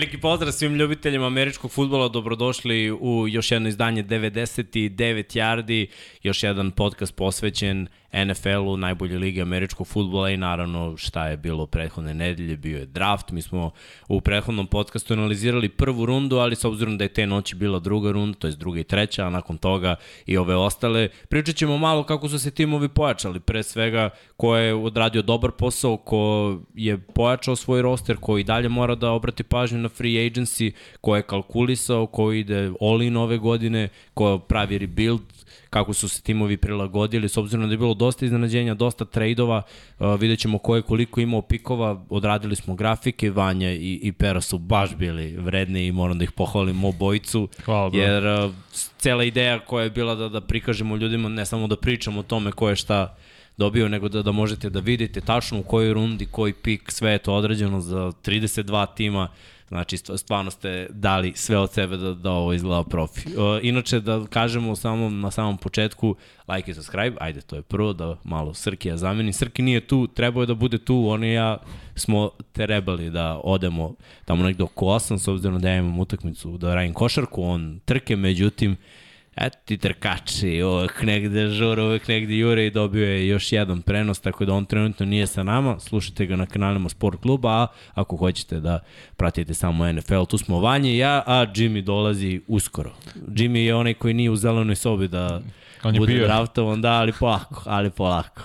Veliki pozdrav svim ljubiteljima američkog futbola, dobrodošli u još jedno izdanje 99 yardi, još jedan podcast posvećen NFL-u, najbolje lige američkog futbola i naravno šta je bilo prethodne nedelje, bio je draft. Mi smo u prethodnom podcastu analizirali prvu rundu, ali s obzirom da je te noći bila druga runda, to je druga i treća, a nakon toga i ove ostale, pričat ćemo malo kako su se timovi pojačali, pre svega ko je odradio dobar posao, ko je pojačao svoj roster, ko i dalje mora da obrati pažnju na free agency, ko je kalkulisao, ko ide all-in ove godine, ko pravi rebuild, kako su se timovi prilagodili, s obzirom da je bilo dosta iznenađenja, dosta trejdova, uh, vidjet ćemo ko je koliko imao pikova, odradili smo grafike, Vanja i, i Pera su baš bili vredni i moram da ih pohvalim obojicu, Hvala, jer uh, cela ideja koja je bila da, da prikažemo ljudima, ne samo da pričamo o tome ko je šta dobio, nego da, da možete da vidite tačno u kojoj rundi, koji pik, sve je to određeno za 32 tima, Znači, stvarno ste dali sve od sebe da, da ovo izgleda profi. Uh, inače, da kažemo samo na samom početku, like i subscribe, ajde, to je prvo, da malo Srkija zameni. Srki nije tu, trebao je da bude tu, on i ja smo trebali da odemo tamo nekdo oko 8, s obzirom da ja imam utakmicu da radim košarku, on trke, međutim, eto ti trkači, uvek negde žura, uvek negde jure i dobio je još jedan prenos, tako da on trenutno nije sa nama, slušajte ga na kanalima Sport kluba, a ako hoćete da pratite samo NFL, tu smo Vanje i ja, a Jimmy dolazi uskoro. Jimmy je onaj koji nije u zelenoj sobi da on bude bio. draftovan, da, ali polako, ali polako.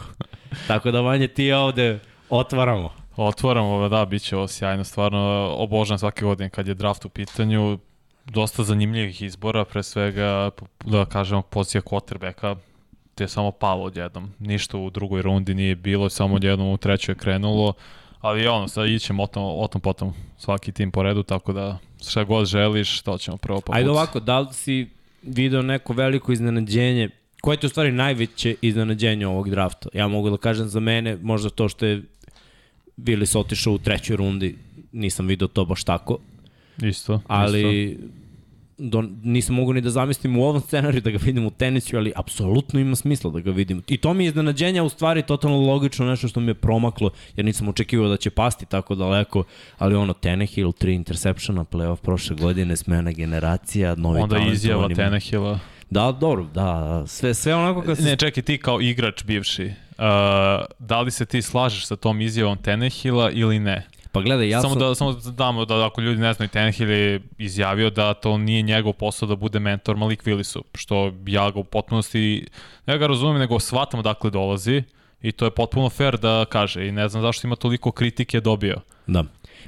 tako da Vanje ti ovde otvaramo. Otvaramo, da, bit će ovo sjajno, stvarno obožavam svake godine kad je draft u pitanju, dosta zanimljivih izbora, pre svega, da kažemo, pozicija quarterbacka, te je samo palo odjednom. Ništa u drugoj rundi nije bilo, samo odjednom u trećoj je krenulo, ali ono, sad ićemo o tom, o tom potom svaki tim po redu, tako da šta god želiš, to ćemo prvo pa Ajde ovako, da li si video neko veliko iznenađenje, koje ti u stvari najveće iznenađenje ovog drafta? Ja mogu da kažem za mene, možda to što je Willis otišao u trećoj rundi, nisam video to baš tako, Isto. Ali isto. do, nisam mogu ni da zamislim u ovom scenariju da ga vidim u tenisu, ali apsolutno ima smisla da ga vidim. I to mi je iznenađenja u stvari totalno logično, nešto što mi je promaklo, jer nisam očekivao da će pasti tako daleko, ali ono, Tenehill, tri interseptiona, playoff prošle godine, smena generacija, novi Onda izjava Tenehilla. Da, dobro, da, sve, sve onako kad se... Ne, čekaj, ti kao igrač bivši, uh, da li se ti slažeš sa tom izjavom Tenehilla ili ne? Pa gledaj, ja samo sam... Da, samo da damo da ako ljudi ne znaju, Tannehill je izjavio da to nije njegov posao da bude mentor Malik Willisu, što ja ga u potpunosti, ne ga razumem, nego shvatam dakle dolazi i to je potpuno fair da kaže i ne znam zašto ima toliko kritike dobio. Da.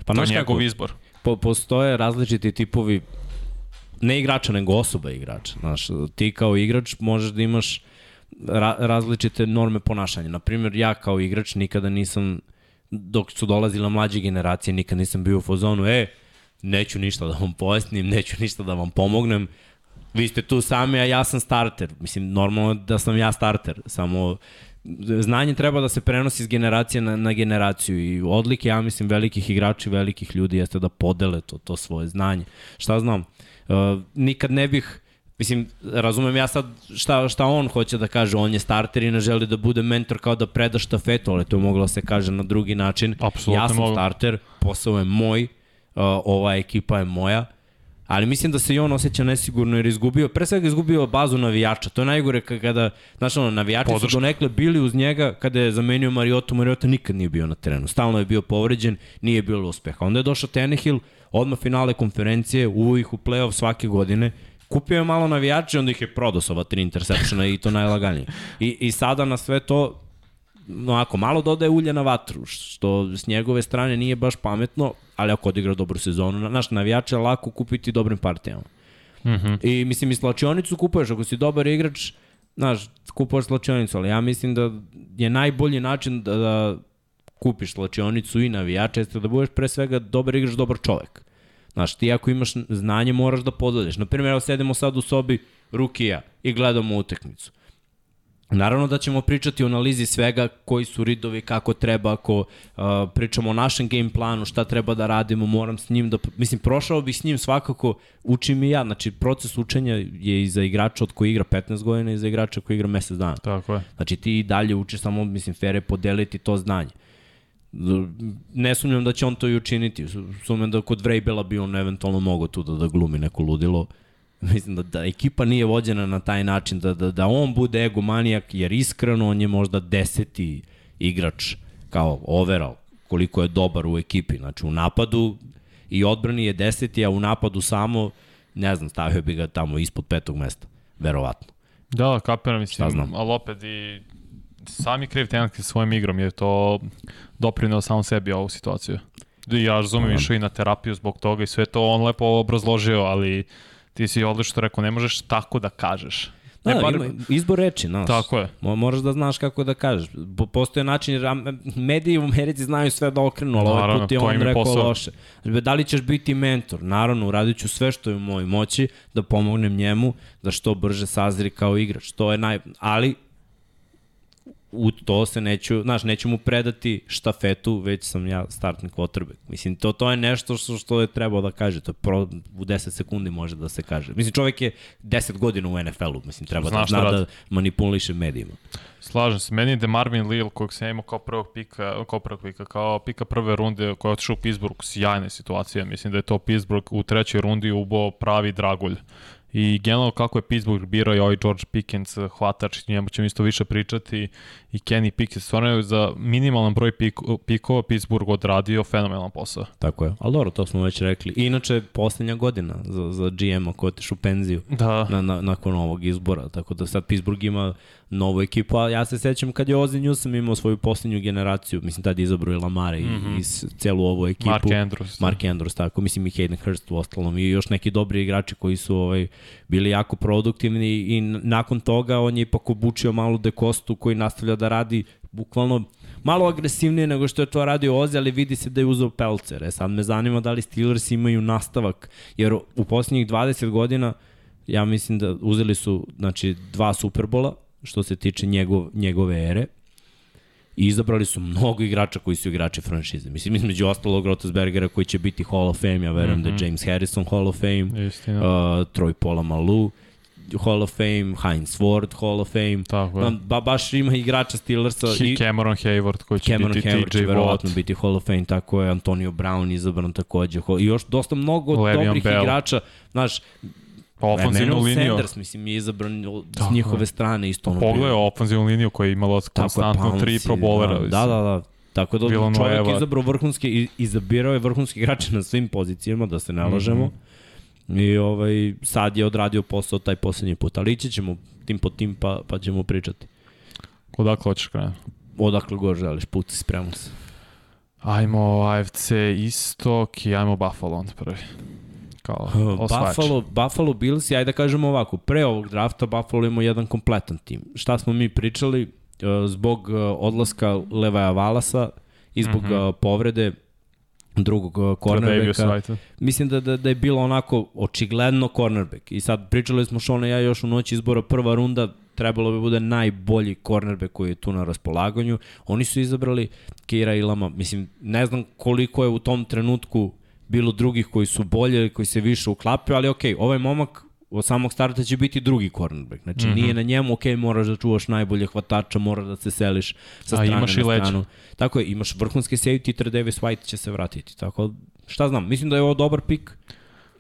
Pa to je njegov kako, izbor. Po, postoje različiti tipovi ne igrača, nego osoba igrača. Znaš, ti kao igrač možeš da imaš ra različite norme ponašanja. Naprimjer, ja kao igrač nikada nisam dok su dolazile mlađe generacije, nikad nisam bio u fazonu, e, neću ništa da vam pojasnim, neću ništa da vam pomognem, vi ste tu sami, a ja sam starter. Mislim, normalno da sam ja starter, samo znanje treba da se prenosi iz generacije na, na generaciju i odlike, ja mislim, velikih igrača i velikih ljudi jeste da podele to, to svoje znanje. Šta znam, uh, nikad ne bih Mislim, razumem ja sad šta, šta on hoće da kaže, on je starter i ne želi da bude mentor kao da preda štafetu, ali to je moglo da se kaže na drugi način. Apsolutno ja sam mogu. starter, posao je moj, uh, ova ekipa je moja, ali mislim da se i on osjeća nesigurno jer izgubio, pre svega izgubio bazu navijača, to je najgore kada, znaš ono, navijači Podrška. su donekle bili uz njega kada je zamenio Mariota, Mariota nikad nije bio na terenu, stalno je bio povređen, nije bilo uspeha. Onda je došao Tenehill, odmah finale konferencije, uvo ih u playoff svake godine, Kupio je malo navijače, onda ih je prodao sa ova tri interseptiona i to najlaganije. I, I sada na sve to, onako, malo dodaje ulje na vatru, što s njegove strane nije baš pametno, ali ako odigra dobru sezonu, naš navijače je lako kupiti dobrim partijama. Mm -hmm. I mislim, i slačionicu kupuješ, ako si dobar igrač, znaš, kupuješ slačionicu, ali ja mislim da je najbolji način da, da kupiš slačionicu i navijača, jeste da budeš pre svega dobar igrač, dobar čovek. Znaš, ti ako imaš znanje moraš da podelješ. Naprimjer, evo sedemo sad u sobi Rukija i gledamo utekmicu. Naravno da ćemo pričati o analizi svega, koji su ridovi, kako treba, ako uh, pričamo o našem game planu, šta treba da radimo, moram s njim da... Mislim, prošao bih s njim svakako, učim i ja. Znači, proces učenja je i za igrača od koji igra 15 godina i za igrača koji igra mesec dana. Tako je. Znači, ti i dalje učiš samo, mislim, fere podeliti to znanje Ne sumnjam da će on to i učiniti. Sumnjam da kod Vrejbela bi on eventualno mogao tu da, da glumi neko ludilo. Mislim da, da ekipa nije vođena na taj način, da, da, da on bude egomanijak, jer iskreno on je možda deseti igrač kao overall, koliko je dobar u ekipi. Znači u napadu i odbrani je deseti, a u napadu samo, ne znam, stavio bi ga tamo ispod petog mesta, verovatno. Da, kapiram, mislim, ali opet i sami kriv Tenak svojim igrom je to doprineo samo sebi ovu situaciju. Ja razumem, išao i na terapiju zbog toga i sve to on lepo obrazložio, ali ti si odlično rekao, ne možeš tako da kažeš. Ne, da, bar... ima izbor reči, znaš. Tako je. Moraš da znaš kako da kažeš. Postoje način, jer mediji u Americi znaju sve da okrenu, ali ovaj put je on rekao posao. loše. Da li ćeš biti mentor? Naravno, uradit ću sve što je u mojoj moći da pomognem njemu da što brže sazri kao igrač. To je naj... Ali u to se neću, znaš, neću mu predati štafetu, već sam ja startni quarterback. Mislim, to, to je nešto što, što je trebao da kaže, to je pro, u 10 sekundi može da se kaže. Mislim, čovjek je 10 godina u NFL-u, mislim, treba Znaš da zna da manipuliše medijima. Slažem se, meni je Marvin Lille, kojeg sam imao kao prvog pika, kao prvog pika, kao pika prve runde koja je otišao u Pittsburgh, sjajna situacija, mislim da je to Pittsburgh u trećoj rundi ubao pravi dragulj i generalno kako je Pittsburgh birao i ovaj George Pickens hvatač, njemu ćemo isto više pričati i Kenny Pickens, stvarno je za minimalan broj pik, pikova Pittsburgh odradio fenomenalan posao. Tako je, ali dobro, to smo već rekli. I inače, poslednja godina za, za GM-a ko otiš u penziju da. na, na, nakon ovog izbora, tako da sad Pittsburgh ima novu ekipu, a ja se sećam kad je Ozzy Newsom imao svoju poslednju generaciju, mislim tad izabrao i Lamare mm -hmm. i, i celu ovu ekipu. Mark Andrews. Mark Andrews, tako, mislim i Hayden Hurst u ostalom i još neki dobri igrači koji su ovaj, bili jako produktivni i nakon toga on je ipak obučio malu dekostu koji nastavlja da radi bukvalno malo agresivnije nego što je to radio Ozzy, ali vidi se da je uzao pelcer. E sad me zanima da li Steelers imaju nastavak, jer u poslednjih 20 godina ja mislim da uzeli su znači, dva Superbola, što se tiče njegov, njegove ere, i izabrali su mnogo igrača koji su igrači franšize. Mislim, između ostalog Rotesbergera koji će biti Hall of Fame, ja verujem mm -hmm. da mhm. James Harrison Hall of Fame, Istina. uh, Troy Pola Malu, Hall of Fame, Heinz Ward Hall of Fame. Tako je. Ba, baš ima igrača Steelersa. I Cameron Hayward koji će Cameron biti Hayward TJ Watt. biti Hall of Fame, tako je. Antonio Brown izabran takođe. I još dosta mnogo Le'Veon dobrih Bell. igrača. Znaš, Pa ofenzivnu liniju. Sanders, mislim, je izabran s njihove strane isto. Ono Pogledaj ofenzivnu liniju koja je imala konstantno tri pro bolera. Da, da, da. Tako da Bilo čovjek Noeva. izabrao vrhunske, izabirao je vrhunski igrače na svim pozicijama, da se ne lažemo. Mm -hmm. I ovaj, sad je odradio posao taj poslednji put, ali ići ćemo tim po tim pa, pa ćemo pričati. Odakle hoćeš krenuti? Odakle god želiš, puci, spremno se. Ajmo AFC Istok i ajmo Buffalo on prvi kao osvajač. Buffalo, Buffalo Bills, ajde da kažemo ovako, pre ovog drafta Buffalo ima jedan kompletan tim. Šta smo mi pričali, e, zbog e, odlaska Levaja Valasa i zbog mm -hmm. povrede drugog cornerbacka. Mislim da, da, da je bilo onako očigledno cornerback. I sad pričali smo Šone ja još u noći izbora prva runda, trebalo bi bude najbolji cornerback koji je tu na raspolaganju. Oni su izabrali Kira Ilama. Mislim, ne znam koliko je u tom trenutku bilo drugih koji su bolje koji se više uklapaju, ali okej, okay, ovaj momak od samog starta će biti drugi cornerback. Znači, mm -hmm. nije na njemu, ok, moraš da čuvaš najbolje hvatača, moraš da se seliš sa strane A, imaš na stranu. Tako je, imaš vrhunske safety, Davis White će se vratiti. Tako, šta znam, mislim da je ovo dobar pik.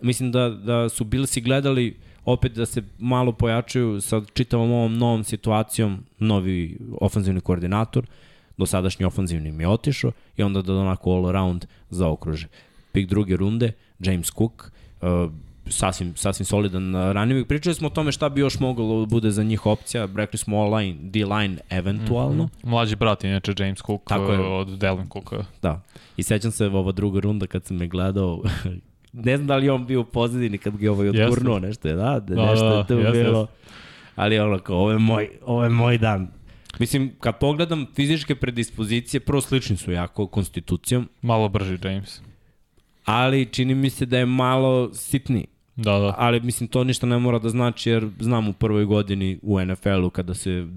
Mislim da, da su Billsi gledali opet da se malo pojačaju sa čitavom ovom novom situacijom, novi ofenzivni koordinator, dosadašnji ofenzivni mi je otišao i onda da onako all around zaokruže pik druge runde, James Cook, uh, sasvim, sasvim solidan ranivik. Pričali smo o tome šta bi još moglo da bude za njih opcija, rekli smo O-line, D-line eventualno. Mm -hmm. Mlađi brat, inače James Cook Tako je. od Delvin Cooka. Da, i sećam se ova druga runda kad sam me gledao, ne znam da li on bio u pozadini kad ga ovaj odgurnuo nešto je, da, da, da nešto da, je to yes, bilo. Yes. Ali ono kao, ovo je moj, ovo je moj dan. Mislim, kad pogledam fizičke predispozicije, prvo slični su jako konstitucijom. Malo brži James ali čini mi se da je malo sitni. Da, da. Ali mislim to ništa ne mora da znači jer znam u prvoj godini u NFL-u kada se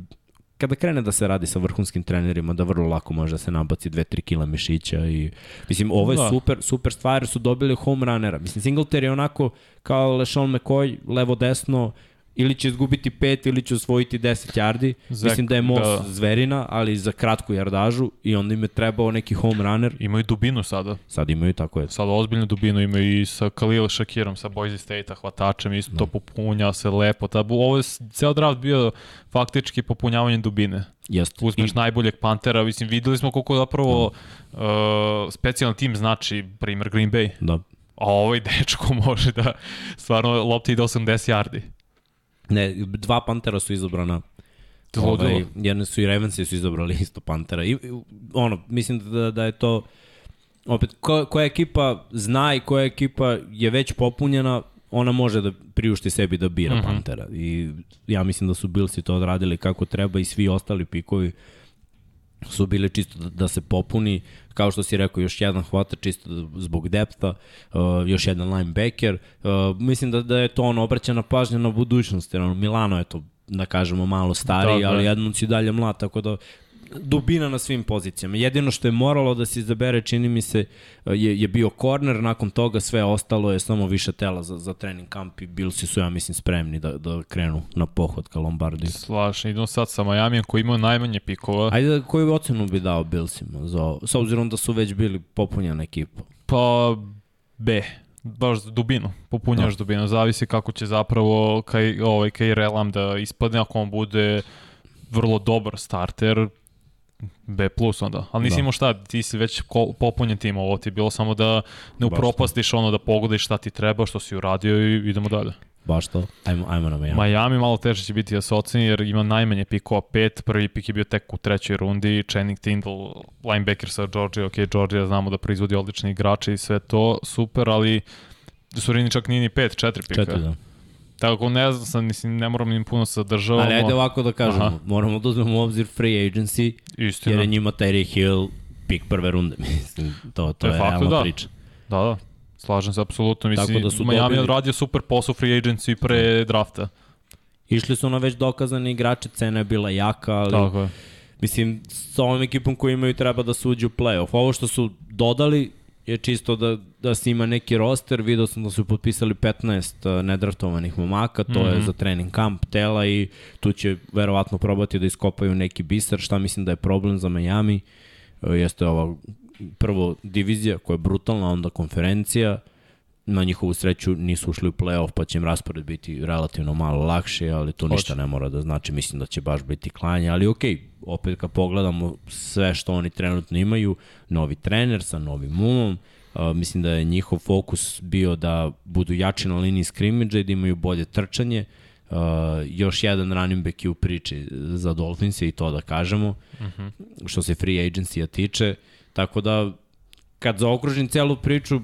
kada krene da se radi sa vrhunskim trenerima, da vrlo lako može da se nabaci 2-3 kila mišića i mislim ovo je da. super super stvar su dobili home runnera. Mislim Singletary je onako kao LeSean McCoy levo desno ili će izgubiti 5 ili će osvojiti 10 yardi. Zek, Mislim da je Moss da. zverina, ali za kratku jardažu i onda im je trebao neki home runner. Imaju dubinu sada. Sad imaju tako je. Sada ozbiljnu dubinu imaju i sa Khalil Shakirom, sa Boise State-a, hvatačem, isto to popunja se lepo. Ta, ovo je ceo draft bio faktički popunjavanje dubine. Jeste. Uzmeš I- najboljeg Pantera, mislim, videli smo koliko zapravo uh, specijalni tim znači, primer Green Bay. Da. A ovaj dečko može da stvarno lopta ide 80 yardi. Ne, dva Pantera su izabrana. To ludilo. jedne su i Ravensi su izabrali isto Pantera. I, ono, mislim da, da je to opet, ko, koja ekipa zna i koja ekipa je već popunjena, ona može da priušti sebi da bira mm. -hmm. Pantera. I ja mislim da su Billsi to odradili kako treba i svi ostali pikovi su bili čisto da, da se popuni, kao što si rekao, još jedan hvata čisto da- zbog depta, uh, još jedan linebacker. Uh, mislim da, da je to ono obraćena pažnja na budućnost, jer ono, Milano je to, da kažemo, malo stariji, Tako je. ali jednom si dalje mlad, tako da dubina na svim pozicijama. Jedino što je moralo da se izabere, čini mi se, je, je bio korner, nakon toga sve ostalo je samo više tela za, za trening kamp i Billsi su, ja mislim, spremni da, da krenu na pohod ka Lombardi. Slažem, idemo sad sa Majamijem koji imao najmanje pikova. Ajde, koju ocenu bi dao Billsima za ovo? S obzirom da su već bili popunjena ekipa. Pa B. Baš dubinu, popunjaš Da. dubinu, zavisi kako će zapravo kaj, ovaj, kaj Relam da ispadne ako on bude vrlo dobar starter, B plus onda. Ali nisi Da. imao šta, ti si već popunjen tim, ovo ti je bilo samo da ne upropastiš ono, da pogodiš šta ti treba, što si uradio i idemo dalje. Baš to. Ajmo, ajmo na Miami. Miami malo teže će biti da se oceni jer ima najmanje pikova pet, prvi pik je bio tek u trećoj rundi, Channing Tindall, linebacker sa Georgia, ok, Georgia znamo da proizvodi odlične igrače i sve to, super, ali Surini čak nije ni pet, četiri pika. Četiri, da. Tako ne znam, sad, mislim, ne moram im puno se zadržavamo. Ali ajde ovako da kažemo, Aha. moramo da uzmemo u obzir free agency, Istina. jer je njima Terry Hill pik prve runde. Mislim, to, to De je realna da. priča. Da, da. Slažem se apsolutno. Mislim, Tako da su Miami dobili- odradio super posao free agency pre drafta. Išli su na već dokazane igrače, cena je bila jaka, ali Tako je. mislim, sa ovom ekipom koju imaju treba da se uđe u playoff. Ovo što su dodali je čisto da, da se ima neki roster, video sam da su potpisali 15 uh, nedraftovanih momaka, to mm -hmm. je Mhm. za trening kamp tela i tu će verovatno probati da iskopaju neki biser, šta mislim da je problem za Miami, uh, jeste ova prvo divizija koja je brutalna, onda konferencija, na njihovu sreću nisu ušli u play-off, pa će im raspored biti relativno malo lakše, ali to ništa ne mora da znači, mislim da će baš biti klanje, ali okej, opet kad pogledamo sve što oni trenutno imaju, novi trener sa novim umom, Uh, mislim da je njihov fokus bio da budu jači na liniji skrimidža i da imaju bolje trčanje. Uh, još jedan running back je u priči za Dolphins i to da kažemo, uh -huh. što se free agency-a tiče. Tako da, kad zaokružim celu priču,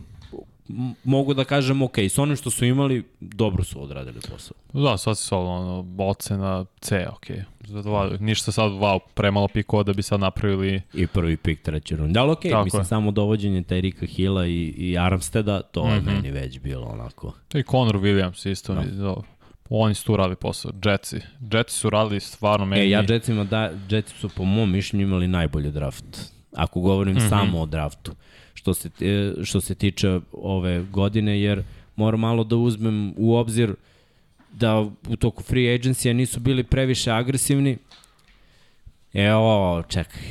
mogu da kažem, ok, s onim što su imali, dobro su odradili posao. Da, sad solno, ono, ocena C, ok. Zadovoljno. Ništa sad, wow, premalo pikova da bi sad napravili I prvi pik treće runde. Ali ok, Tako mislim, je. samo dovođenje Terika Hilla i, i Armsteda, to mm -hmm. je Mhm. meni već bilo onako. I Conor Williams isto. Da. Da. Oni su tu radili posao. Jetsi. Jetsi su radili stvarno meni. E, ja Jetsima, da, Jetsi su po mom mišljenju imali najbolji draft. Ako govorim mm. -hmm. samo o draftu. Što se, e, što se tiče ove godine, jer moram malo da uzmem u obzir da u toku free agency nisu bili previše agresivni. Evo, čekaj.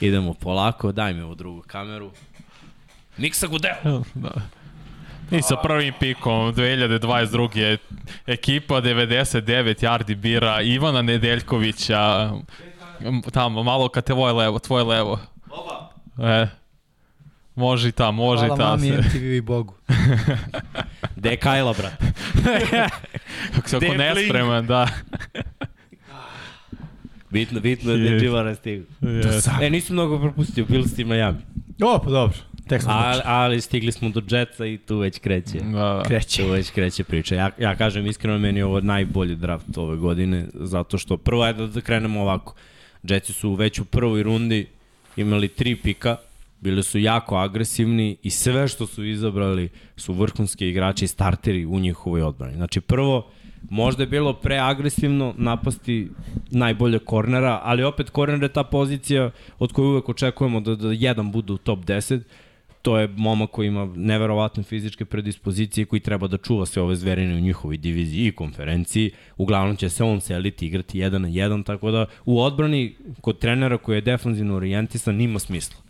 Idemo polako, daj mi ovu drugu kameru. Miksa Gudel! da. I sa prvim pikom 2022. je ekipa 99 yardi bira Ivana Nedeljkovića tamo malo kad te levo, tvoje levo. Oba! E, može i ta, može Hvala i ta. mami, Se. MTV i Bogu. Gde je Kajla, brat? Kako se Blink? nespreman, da. Bitno, bitno je da je Jest. Dživara stigu. Yes. E, nisam mnogo propustio, bili ste i Miami. O, pa dobro. Tek smo Ali, ali stigli smo do Jetsa i tu već kreće. Da, da. Kreće. Tu već kreće priča. Ja, ja kažem iskreno, meni je ovo najbolji draft ove godine, zato što prvo je da, da krenemo ovako. Jetsi su već u prvoj rundi imali tri pika, bili su jako agresivni i sve što su izabrali su vrhunski igrači i starteri u njihovoj odbrani. Znači prvo, možda je bilo preagresivno napasti najbolje kornera, ali opet korner je ta pozicija od koje uvek očekujemo da, da jedan bude u top 10, to je momak koji ima neverovatne fizičke predispozicije koji treba da čuva sve ove zverine u njihovoj diviziji i konferenciji. Uglavnom će se on seliti, igrati jedan na jedan, tako da u odbrani kod trenera koji je defanzivno orijentisan nima smisla.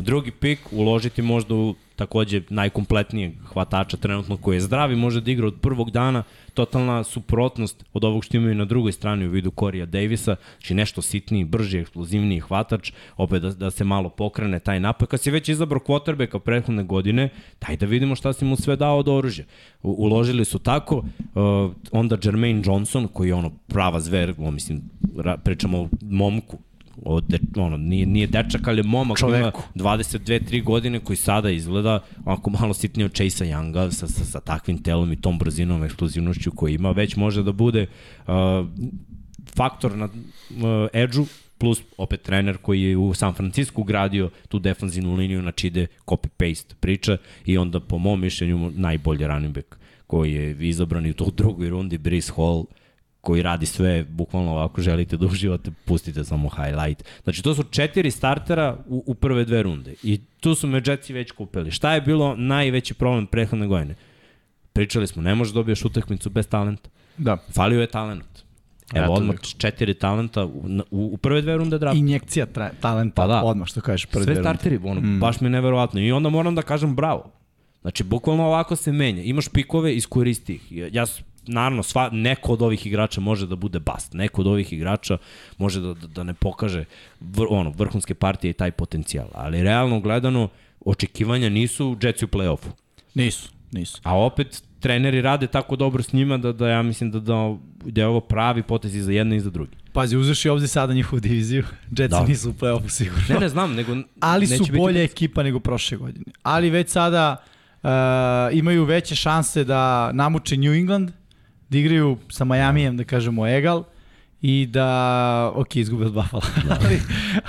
Drugi pik, uložiti možda u takođe najkompletnijeg hvatača trenutno koji je zdrav i može da igra od prvog dana, totalna suprotnost od ovog što imaju na drugoj strani u vidu Korija Davisa, znači nešto sitniji, brži, eksplozivniji hvatač, opet da, da se malo pokrene taj napad. Kad si već izabrao quarterbacka prethodne godine, daj da vidimo šta si mu sve dao od oružja. U, uložili su tako, uh, onda Jermaine Johnson, koji je ono prava zver, mislim, ra, pričamo o momku, od de, ono, nije, nije dečak, ali je momak koji ima 22-3 godine koji sada izgleda onako malo sitnije od Chase Younga sa, sa, sa takvim telom i tom brzinom, eksplozivnošću koji ima, već može da bude uh, faktor na uh, edge-u plus opet trener koji je u San Francisco gradio tu defanzivnu liniju, znači ide copy-paste priča i onda po mom mišljenju najbolji running back koji je izabran i u tu drugoj rundi, Brice Hall, koji radi sve, bukvalno ako želite da uživate, pustite samo highlight. Znači, to su četiri startera u, u prve dve runde. I tu su me Jetsi već kupili. Šta je bilo najveći problem prethodne godine? Pričali smo, ne možeš da dobiješ utakmicu bez talenta. Da. Falio je talent. Evo, ja odmah četiri talenta u, u, u prve dve runde drafta. Injekcija tra, talenta, pa da. odmah što kažeš prve Sve starteri, ono, mm. baš mi je neverovatno. I onda moram da kažem bravo. Znači, bukvalno ovako se menja. Imaš pikove, iskoristi ih. Ja naravno, sva, neko od ovih igrača može da bude bast. Neko od ovih igrača može da, da, da ne pokaže vr, ono, vrhunske partije i taj potencijal. Ali realno gledano, očekivanja nisu Jetsi u play-offu. Nisu, nisu. A opet, treneri rade tako dobro s njima da, da ja mislim da, da, da je ovo pravi potez i za jedne i za drugi. Pazi, uzeš i ovde sada njihovu diviziju. Jetsi da. nisu u play-offu sigurno. Ne, ne znam, nego... Ali su bolja biti... ekipa nego prošle godine. Ali već sada uh, imaju veće šanse da namuče New England da igraju sa Majamijem, da kažemo, egal i da, ok, izgube od Buffalo, da. ali,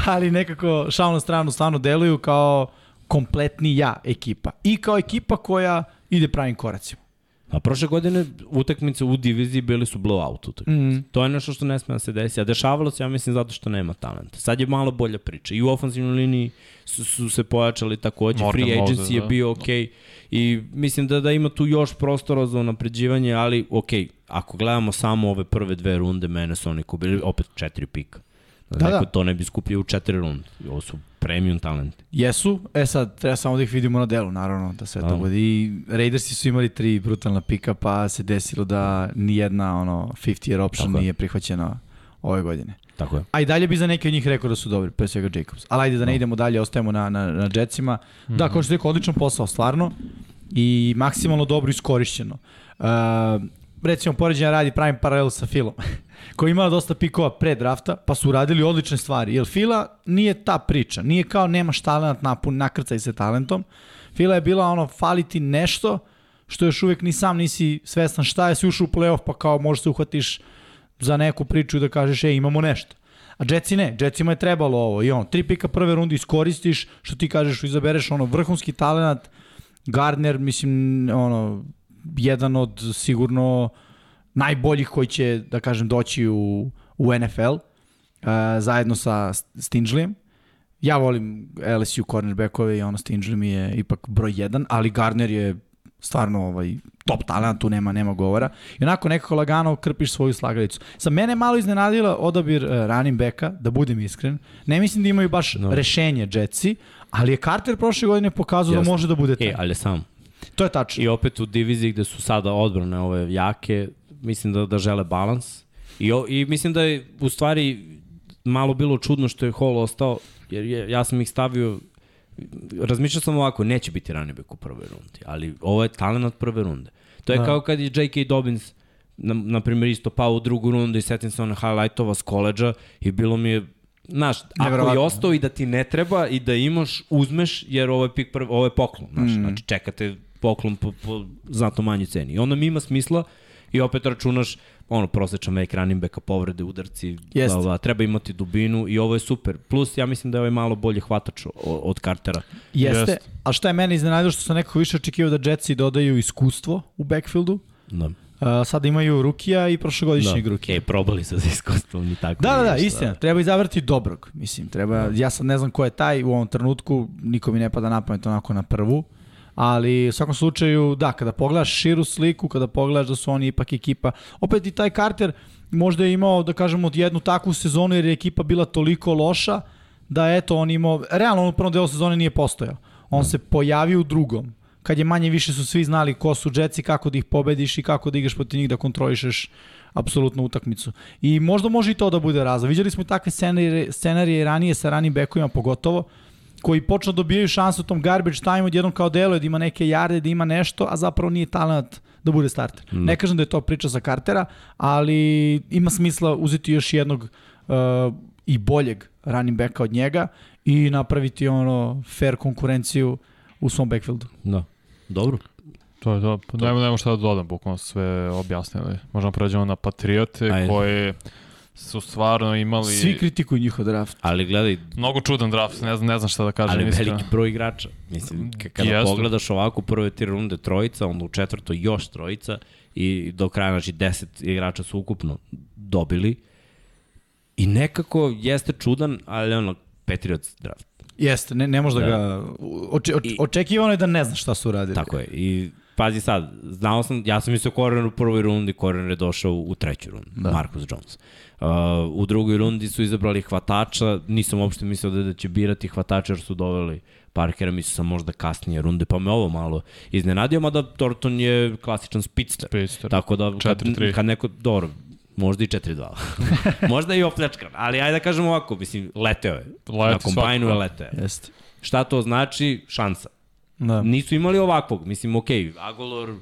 ali nekako šalno stranu stvarno deluju kao kompletnija ekipa. I kao ekipa koja ide pravim koracima. A prošle godine utakmice u diviziji bili su blowout utakmice. Mm. To je nešto što ne sme da se desi. A dešavalo se, ja mislim, zato što nema talenta. Sad je malo bolja priča. I u ofenzivnoj liniji su, su se pojačali takođe. Morgan Free agency Moses, je da. bio okej. Okay. I mislim da, da ima tu još prostora za napređivanje, ali okej, okay, ako gledamo samo ove prve dve runde, mene su oni kubili opet četiri pika. Da, Neko da. to ne bi skupio u četiri runde. Ovo su premium talenti. Jesu, e sad treba samo da ih vidimo na delu, naravno, da sve to bude. I Raidersi su imali tri brutalna pika, pa se desilo da ni jedna ono 50 year option Tako nije je. prihvaćena ove godine. Tako je. A i dalje bi za neke od njih rekao da su dobri, pre svega Jacobs. Ali ajde da ne no. idemo dalje, ostajemo na, na, na Jetsima. Mm -hmm. Da, kao što je rekao, odličan posao, stvarno. I maksimalno dobro iskorišćeno. Uh, recimo, poređenja radi pravim paralel sa Filom, koji imala dosta pikova pre drafta, pa su uradili odlične stvari. Jer Fila nije ta priča, nije kao nemaš talent, napun, nakrcaj se talentom. Fila je bila ono, faliti nešto što još uvek ni sam nisi svestan šta je, si ušao u playoff pa kao možeš se uhvatiš za neku priču da kažeš, ej, imamo nešto. A Jetsi ne, Jetsima je trebalo ovo i ono, tri pika prve runde iskoristiš, što ti kažeš, izabereš ono vrhunski talent, Gardner, mislim, ono, jedan od sigurno najboljih koji će, da kažem, doći u, u NFL, uh, zajedno sa Stingleyem. Ja volim LSU cornerbackove i ono Stingley mi je ipak broj 1, ali Gardner je stvarno ovaj, top talent, tu nema, nema govora. I onako nekako lagano krpiš svoju slagalicu. Sa mene malo iznenadila odabir uh, running backa, da budem iskren. Ne mislim da imaju baš no. rešenje Jetsi, ali je Carter prošle godine pokazao Jasne. da može da bude taj. E, ali sam. To je tačno. I opet u diviziji gde su sada odbrane ove jake, mislim da, da žele balans. I, o, I mislim da je u stvari malo bilo čudno što je Hall ostao, jer je, ja sam ih stavio razmišljao sam ovako, neće biti running back u prvoj rundi, ali ovo je talent od prve runde. To je da. kao kad je J.K. Dobbins na, na primjer isto pao u drugu rundu i setim se one highlightova s koleđa i bilo mi je Znaš, ako je ostao i da ti ne treba i da imaš, uzmeš, jer ovo je, pik prv, ovo je poklon, znaš, mm. znači čekate poklon po, po znatno manjoj ceni. I onda mi ima smisla i opet računaš ono prosečan make running backa, povrede, udarci, bla, bla, treba imati dubinu i ovo je super. Plus ja mislim da je ovaj malo bolje hvatač od Cartera. Jeste, Jest. a šta je meni iznenadilo što sam nekako više očekivao da Jetsi dodaju iskustvo u backfieldu? Da. Uh, sada imaju Rukija i prošlogodišnjeg da. Rukija. Okay, probali su za iskustvom ni tako. Da, da, da, ništa. istina. Treba izabrati dobrog. Mislim, treba, ja sad ne znam ko je taj u ovom trenutku, niko mi ne pada na pamet onako na prvu, ali u svakom slučaju, da, kada pogledaš širu sliku, kada pogledaš da su oni ipak ekipa, opet i taj Carter možda je imao, da kažemo, jednu takvu sezonu jer je ekipa bila toliko loša, da eto, on imao, realno on u prvom delu sezone nije postojao. On se pojavio u drugom kad je manje više su svi znali ko su Jetsi, kako da ih pobediš i kako da igraš protiv njih da kontrolišeš apsolutnu utakmicu. I možda može i to da bude razlog. Viđali smo takve scenarije, scenarije ranije sa ranim bekovima pogotovo, koji počnu dobijaju šansu u tom garbage time odjednom kao deluje da ima neke jarde, da ima nešto, a zapravo nije talent da bude starter. Mm. Ne kažem da je to priča za Cartera, ali ima smisla uzeti još jednog uh, i boljeg running backa od njega i napraviti ono fair konkurenciju u svom backfieldu. Da. Dobro. To je to. Pa Nemo, nemo šta da dodam, bukvalno sve objasnili. Možemo pređemo na Patriote Ajde. koje su stvarno imali... Svi kritikuju njihov draft. Ali gledaj... Mnogo čudan draft, ne znam, ne znam šta da kažem. Ali iskreno. veliki broj igrača. Mislim, kada Jesu. pogledaš ovako prve tri runde trojica, onda u četvrtoj još trojica i do kraja, znači deset igrača su ukupno dobili. I nekako jeste čudan, ali ono, Patriots draft. Jeste, ne, ne može da, da ga... Oče, oče, očekivano je da ne zna šta su uradili. Tako je. I pazi sad, znao sam, ja sam mislio Koren u prvoj rundi, Koren je došao u treću rundu, da. Marcus Jones. Uh, u drugoj rundi su izabrali hvatača, nisam uopšte mislio da, da će birati hvatača jer su doveli Parkera, mislio sam možda kasnije runde, pa me ovo malo iznenadio, mada Thornton je klasičan spitster. Spitster. Tako da kad, kad neko, dobro, Možda i 4-2. Možda i opljačkan. Ali ajde da kažemo ovako, mislim, leteo je. Leti Na kombajnu je leteo. Jeste. Šta to znači? Šansa. Da. Nisu imali ovakvog. Mislim, ok, Agolor, uh,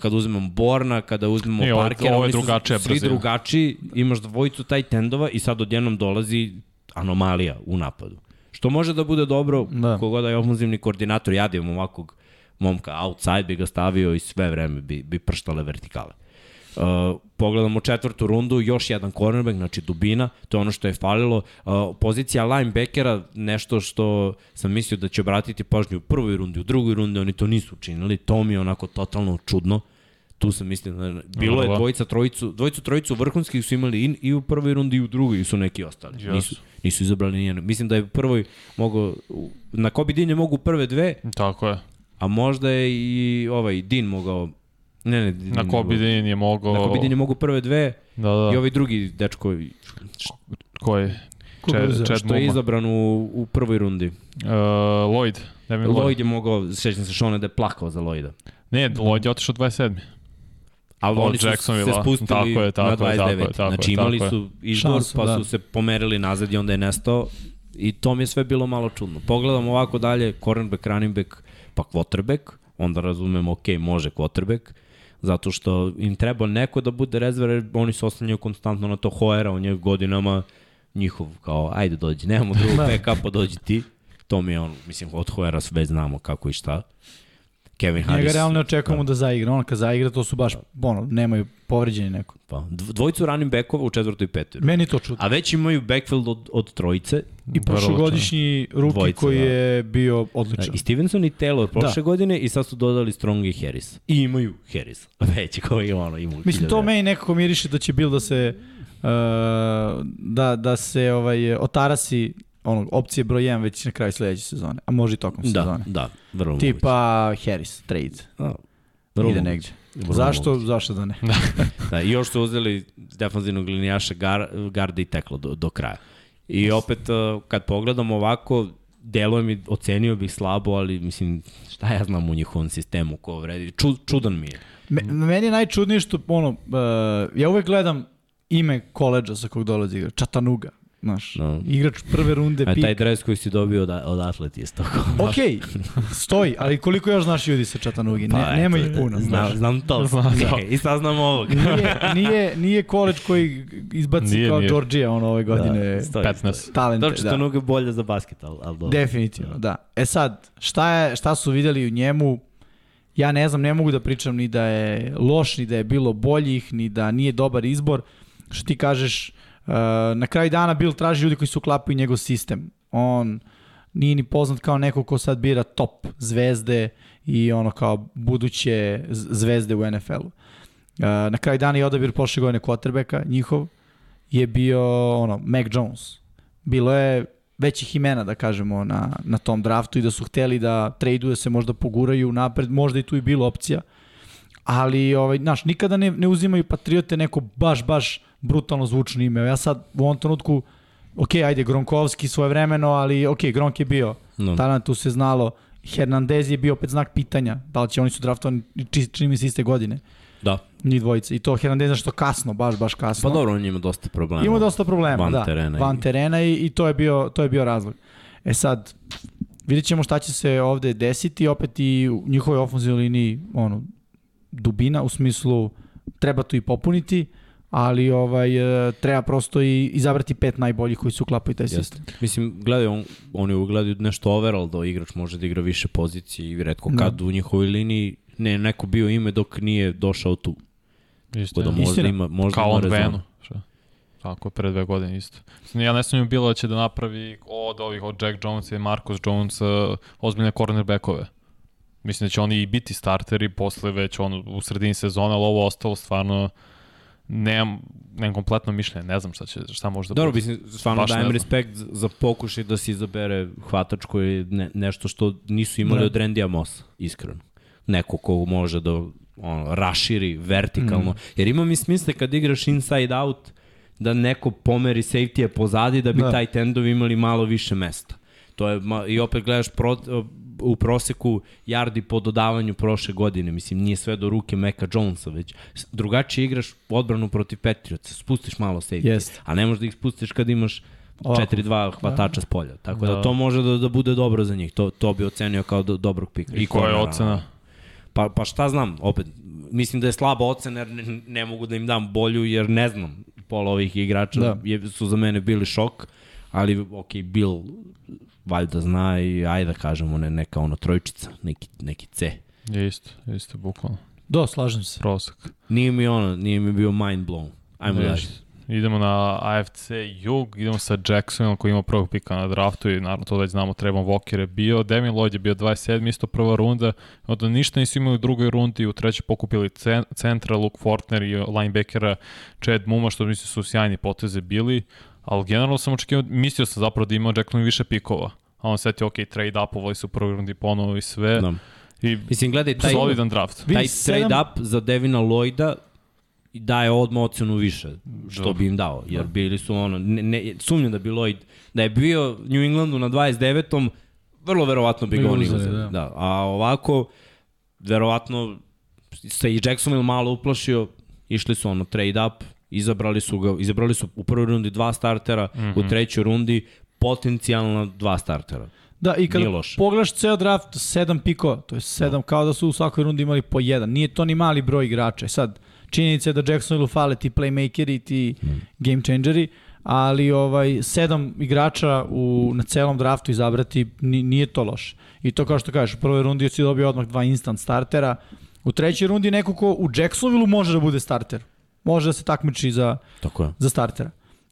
kada uzmemo Borna, kada uzmemo Nije, Parkera, ovo je drugačije svi brzina. drugačiji, imaš dvojicu taj tendova i sad odjednom dolazi anomalija u napadu. Što može da bude dobro, da. kogoda je ofenzivni koordinator, ja da imam ovakvog momka outside, bi ga stavio i sve vreme bi, bi prštale vertikale. Uh, pogledamo četvrtu rundu, još jedan cornerback, znači dubina, to je ono što je falilo. Uh, pozicija linebackera, nešto što sam mislio da će obratiti pažnju u prvoj rundi, u drugoj rundi, oni to nisu učinili, to mi je onako totalno čudno. Tu sam mislio da bilo je dvojica, trojicu, dvojicu, trojicu vrhunskih su imali i, i u prvoj rundi i u drugoj su neki ostali. Yes. Nisu, nisu izabrali nijedno. Mislim da je u prvoj mogao, na Kobe Din je mogu prve dve. Tako je. A možda je i ovaj Din mogao Ne, ne. Na Kobidin je mogao... Na Kobidin je mogao prve dve da, da. i ovi drugi dečko... Ko je? Chad, Chad što je izabran u, u prvoj rundi. Uh, Lloyd. Devin Lloyd. Lloyd je mogao, sećam se Šone da je plakao za Lloyda. Ne, Lloyd je otišao 27. Ali oni su se spustili tako je, tako na 29. Tako je, tako znači imali tako su izbor, Šansu, pa da. su se pomerili nazad i onda je nestao. I to mi je sve bilo malo čudno. Pogledam ovako dalje, cornerback, running back, pa quarterback, onda razumemo, ok, može quarterback, zato što im treba neko da bude rezervar, oni se oslanjaju konstantno na to Hoera, on je godinama njihov, kao, ajde dođi, nemamo drugog da. backupa, dođi ti. To mi je on, mislim, od Hoera već znamo kako i šta. Kevin Harris. Njega realno očekujemo da. da zaigra. On kad zaigra, to su baš, da. ono, nemaju povređeni neko. Pa, dvojicu running backova u četvrtoj i petoj. Meni to čudno. A već imaju backfield od, od trojice. I prošlogodišnji ruki Dvojica, koji da. je bio odličan. Da, I Stevenson i Taylor prošle da. godine i sad su dodali Strong i Harris. I imaju Harris. Već koji ono imaju. Mislim, to meni nekako miriše da će bil da se uh, da, da se ovaj, otarasi onog opcije broj 1 već na kraju sledeće sezone, a može i tokom da, sezone. Da, vrlo Tipa moguće. Harris, trade. A, vrlo Ide negde. Vrlo zašto, moguće. zašto da ne? da. da, I još su uzeli defanzivnog linijaša gar, garda i teklo do, do kraja. I opet, kad pogledam ovako, deluje mi, ocenio bih slabo, ali mislim, šta ja znam u njihovom sistemu ko vredi. Ču, čudan mi je. Me, meni je najčudnije što, ono, uh, ja uvek gledam ime koleđa sa kog dolazi igra, Čatanuga. Znaš, no. igrač prve runde, A pik. taj dres koji si dobio od, od atleti je stoko. ok, stoji, ali koliko još znaš ljudi sa Čatanugi? Ne, pa, nema ih puno. Znam, znam to. Znam to. I saznam ovog. nije, nije, nije koleđ koji izbaci nije, kao nije. Georgija ono ove godine. Da, stoji, 15. Talente, da. Čatanuga je bolje za basket, ali, ali dobro. Definitivno, da. E sad, šta, je, šta su videli u njemu? Ja ne znam, ne mogu da pričam ni da je loš, ni da je bilo boljih, ni da nije dobar izbor. Što ti kažeš, na kraju dana Bill traži ljudi koji su uklapaju njegov sistem. On nije ni poznat kao neko ko sad bira top zvezde i ono kao buduće zvezde u NFL-u. na kraju dana i odabir prošle godine quarterbacka njihov je bio ono Mac Jones. Bilo je većih imena, da kažemo, na, na tom draftu i da su hteli da traduje se možda poguraju napred, možda i tu i bilo opcija. Ali, ovaj, znaš, nikada ne, ne uzimaju Patriote neko baš, baš brutalno zvučno ime. Ja sad u ovom trenutku, ok, ajde, Gronkovski svoje vremeno, ali ok, Gronk je bio, no. talent tu se znalo, Hernandez je bio opet znak pitanja, da li će oni su draftovani, čini mi se iste godine. Da. Ni dvojice. I to Hernandez što kasno, baš baš kasno. Pa dobro, on ima dosta problema. Ima dosta problema, van da. Terena van i... terena i, i to je bio to je bio razlog. E sad vidjet ćemo šta će se ovde desiti, opet i u njihovoj ofenzivnoj liniji ono, dubina, u smislu treba tu i popuniti, ali ovaj e, treba prosto i izabrati pet najboljih koji su uklapaju taj sistem. Mislim, gledaj, on, oni ugledaju nešto overall da igrač može da igra više pozicije i redko kad da. u njihovoj liniji ne neko bio ime dok nije došao tu. Isto. Da možda ima, možda Kao on Venu. Tako, pre dve godine isto. Ja ne sumnjam bilo da će da napravi od ovih, od Jack Jones i Marcus Jones ozbiljne cornerbackove. Mislim da će oni i biti starteri posle već on, u sredini sezona, ali ovo ostalo stvarno nemam, nemam kompletno mišljenje, ne znam šta, će, šta može da Dobro, mislim, stvarno dajem respekt za pokušaj da se izabere hvatač koji je ne, nešto što nisu imali ne. od Randy Mossa, iskreno. Neko ko može da ono, raširi vertikalno. Mm. Jer ima mi smisle kad igraš inside out da neko pomeri safety-e pozadi da bi da. taj tendovi imali malo više mesta. To je, I opet gledaš pro, u proseku yardi po dodavanju prošle godine. Mislim, nije sve do ruke Meka Jonesa, već drugačije igraš odbranu protiv Patriotsa. Spustiš malo safety, yes. a ne možeš da ih spustiš kad imaš 4-2 hvatača da. s polja. Tako da. da to može da, da bude dobro za njih. To, to bi ocenio kao do, dobrog pika. I, I koja je ocena? Pa, pa šta znam, opet, mislim da je slaba ocena jer ne, ne mogu da im dam bolju jer ne znam pola ovih igrača da. je, su za mene bili šok, ali ok, Bill valjda zna i ajde da kažemo ne, neka ono trojčica, neki, neki C. Je isto, isto, bukvalno. Do, slažem se. Prosak. Nije mi ono, nije mi bio mind blown. Ajmo dalje. Idemo na AFC Jug, idemo sa Jacksonom koji ima prvog pika na draftu i naravno to već znamo, Trevon Walker je bio, Devin Lloyd je bio 27, isto prva runda, onda ništa nisu imali u drugoj rundi, u trećoj pokupili centra, Luke Fortner i linebackera Chad Muma, što mislim su sjajni poteze bili, ali generalno sam očekivao, mislio sam zapravo da imao Jackson više pikova, a on setio, ok, trade upovali su u prvoj rundi ponovo i sve. Da. I Mislim, gledaj, taj, solidan draft. Taj trade up za Devina Lloyda i daje odmah ocenu više, što Dobro. bi im dao, jer da. bili su ono, ne, ne, sumnjam da bi Lloyd, da je bio New Englandu na 29. vrlo verovatno bi ga oni uzeli. Da. da. A ovako, verovatno se i Jacksonville malo uplašio, išli su ono trade up, izabrali su ga, izabrali su u prvoj rundi dva startera, mm -hmm. u mhm. trećoj rundi potencijalno dva startera. Da, i kada pogledaš ceo draft, sedam piko, to je sedam, da. kao da su u svakoj rundi imali po jedan. Nije to ni mali broj igrača. Sad, činjenica je da Jacksonville fale ti playmakeri, ti mm. game changeri, ali ovaj sedam igrača u na celom draftu izabrati nije to loše. I to kao što kažeš, u prvoj rundi si dobio odmah dva instant startera. U trećoj rundi neko ko u Jacksonville može da bude starter. Može da se takmiči za, Tako je. za startera.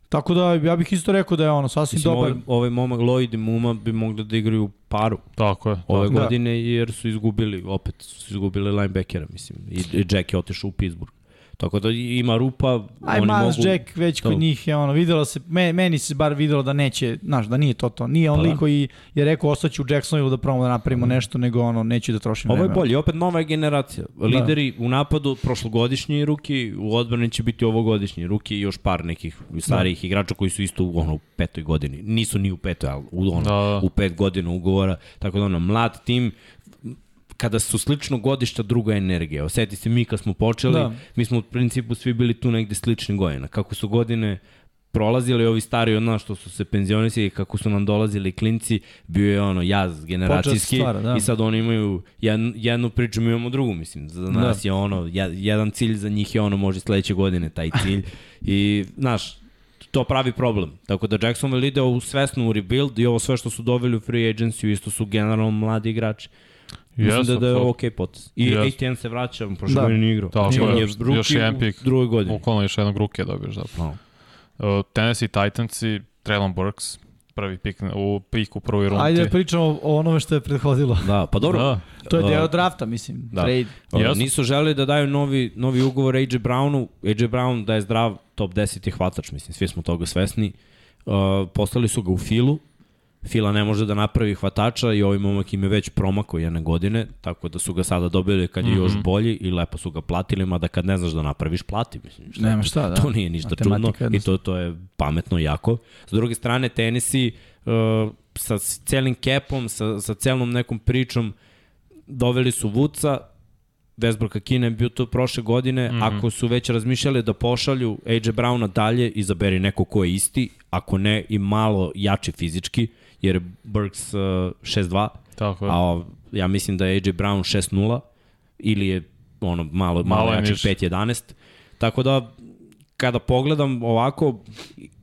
Tako da ja bih isto rekao da je ono sasvim Mislim, dobar. Ovaj, ovaj momak Lloyd i Muma bi mogli da igraju paru. Tako je. Ove da. godine jer su izgubili, opet su izgubili linebackera, mislim. I, i Jack je otišao u Pittsburgh. Tako da ima rupa, Aj, oni Miles mogu... Jack već kod to... njih je ono, videlo se, me, meni se bar videlo da neće, znaš, da nije to to. Nije on pa, lik da. koji je rekao ostaću u Jacksonville da probamo da napravimo mm. nešto, nego ono, neću da trošim vreme. Ovo je bolje, opet nova generacija. Da. Lideri da. u napadu prošlogodišnji ruki, u odbrani će biti ovogodišnji ruki i još par nekih starijih da. igrača koji su isto u, ono, u petoj godini. Nisu ni u petoj, ali u, ono, da. u pet godina ugovora. Tako da ono, mlad tim, kada su slično godišta druga energija. Oseti se mi kad smo počeli, da. mi smo u principu svi bili tu negde slični godina. Kako su godine prolazili ovi stari od nas što su se penzionisali kako su nam dolazili klinci, bio je ono jaz generacijski stvar, da. i sad oni imaju jednu, jednu priču, mi imamo drugu, mislim. Za da. nas da. je ono, jedan cilj za njih je ono može sledeće godine taj cilj i znaš, to pravi problem. Tako da Jacksonville ide u svesnu rebuild i ovo sve što su doveli u free agency isto su generalno mladi igrači. Mislim da, da je ok potez. I yes. ATN se vraća, prošle da. godine igrao. Tako znači, je, je još jedan pik. Drugoj godini. Ukolno još jednog ruke dobiješ zapravo. No. Uh, Tennessee Titansi, Traylon Burks, prvi pik u piku u prvoj rundi. Ajde da pričamo o onome što je prethodilo. Da, pa dobro. Da. To je deo Uh, drafta, mislim. da. Trade. Uh, Jasno. nisu želeli da daju novi, novi ugovor AJ Brownu. AJ Brown da je zdrav, top 10 je hvatač, mislim, svi smo toga svesni. Uh, poslali su ga u filu. Fila ne može da napravi hvatača i ovaj momak im je već promakao jedne godine, tako da su ga sada dobili kad je mm -hmm. još bolji i lepo su ga platili, mada kad ne znaš da napraviš, plati. Mislim, šta, Nema šta, da. To nije ništa čudno Matematika i to, to je pametno jako. S druge strane, tenisi uh, sa celim kepom, sa, sa celom nekom pričom, doveli su Vuca, Westbrooka Kina je bio tu prošle godine, mm Mhm. -hmm. ako su već razmišljali da pošalju AJ Browna dalje, izaberi neko ko je isti, ako ne i malo jači fizički, jer je Burks uh, 6-2, Tako je. a ja mislim da je AJ Brown 6-0 ili je ono malo, malo, Malo jači niže. 5-11. Tako da kada pogledam ovako,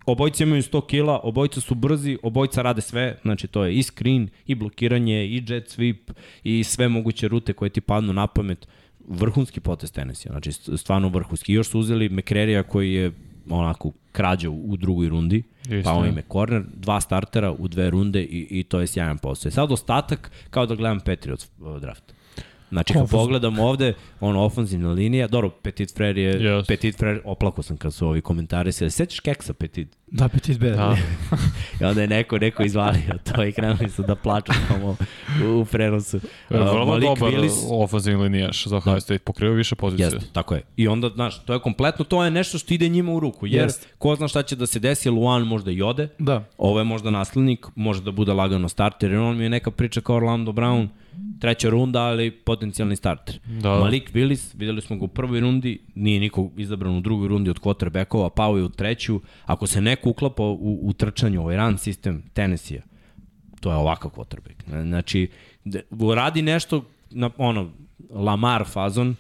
obojica imaju 100 kila, obojica su brzi, obojica rade sve, znači to je i screen, i blokiranje, i jet sweep, i sve moguće rute koje ti padnu na pamet. Vrhunski potez tenisija, znači stvarno vrhunski. I još su uzeli McCrary-a koji je onako krađa u, drugoj rundi, Isto pa on je. im je korner, dva startera u dve runde i, i to je sjajan posao. Sad ostatak kao da gledam Patriots uh, draft. Znači, kad Ofenzivna. pogledam ovde, ono, ofenzivna linija, dobro, Petit Frere je, Yes. yes. Petit Frere, oplako sam kad su ovi komentari, se sećaš keksa Petit? Da, Petit Bear. Da. I onda je neko, neko izvalio to i krenuli su da plaču tamo u, prenosu. Uh, Vrlo Malik dobar Willis, ofenzivni linijaš za Ohio State, pokrivao više pozicije. Jeste, tako je. I onda, znaš, to je kompletno, to je nešto što ide njima u ruku, jer Jeste. ko zna šta će da se desi, Luan možda i ode, Da. Ovo je možda naslednik, može da bude lagano starter, jer on mi je neka priča kao Orlando Brown, treća runda, ali potencijalni starter. Da. Malik Willis, videli smo ga u prvoj rundi, nije niko izabran u drugoj rundi od quarterbackova, pao je u treću. Ako se neko uklapa u, u trčanju, ovaj run sistem Tennessee, to je ovakav quarterback. Znači, radi nešto na ono, Lamar fazon,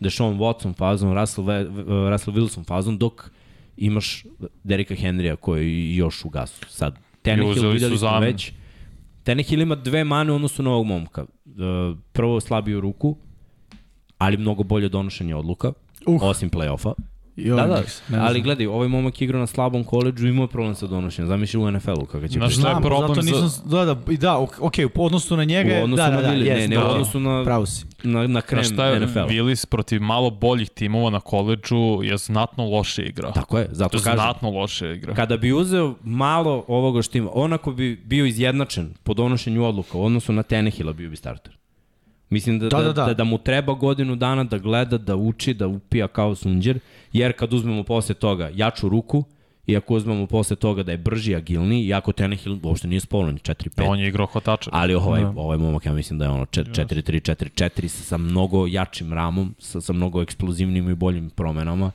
Deshaun Watson fazon, Russell, Ve, Russell Wilson fazon, dok imaš Derika Henrya koji je još u gasu. Sad, uzeli videli smo već. Tannehill ima dve mane u odnosu na ovog momka. E, Prvo slabiju ruku, ali mnogo bolje donošenje odluka, Uh. osim play-offa. I ovaj Da, da, ne ali znam. gledaj, ovaj momak igra na slabom koleđu i imao je problem sa donošenjem. Zamisli u NFL-u kada će Znaš biti. šta je Znam, problem zato za- nisam, da, da, i da, ok, u odnosu na njega, je- U odnosu da, da, na da, Willis, jest, ne, ne, da, u odnosu na, Pravo si. na, na krem Znaš šta je NFL. Willis protiv malo boljih timova na koleđu je znatno loše igra. Tako je, zato kažem. Znatno loše igra. Kada bi uzeo malo ovoga što ima, onako bi bio izjednačen po donošenju odluka u odnosu na Tenehila bio bi starter. Mislim da, Da, da, da, da, da. da, mu treba godinu dana da gleda, da uči, da upija kao sunđer, jer kad uzmemo posle toga jaču ruku, i ako uzmemo posle toga da je brži, agilniji, iako Tenehill uopšte nije spolno, ni 4-5, On je igrao hvatača. Ali ovaj, Da. ovaj momak, ja mislim da je ono 4-3-4-4 sa, sa mnogo jačim ramom, sa, sa mnogo eksplozivnim i boljim promenama.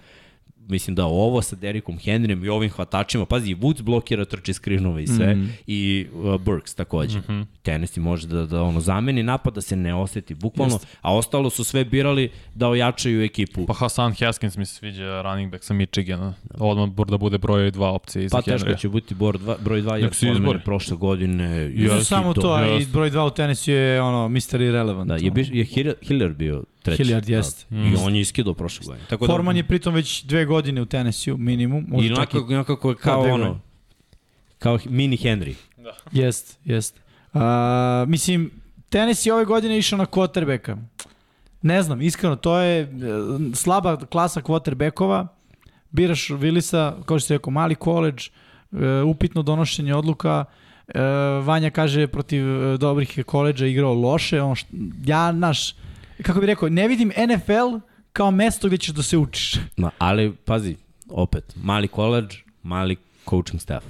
Mislim da ovo sa Derikom Henryem i ovim hvatačima, pazi, i Woods blokira trči skrinove i sve, mm -hmm. i uh, Burks takođe. Mm -hmm. Tennessee može da, da ono zameni napad, da se ne oseti bukvalno, Jeste. a ostalo su sve birali da ojačaju ekipu. Pa Hasan Haskins mi se sviđa running back sa Michigana. Odmah bor da bude broj dva opcije iza Pa teško Henrya. će biti bor dva, broj 2 jer izbori. prošle godine. Jaki samo to, a i broj 2 u tenisu je ono, Mr. Irrelevant. Da, je, je Hiller bio treći. Hilliard jeste. Da. I on je iskidao prošle godine. Tako Forman je pritom već dve godine u tenisiju, minimum. I Možda čak i onako, onako je kao dve ono, kao mini Henry. Jest, jest. Uh, mislim, tenis je ove godine išao na quarterbacka. Ne znam, iskreno, to je e, slaba klasa quarterbackova. Biraš Willisa, kao što se rekao, mali koleđ, e, upitno donošenje odluka. E, Vanja kaže protiv dobrih koleđa igrao loše. On št, ja, naš, kako bih rekao, ne vidim NFL kao mesto gde ćeš da se učiš. No, ali, pazi, opet, mali koleđ, mali coaching staff.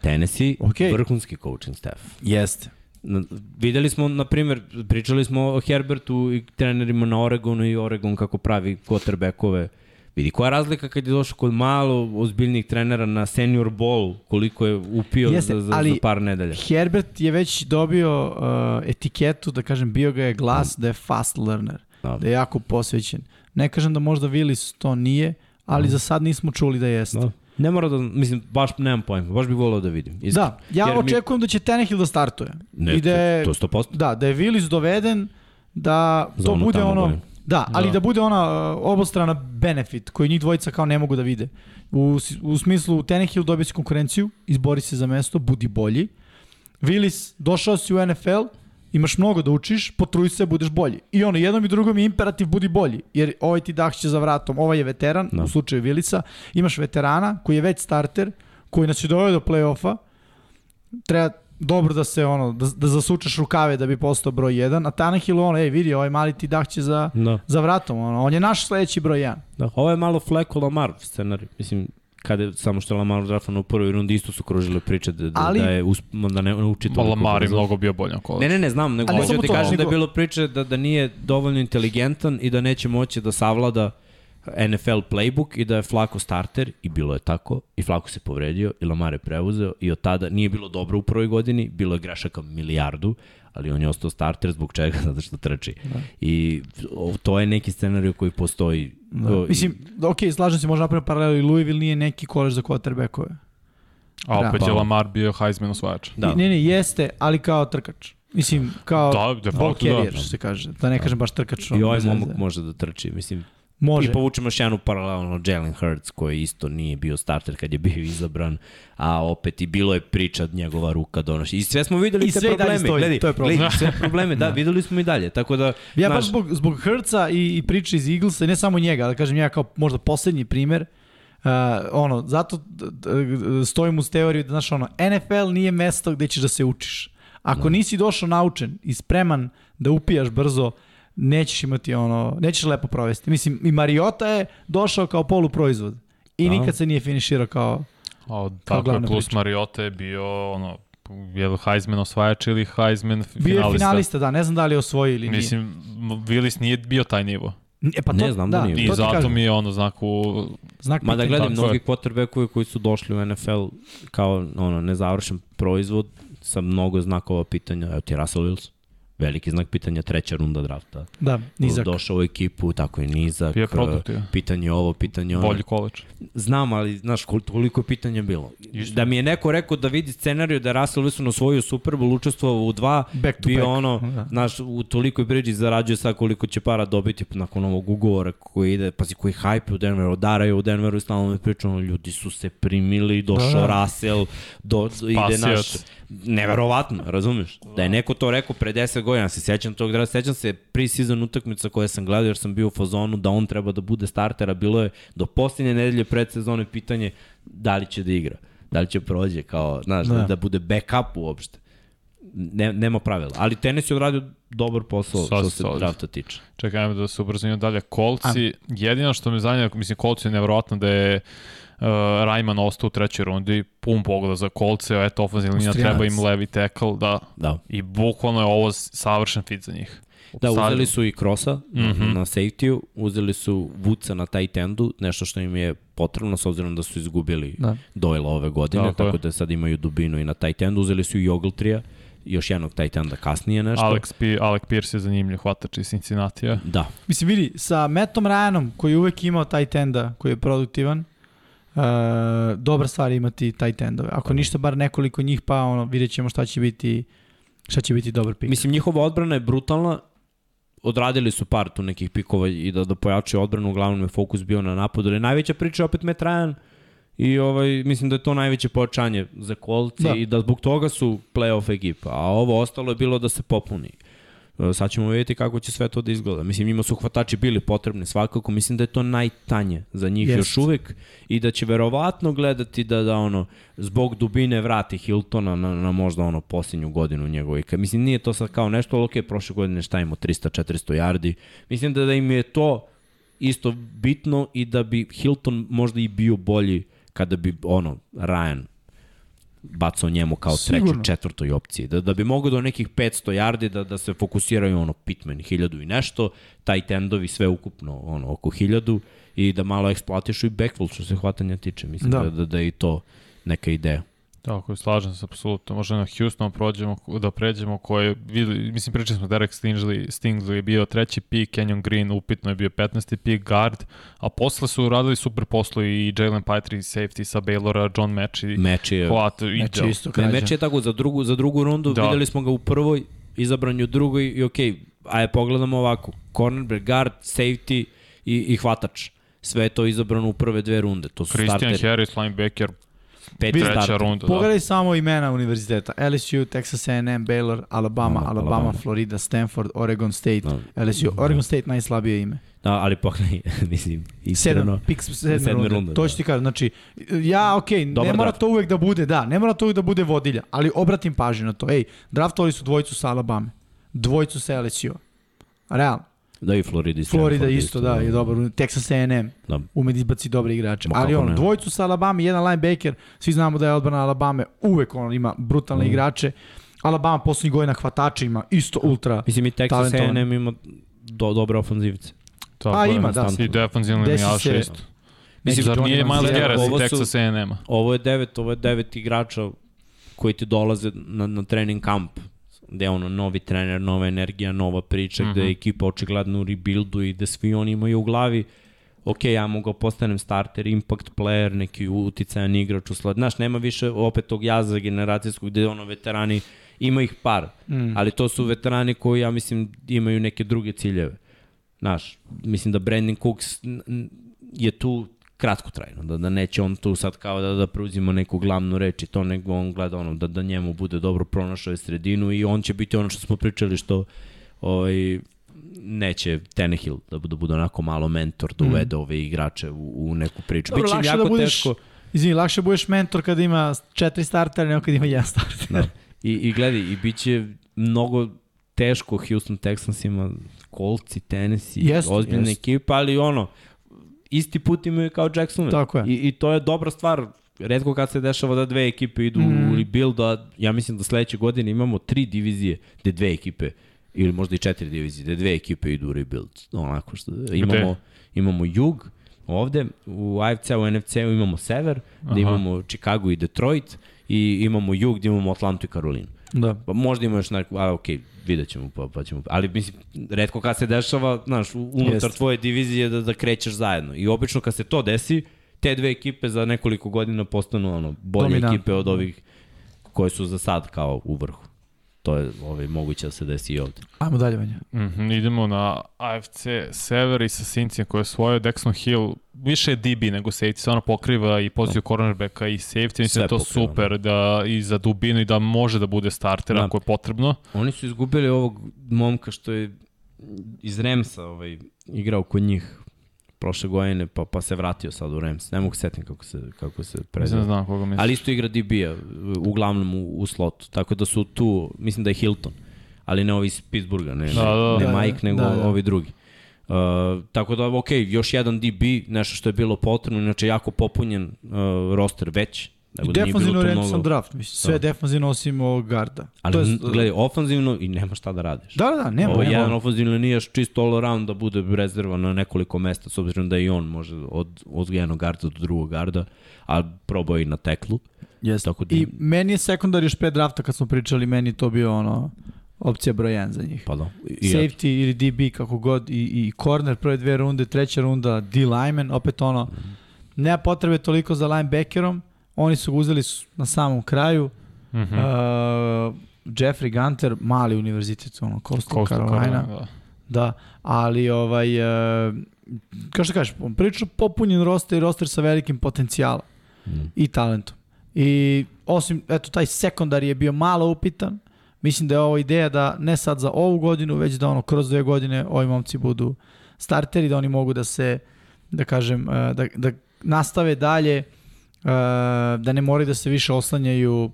Tennessee, Okej. vrhunski coaching staff. Jeste. Na- Videli smo, na primjer, pričali smo o Herbertu i trenerima na Oregonu i Oregon kako pravi quarterbackove. Vidi, koja je razlika kad je došao kod malo ozbiljnih trenera na senior bowl, koliko je upio Jeste, za, za, ali- za par nedelja. Herbert je već dobio uh, etiketu, da kažem, bio ga je glas da je fast learner, Da. da je jako posvećen. Ne kažem da možda Willis to nije, ali za sad nismo čuli da jeste. Da. Ne mora da, mislim, baš nemam pojma, baš bih volao da vidim. iskreno. Da, ja Jer mi- očekujem da će Tenehill da startuje. Ne, I da je, to, to je 100%. da, da je Willis doveden da Za to bude ono. Da, ali da, da bude ona uh, obostrana benefit koji njih dvojica kao ne mogu da vide. U, u smislu Tenehill dobije si konkurenciju, izbori se za mesto, budi bolji. Willis, došao si u NFL, imaš mnogo da učiš, potruj se, budeš bolji. I ono, jednom i drugom je imperativ, budi bolji. Jer ovaj ti dahće za vratom, ovaj je veteran. Da. u slučaju Willisa, imaš veterana koji je već starter, koji nas je doveo do play-offa, treba dobro da se ono da, da zasučeš rukave da bi postao broj 1, a Tannehill ono ej vidi ovaj mali ti dahće za da. za vratom, ono on je naš sledeći broj 1. Da, ovo je malo Fleko Lamar scenarij. Mislim kada je, samo što je Lamar drafan u prvoj rundi isto su kružile priče da, da, Ali, da je usp, da ne uči to. Lamar je mnogo bio boljan koleđ. Ne, ne, ne, znam, nego hoću da ti kažem da je bilo priče da, da nije dovoljno inteligentan i da neće moći da savlada NFL playbook i da je Flako starter i bilo je tako i Flako se povredio i Lamar je preuzeo i od tada nije bilo dobro u prvoj godini, bilo je grešaka milijardu, ali on je ostao starter zbog čega, zato što trči. Da. I to je neki scenarij koji postoji. Da. O, Mislim, ok, slažem se, možda napravimo paralelu i Louisville nije neki kolež za quarterbackove. A opet da. je Lamar bio Heisman osvajač. Da. Ne, ne, jeste, ali kao trkač. Mislim, kao da, de facto, carrier, da. što se kaže. Da ne kažem baš trkač. I ovaj momak može da trči. Mislim, Može. I povučemo još jednu paralelno Jalen Hurts koji isto nije bio starter kad je bio izabran, a opet i bilo je priča njegova ruka donoši. I sve smo videli I te probleme. Stoji, Gledi, to je problem. Gledi, sve probleme, da, da, videli smo i dalje. Tako da, ja baš zbog, zbog Hurtsa i, i priče iz Eaglesa, ne samo njega, ali kažem ja kao možda poslednji primer, Uh, ono, zato stojim uz teoriju da, znaš, ono, NFL nije mesto gde ćeš da se učiš. Ako no. Da. nisi došao naučen i spreman da upijaš brzo, nećeš imati ono, nećeš lepo provesti. Mislim, i Mariota je došao kao poluproizvod i A. nikad se nije finiširao kao, o, kao tako je, plus priča. Mariota je bio ono, je li Heisman osvajač ili Heisman finalista? Bio je finalista, da, ne znam da li je osvojio ili nije. Mislim, Willis nije bio taj nivo. E, pa to, ne znam da, da nije. I zato mi je ono znak u... Znak Ma da gledam mnogi quarterbackovi koji su došli u NFL kao ono, nezavršen proizvod sa mnogo znakova pitanja. Evo ti Russell Wilson veliki znak pitanja, treća runda drafta. Da, nizak. Došao u ekipu, tako je nizak. Je produktiv. Pitanje ovo, pitanje ono. Bolji koleč. Znam, ali znaš koliko je pitanja bilo. Isto. Da mi je neko rekao da vidi scenariju da je Russell Wilson osvojio Super Bowl, učestvovao u dva, back bio back. ono, da. znaš, u tolikoj priđi zarađuje sad koliko će para dobiti nakon ovog ugovora koji ide, pazi, koji hype u Denveru, odaraju u Denveru i stalno me pričamo, ljudi su se primili, došao da, da. Russell, do, ide naš neverovatno, razumeš? Da je neko to rekao pre 10 godina, se sećam tog da sećam se pre-season utakmica koje sam gledao jer sam bio u fazonu da on treba da bude starter, a bilo je do posljednje nedelje pred sezone pitanje da li će da igra, da li će prođe kao, znaš, da, da bude backup uopšte. Ne, nema pravila. Ali tenis je odradio dobar posao Sad, što se drafta tiče. Čekajmo da se ubrzimo dalje. Kolci, jedino što me zanima, mislim, Kolci je nevjerojatno da je uh, Uh, Rajman ostao u trećoj rundi, pun pogleda za kolce, eto ofenzivna linija treba im levi tackle, da. da. I bukvalno je ovo savršen fit za njih. Da, uzeli su i Krosa mm -hmm. na safety-u, uzeli su Vuca na tight endu, nešto što im je potrebno s obzirom da su izgubili da. Doyle ove godine, da, tako je. da sad imaju dubinu i na tight endu. Uzeli su i Ogletrija, još jednog tight enda kasnije nešto. Alex, P, Alec Pierce je zanimljiv hvatač iz Cincinnati-a. Da. Mislim, vidi, sa Mattom Ryanom, koji je uvek imao tight enda, koji je produktivan, Uh, dobra stvar imati tight endove. Ako ništa, bar nekoliko njih, pa ono, vidjet ćemo šta će biti šta će biti dobar pik. Mislim, njihova odbrana je brutalna, odradili su par tu nekih pikova i da, da pojačaju odbranu, uglavnom je fokus bio na napadu, ali najveća priča je opet Matt Ryan i ovaj, mislim da je to najveće pojačanje za kolci da. i da zbog toga su playoff ekipa, a ovo ostalo je bilo da se popuni. Uh, E, sad ćemo vidjeti kako će sve to da izgleda. Mislim, njima su hvatači bili potrebni svakako, mislim da je to najtanje za njih Jest. još uvek i da će verovatno gledati da, da ono, zbog dubine vrati Hiltona na, na možda ono posljednju godinu njegove. Mislim, nije to sad kao nešto, ali ok, prošle godine šta imamo, 300-400 yardi. Mislim da, da im je to isto bitno i da bi Hilton možda i bio bolji kada bi ono, Ryan bacao njemu kao Sigurno. trećoj, četvrtoj opciji. Da, da bi mogao do nekih 500 yardi da, da se fokusiraju ono Pitman hiljadu i nešto, taj tendovi sve ukupno ono, oko hiljadu i da malo eksploatišu i backfield što se hvatanja tiče. Mislim da, da, da, da je i to neka ideja. Tako je, slažem se apsolutno. Može na Houston prođemo, da pređemo koje, vidi, mislim pričali smo Derek Stingley, Stingley je bio treći pik, Kenyon Green upitno je bio 15. pik, guard, a posle su radili super poslo i Jalen Pitre safety sa Baylora, John Mechie, Mechie, Hvata, Mechie isto Ne, Mechie je tako, za drugu, za drugu rundu, da. videli smo ga u prvoj, izabranju u drugoj i okej, okay, ajde pogledamo ovako, cornerback, guard, safety i, i hvatač. Sve je to izabrano u prve dve runde. To su Christian starteri. Harris, linebacker, Peti treća runda. Da. Pogledaj samo imena univerziteta. LSU, Texas A&M, Baylor, Alabama, Alabama. Alabama, Florida, Stanford, Oregon State. Da. LSU, Oregon State najslabije ime. Da, ali pogledaj, mislim, Sedam, iskreno. pik sedme, sedme runde. runde, To da. ću ti kažem, znači, ja, okej, ne Dobar mora draft. to uvek da bude, da, ne mora to uvek da bude vodilja, ali obratim pažnju na to. Ej, draftovali su dvojicu sa Alabama, dvojicu sa LSU. Realno. Da i Florida i Florida Stanford isto, da, je dobar. Texas A&M, Da. ume da izbaci dobre igrače. Ma Ali on, ne. dvojicu sa Alabama, jedan linebacker, svi znamo da je odbrana Alabama, uvek on ima brutalne Mm. igrače. Alabama poslednjih godina hvatača ima isto ultra. Mislim i Texas Talentovan. A&M ima do, dobre ofanzivce. Tako A, je. ima, da. I defensivno Desi linijaš se- isto. Neki Zar nije Miles. Garrett i Texas A&M-a? Ovo je devet, ovo je devet igrača koji ti dolaze na, na trening kamp gde je ono novi trener, nova energija, nova priča, mm -hmm. gde Mhm. je ekipa očigledno u rebuildu i da svi oni imaju u glavi ok, ja mogu da postanem starter, impact player, neki uticajan igrač u sled. Znaš, nema više opet tog jaza generacijskog gde ono veterani, ima ih par, Mm. ali to su veterani koji, ja mislim, imaju neke druge ciljeve. Znaš, mislim da Brandon Cooks je tu kratkotrajno, da, da neće on tu sad kao da, da preuzima neku glavnu reč i to, nego on gleda ono, da, da njemu bude dobro pronašao je sredinu i on će biti ono što smo pričali što ovaj, neće Tenehill da, da bude onako malo mentor, da Mm. uvede ove igrače u, u neku priču. Dobro, Biće lakše jako da budeš- teško. Izvini, lakše budeš mentor kada ima četiri startera nego kada ima jedan starter. Da. I, I gledaj, i bit će mnogo teško Houston Texansima, Colts i Tennessee, Jeste, ozbiljna jeste. ekipa, ali ono, isti put imaju kao Jacksonville. Tako je. I, I to je dobra stvar. Redko kad se dešava da dve ekipe idu mm. u rebuild, a ja mislim da sledeće godine imamo tri divizije gde dve ekipe, ili možda i četiri divizije, gde dve ekipe idu u rebuild. Onako što imamo, imamo jug, ovde, u AFC-u, u NFC-u imamo sever, gde Aha. imamo Chicago i Detroit, i imamo jug gde imamo Atlantu i Karolinu. Da. Pa možda ima još neku, a okej, vidjet ćemo, pa, pa ćemo. Ali mislim, redko kad se dešava, znaš, unutar Jeste. tvoje divizije da, da krećeš zajedno. I obično kad se to desi, te dve ekipe za nekoliko godina postanu ono, bolje Dominantne. ekipe od ovih koje su za sad kao u vrhu. To je ovaj, moguće da se desi i ovde. Ajmo dalje, Vanja. Mm -hmm, idemo na AFC Sever i sa Cincijem koje je svoje Dexon Hill više je DB nego safety, stvarno pokriva i poziciju cornerbacka i safety, mislim da je to pokriva, super da, i za dubinu i da može da bude starter Da. ako je potrebno. Oni su izgubili ovog momka što je iz Remsa ovaj, igrao kod njih prošle godine, pa, pa se vratio sad u Rems. Ne mogu se setim kako se, kako se prezove. da znam koga misliš. Ali isto igra DB-a, uglavnom u, u slotu. Tako da su tu, mislim da je Hilton, ali ne ovi iz Pittsburgha, ne, Da, da, ne, da. Mike, nego Da, da. ovi drugi. Uh, tako da, ok, još jedan DB, nešto što je bilo potrebno, inače jako popunjen uh, roster već. Tako da nije defanzivno orientisan mnogo. draft, mislim, sve Da. defanzivno osim ovog garda. Ali, To je- gledaj, ofanzivno i nema šta da radiš. Da, da, da, nema, Ovo je jedan ofanzivni linijaš čisto all around da bude rezervan na nekoliko mesta, s obzirom da i on može od, od jednog garda do drugog garda, a probao i na teklu. Yes. Tako da, I meni je sekundar još pre drafta kad smo pričali, meni to bio ono opcija broj 1 za njih. pa da. I, Safety ili DB kako god i, i corner prve dve runde, treća runda D lineman, opet ono Mhm. nema potrebe toliko za linebackerom, oni su ga uzeli na samom kraju. Mm Mm. -hmm. Uh, Jeffrey Gunter, mali univerzitet, ono, Coastal, Carolina. da. Da, ali ovaj, uh, kao što kažeš, prilično popunjen roster i roster sa velikim potencijalom Mm. i talentom. I osim, eto, taj sekundar je bio malo upitan. Mislim da je ovo ideja da ne sad za ovu godinu, već da ono kroz dve godine ovi momci budu starteri, da oni mogu da se, da kažem, eh, da, da nastave dalje, da ne moraju da se više oslanjaju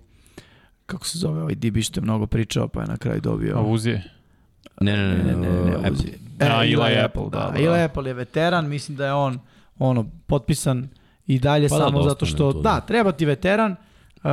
kako se zove ovaj DB što je mnogo pričao pa je na kraju dobio A Uzije. Ne, ne, ne, ne, ne, ne, Apple. Apple. E, A, Eli, Eli Apple, da. da, da, Eli da. Apple je veteran, mislim da je on ono potpisan i dalje Pa da, samo da zato što da, da. treba ti veteran. Uh,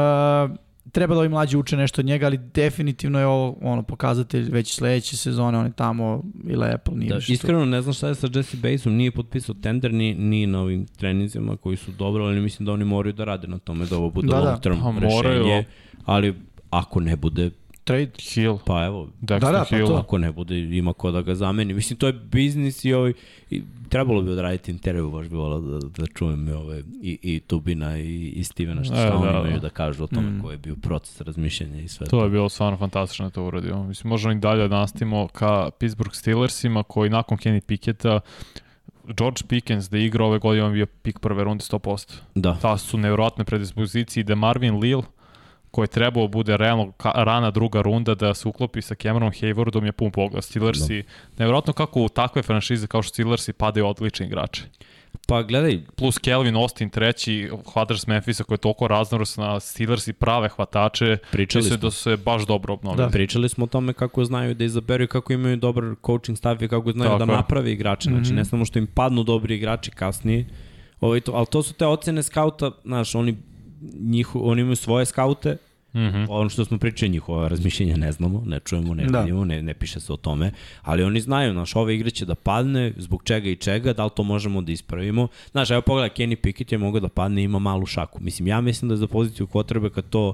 treba da ovi mlađi uče nešto od njega, ali definitivno je ovo ono pokazatelj već sledeće sezone, on je tamo ili Apple nije Da, tu. iskreno ne znam šta je sa Jesse Batesom, nije potpisao tender ni, ni na ovim treninzima koji su dobro, ali mislim da oni moraju da rade na tome da ovo bude Da, da, da. long term Pa rešenje, moraju. ali ako ne bude, Trade. Hill. Pa evo, Dexter Da, da, pa Hill. to. ako ne bude, ima ko da ga zameni. Mislim, to je biznis i, ovaj, i trebalo bi odraditi intervju, baš bi volao da, da čujem i, ove, i, i Tubina i, i Stevena što E, šta oni da, imaju da. da kažu o tome Mm. koji je bio proces razmišljanja i sve To je bilo stvarno fantastično da to uradio. Mislim, možemo i dalje da nastavimo ka Pittsburgh Steelersima, koji nakon Kenny Picketa George Pickens da igra ove godine, on bio pik prve runde 100%. Da. Ta su nevjerojatne predispozicije da Marvin Lil, koji je trebao bude realno ka, rana druga runda da se uklopi sa Cameron Haywardom je pun pogled. Steelersi, nevjerojatno kako u takve franšize kao što Steelersi padaju odlični igrači. Pa gledaj, Plus Kelvin Austin treći, hvatač s Memphisa koji je toliko raznorosna, Steelersi prave hvatače, pričali smo. da su se baš dobro obnovili. Da. Pričali smo o tome kako znaju da izaberu i kako imaju dobar coaching staff i kako znaju Tako da je. naprave igrače. Znači, Mhm. ne samo što im padnu dobri igrači kasnije, ovaj, to, ali to su te ocene skauta, znaš, oni, njiho, oni imaju svoje skaute, Mhm. ono što smo pričali, njihova razmišljenja ne znamo, ne čujemo, ne Da. vidimo, ne, ne piše se o tome, ali oni znaju, znaš, ove igre će da padne, zbog čega i čega, da li to možemo da ispravimo. Znaš, evo pogledaj, Kenny Pickett je mogao da padne ima malu šaku. Mislim, ja mislim da je za poziciju kad to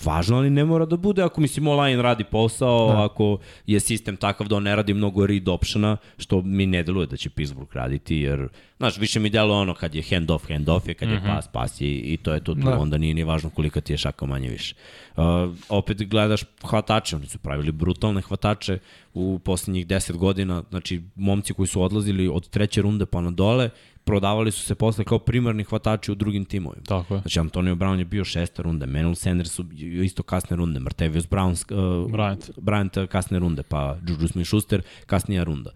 važno, ali ne mora da bude ako mislim online radi posao, Da. ako je sistem takav da on ne radi mnogo read optiona, što mi ne deluje da će Pittsburgh raditi, jer, znaš, više mi deluje ono kad je hand off, hand off je, kad je Mhm. pas, pas je i to je to, tu, Da. onda nije ni važno kolika ti je šaka manje više. Uh, opet gledaš hvatače, oni su pravili brutalne hvatače u poslednjih 10 godina, znači momci koji su odlazili od treće runde pa na dole, prodavali su se posle kao primarni hvatači u drugim timovima. Tako je. Znači, Antonio Brown je bio šesta runde, Manuel Sanders su isto kasne runde, Martavius Brown, uh, Bryant. Bryant kasne runde, pa Juju Smith-Schuster kasnija runda.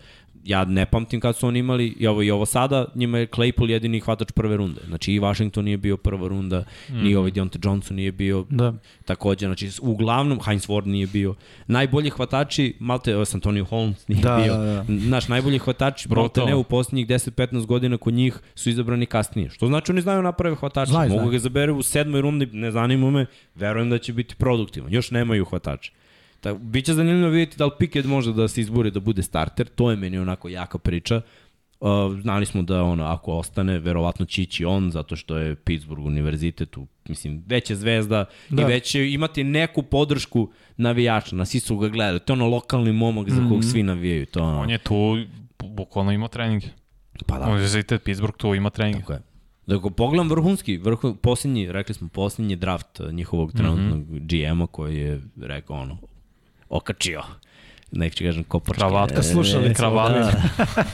Ja ne pamtim kad su oni imali, i ovo i ovo sada, njima je Claypool jedini hvatač prve runde. Znači i Washington nije bio prva runda, mm. ni ovaj Deontay Johnson nije bio Da. takođe, znači uglavnom Heinz Ward nije bio. Najbolji hvatači, Malte evo, Antonio Holmes nije Da, bio. da, da. Naš najbolji hvatač. Malte ne u poslednjih 10-15 godina kod njih su izabrani kasnije. Što znači oni znaju naprave hvatače. Znaju, Mogu znaju. ga izaberu u sedmoj rundi, ne zanima me, verujem da će biti produktivan. Još nemaju hvatače. Tako, biće zanimljivo vidjeti da li Pickett može da se izbori da bude starter, to je meni onako jaka priča. Uh, znali smo da ono, ako ostane, verovatno će ići on, zato što je Pittsburgh univerzitet, u, mislim, već je zvezda da. I već će imati neku podršku navijača, na svi su ga gledali, to je ono lokalni momak za kog svi navijaju, to ono, On je tu bu- bukvalno imao treninge. pa da, Univerzitet Pittsburgh tu ima treninge. tako je. Dakle, pogledam vrhunski, vrhu, posljednji, rekli smo, posljednji draft uh, njihovog trenutnog mm -hmm. GM-a koji je rekao ono, okačio nek će kažem kopačke. Kravata. Slušali smo, Kravata.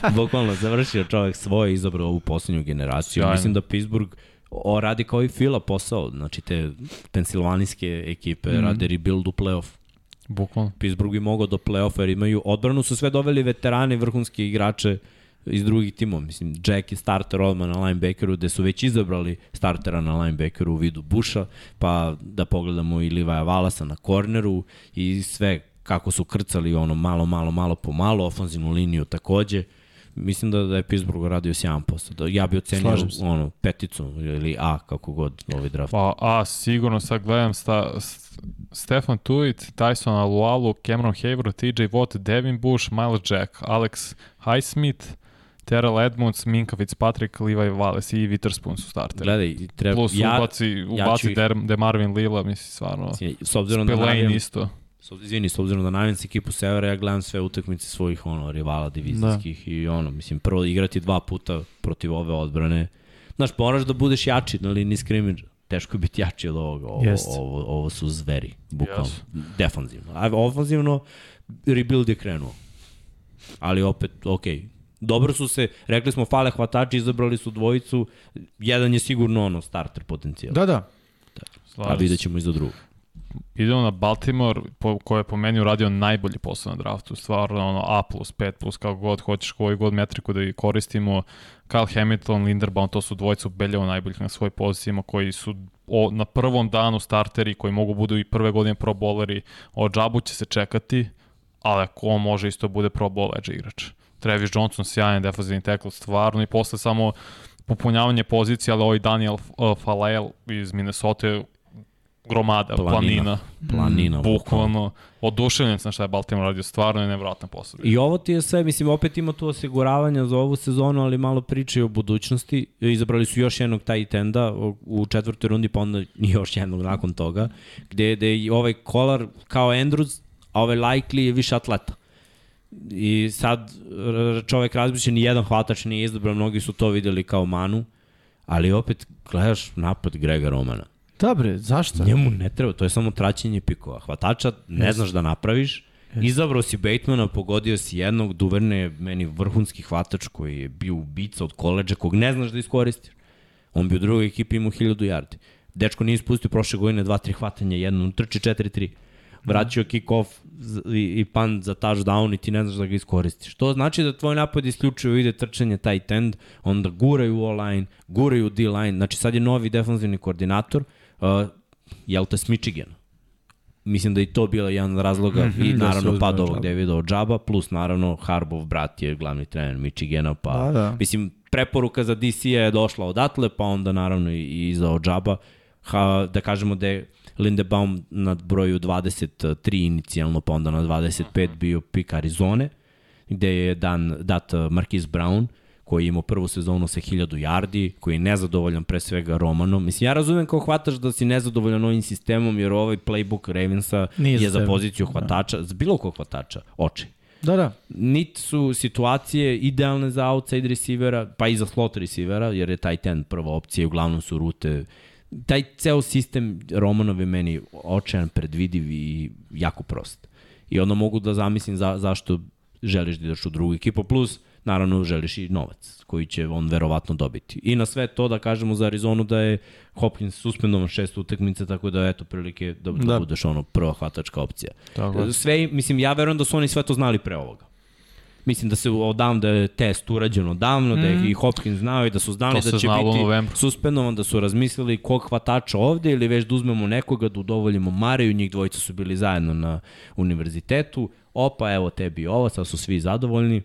Da, bukvalno završio čovjek svoje, izabrao ovu poslednju generaciju. Sjajno. Mislim da Pittsburgh o, radi kao i Fila posao, znači te pensilvanijske ekipe mm. rade rebuild u playoff. Bukvalno. Pittsburgh bi mogao do play-offa jer imaju odbranu, su sve doveli veterane, vrhunske igrače iz drugih timova. Mislim, Jack je starter odmah na linebackeru, gde su već izabrali startera na linebackeru u vidu Busha, pa da pogledamo i Livaja Valasa na korneru i sve kako su krcali ono malo, malo, malo po malo, ofanzivnu liniju takođe. Mislim da, da je Pittsburgh radio sjajan posao. Da, ja bi ocenio ono, peticu ili A, kako god, ovaj draft. Pa, a, sigurno sad gledam sta, Stefan Tuit, Tyson Alualu, Cameron Hayward, TJ Watt, Devin Bush, Miles Jack, Alex Highsmith, Terrell Edmonds, Minka Fitzpatrick, Levi Wallace i Witherspoon su starteri. Gledaj, treba, Plus ja, ubaci, ubaci ih- Der, Demarvin Lila, mislim, stvarno. s obzirom da Spillane navijam, isto. S izvini, s obzirom da navijam se ekipu Severa, ja gledam sve utakmice svojih ono, rivala divizijskih da. i ono, mislim, prvo igrati dva puta protiv ove odbrane. Znaš, moraš da budeš jači na liniji skrimidža. Teško je biti jači od ovoga. Ovo, Jeste. ovo, ovo su zveri, bukvalno. Jesu. Defanzivno. A ofanzivno, rebuild je krenuo. Ali opet, okej, okay. Dobro su se, rekli smo fale hvatači, izabrali su dvojicu, jedan je sigurno ono starter potencijal. Da, da. a Slažem vidjet ćemo i za drugog. Idemo na Baltimore, po, koji je po meni uradio najbolji posao na draftu, stvarno ono A+, 5+, plus, kako god hoćeš, koju god metriku da i koristimo. Kyle Hamilton, Linderbaum, to su dvojica ubedljivo najboljih na svojim pozicijama, koji su o, na prvom danu starteri, koji mogu budu i prve godine pro bowleri. O Džabu će se čekati, ali ako on može isto bude pro bowl edge igrač. Travis Johnson, sjajan defensivni tackle, stvarno, i posle samo popunjavanje pozicije, ali ovaj Daniel uh, Falael iz Minnesota gromada, planina. Planina. Planina. Mm, bukvalno, oduševljen sam šta je Baltimore radio, stvarno je nevratna posao. I ovo ti je sve, mislim, opet ima tu osiguravanja za ovu sezonu, ali malo priče o budućnosti. Izabrali su još jednog tight enda u četvrtoj rundi, pa onda još jednog nakon toga, gde, gde je ovaj kolar kao Andrews, a ovaj Likely je više atleta. I sad čovek razmišlja, ni jedan hvatač nije izdobro, mnogi su to videli kao manu, ali opet gledaš napad Grega Romana. Dobre, zašto? Njemu ne treba, to je samo traćenje pikova. Hvatača ne yes. znaš da napraviš, yes. izabrao si Batemana, pogodio si jednog, Duverne je meni vrhunski hvatač koji je bio ubica od koleđa, kog ne znaš da iskoristiš. On bi u drugoj ekipi imao 1000 yardi. Dečko nije ispustio prošle godine 2-3 hvatanja, jedno, trči 4-3 vraćao kick-off i, i pan za touchdown i ti ne znaš da ga iskoristiš. To znači da tvoj napad isključivo ide trčanje tight end, onda guraju O-line, guraju D-line, znači sad je novi defanzivni koordinator, uh, jel te s Michigana. Mislim da i to bila jedan od razloga mm -hmm, i da naravno da pad ovog Davida Džaba, plus naravno Harbov brat je glavni trener Michigana, pa da, da. mislim preporuka za DC je došla odatle, pa onda naravno i, i za Odžaba, ha, da kažemo da je Lindebaum na broju 23 inicijalno, pa onda na 25 bio pik Arizone, gde je dan, dat Marquise Brown, koji je imao prvu sezonu sa 1000 yardi, koji je nezadovoljan pre svega Romanom. Mislim, ja razumem kao hvataš da si nezadovoljan ovim sistemom, jer ovaj playbook Ravensa Nije je za poziciju da. hvatača, da. za bilo kog hvatača, oči. Da, da. Nit su situacije idealne za outside receivera, pa i za slot receivera, jer je taj ten prva opcija i uglavnom su rute taj ceo sistem Romanov je meni očajan, predvidiv i jako prost. I onda mogu da zamislim za, zašto želiš da ideš u drugu ekipu, plus naravno želiš i novac koji će on verovatno dobiti. I na sve to da kažemo za Arizonu da je Hopkins suspendovan šest utakmice, tako da eto prilike da, da. da budeš ono prva hvatačka opcija. Tako. Sve, mislim, ja verujem da su oni sve to znali pre ovoga. Mislim da se odavno da je test urađen davno, mm. da je mhm. i Hopkins znao i da su znali da će biti suspendovan, da su razmislili kog hvatača ovde ili već da uzmemo nekoga da udovoljimo Mariju, njih dvojica su bili zajedno na univerzitetu, opa evo tebi ovo, sad su svi zadovoljni.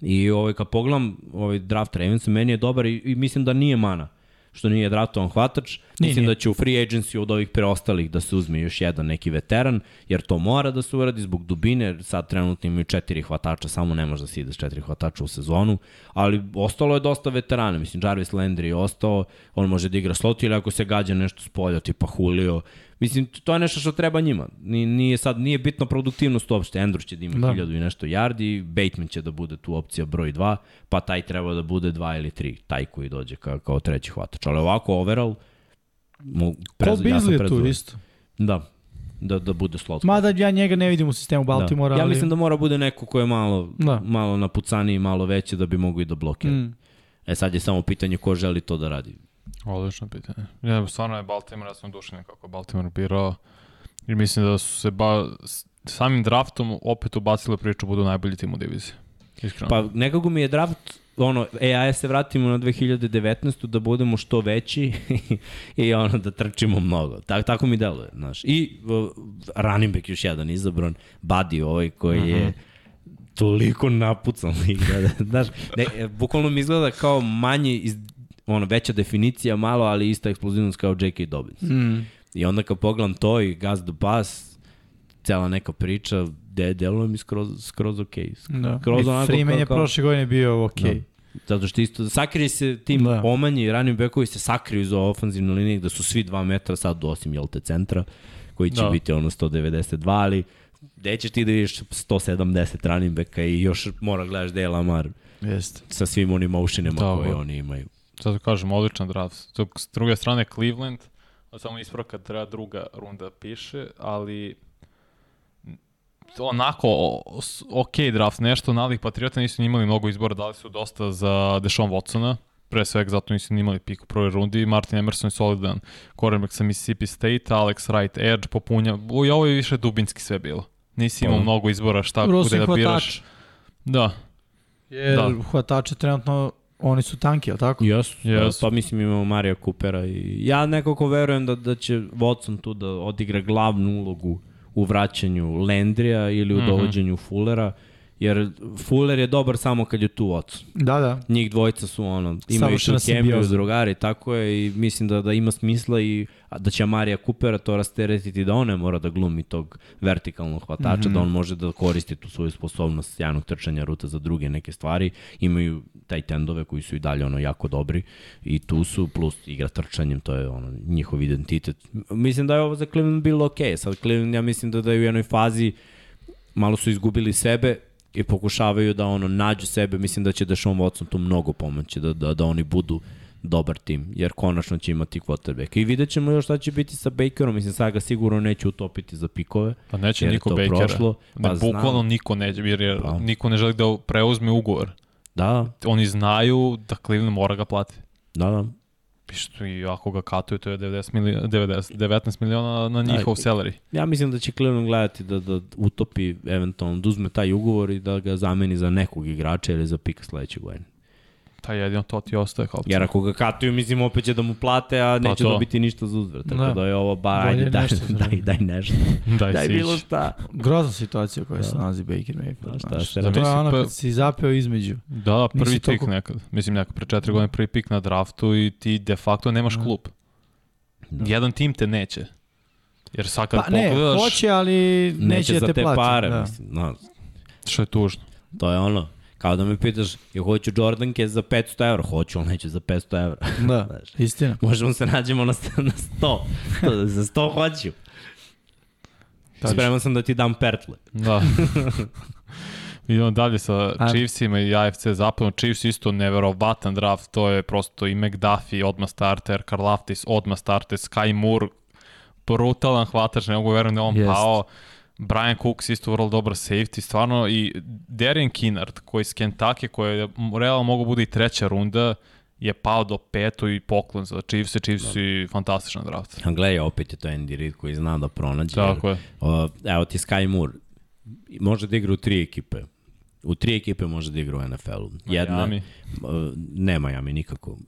I ovaj, kad pogledam ovaj draft Ravens, meni je dobar i, i mislim da nije mana što nije draftovan hvatač. Nije, Mislim nije. da će u free agency od ovih preostalih da se uzme još jedan neki veteran, jer to mora da se uradi zbog dubine, jer sad trenutno imaju četiri hvatača, samo ne može da se ide s četiri hvatača u sezonu, ali ostalo je dosta veterana, mislim, Jarvis Landry je ostao, on može da igra slot ili ako se gađa nešto s polja, tipa Julio, Mislim, to je nešto što treba njima. Nije, sad, nije bitno produktivnost uopšte. Andrews će da ima da. hiljadu i nešto yardi, Bateman će da bude tu opcija broj 2, pa taj treba da bude 2 ili 3, taj koji dođe kao, kao treći hvatač. Ali ovako, overall, mo, prez, ja sam tu isto. Da, da, da bude slot. Mada ja njega ne vidim u sistemu Baltimora. Da. Ja ali... mislim da mora bude neko ko je malo, da. malo napucaniji malo veći da bi mogu i da blokira. Mm. E sad je samo pitanje ko želi to da radi. Odlično pitanje. Ja, stvarno je Baltimore, ja sam dušen kako Baltimore birao i mislim da su se ba, samim draftom opet ubacili priču budu najbolji tim u diviziji. Iskreno. Pa nekako mi je draft ono, e, aj se vratimo na 2019. da budemo što veći i ono da trčimo mnogo. Tak, tako mi deluje, znaš. I uh, running back još jedan izabran, Buddy ovaj koji uh -huh. je mhm. toliko napucan da, da, znaš, ne, bukvalno mi izgleda kao manje iz ono, veća definicija malo, ali ista eksplozivnost kao J.K. Dobbins. Mm. I onda kad pogledam to i Gaz the Pass, cela neka priča, de, deluje mi skroz, skroz ok. Da. Skroz I Freeman je prošle godine bio ok. Da. Zato što isto, sakrije se tim da. omanji, ranim bekovi se sakriju za ofenzivnu liniju, da su svi 2 metra sad, osim jelte centra, koji će da. biti ono 192, ali gde ćeš ti da vidiš 170 running backa i još mora gledaš Dale Lamar Jest. sa svim onim motionima da, koje oni imaju. Zato kažem, odličan draft. S druge strane, Cleveland, samo ispravka treba druga runda piše, ali onako ok draft, nešto nalih Patriota nisu imali mnogo izbora, dali su dosta za Deshaun Watsona, pre svega zato nisu imali pik u prvoj rundi, Martin Emerson je solidan quarterback sa Mississippi State, Alex Wright, Edge, popunja, i ovo je više dubinski sve bilo. Nisi imao pa. mnogo izbora šta Rusin da biraš. Da. Jer da. hvatače trenutno Oni su tanki, ali tako? Jesu, yes. pa mislim imamo Marija Kupera i ja nekako verujem da, da će Watson tu da odigra glavnu ulogu u vraćanju Lendrija ili u mm -hmm. dovođenju Fullera Jer Fuller je dobar samo kad je tu Watson. Da, da. Njih dvojica su ono, imaju tu kemiju, drugari, tako je i mislim da da ima smisla i da će Marija Kupera to rasteretiti da on ne mora da glumi tog vertikalnog hvatača, mm. -hmm. da on može da koristi tu svoju sposobnost sjajnog trčanja ruta za druge neke stvari. Imaju taj tendove koji su i dalje ono jako dobri i tu su plus igra trčanjem, to je ono njihov identitet. Mislim da je ovo za Cleveland bilo okej. Sad Cleveland ja mislim da da je u jednoj fazi malo su izgubili sebe i pokušavaju da ono nađu sebe, mislim da će Deshaun Watson tu mnogo pomoći, da, da, da oni budu dobar tim, jer konačno će imati quarterback. I vidjet ćemo još šta će biti sa Bakerom, mislim sad ga sigurno neće utopiti za pikove. Pa neće niko Bakera. prošlo, ne, pa znam. bukvalno niko neće, jer, jer Pa. niko ne želi da preuzme ugovor. Da, Oni znaju da Cleveland mora ga plati. da, da. Što i ako ga katuju, to je 90 miliona, 90, 19 miliona na njihov Da, salary. Ja mislim da će Cleveland gledati da, da utopi, eventualno, da uzme taj ugovor i da ga zameni za nekog igrača ili za pika sledećeg godine. Pa jedino to ti ostaje kao opcija. Jer ako ga katuju, mislim, opet će da mu plate, a neće to. dobiti ništa za uzvrat. Tako Da. da, je ovo, ba, ajde, daj, nešto daj, njega. daj nešto. Daj, Daj bilo šta. Grozna situacija u kojoj se Da. nalazi Baker Mayfield. Da, šta znaš. se To je ono pa- kad si zapeo između. Da, prvi Nisi pik toliko- nekad. Mislim, neko pre četiri godine prvi pik na draftu i ti de facto nemaš Da. klub. Da. Jedan tim te neće. Jer sad kad Pa ne, pogledaš, hoće, ali neće, Neće da te te plati. pare, da. mislim. No, što je tužno. to je ono, kao da me pitaš, ja hoću Jordanke za 500 evra, hoću, ali neću za 500 evra. Da, Znaš. istina. Možemo se nađemo na, na 100. To, za 100 hoću. Spreman sam da ti dam pertle. Da. Idemo dalje sa Ajde. Chiefsima i AFC zapadom. Chiefs isto neverovatan draft, to je prosto i McDuffie, odmah starter, Karlaftis, odmah starter, Sky Moore, brutalan hvatač, ne mogu verujem da on Jest. pao. Brian Cooks isto vrlo dobar safety, stvarno i Darian Kinnard koji iz Kentucky, koji je realno mogu bude i treća runda, je pao do petu i poklon za Chiefs, Chiefs i fantastičan draft. Gledaj, opet je to Andy Reid koji zna da pronađe. Tako jer, je. o, evo ti Sky Moore. Može da igra u tri ekipe. U tri ekipe može da igra u NFL-u. Jedna, Miami. Uh, ne Miami nikako.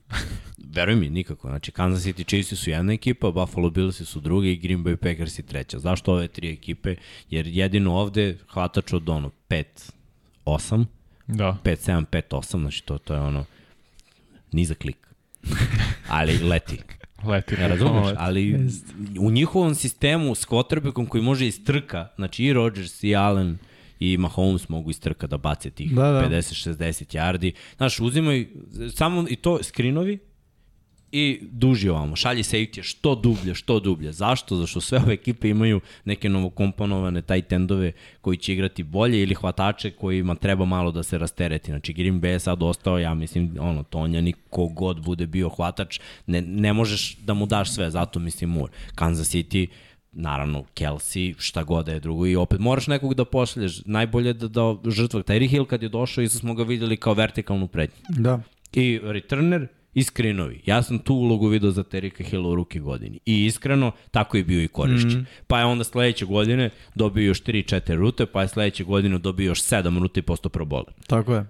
Veruj mi, nikako. Znači, Kansas City Chiefs su jedna ekipa, Buffalo Bills su druga i Green Bay Packers i treća. Zašto ove tri ekipe? Jer jedino ovde hvatač od ono 5 8 Da. 5 7 5 8, znači to to je ono nizak klik. Ali leti. Leti. Ne razumeš, leti. ali u njihovom sistemu s quarterbackom koji može iz trka, znači i Rodgers i Allen i Mahomes mogu iz trka da bace tih Da, da. 50-60 yardi. Znaš, uzimaju samo i to skrinovi i duži ovamo. Šalji safety što dublje, što dublje. Zašto? Zašto sve ove ekipe imaju neke novokomponovane taj tendove koji će igrati bolje ili hvatače kojima treba malo da se rastereti. Znači Green Bay je sad ostao, ja mislim, ono, Tonjani, kogod bude bio hvatač, ne, ne možeš da mu daš sve, zato mislim Moore. Kansas City, naravno Kelsey, šta god da je drugo i opet moraš nekog da pošalješ. Najbolje je da, da žrtva. Tyreek Hill kad je došao, isto smo ga videli kao vertikalnu prednju Da. i returner i screenovi. Ja sam tu ulogu video za Terika Hilla u ruki godini. I iskreno, tako je bio i korišćen. Mm. Pa je onda sledeće godine dobio još 3-4 rute, pa je sledeće godine dobio još 7 rute i postao pro bowler. Tako je.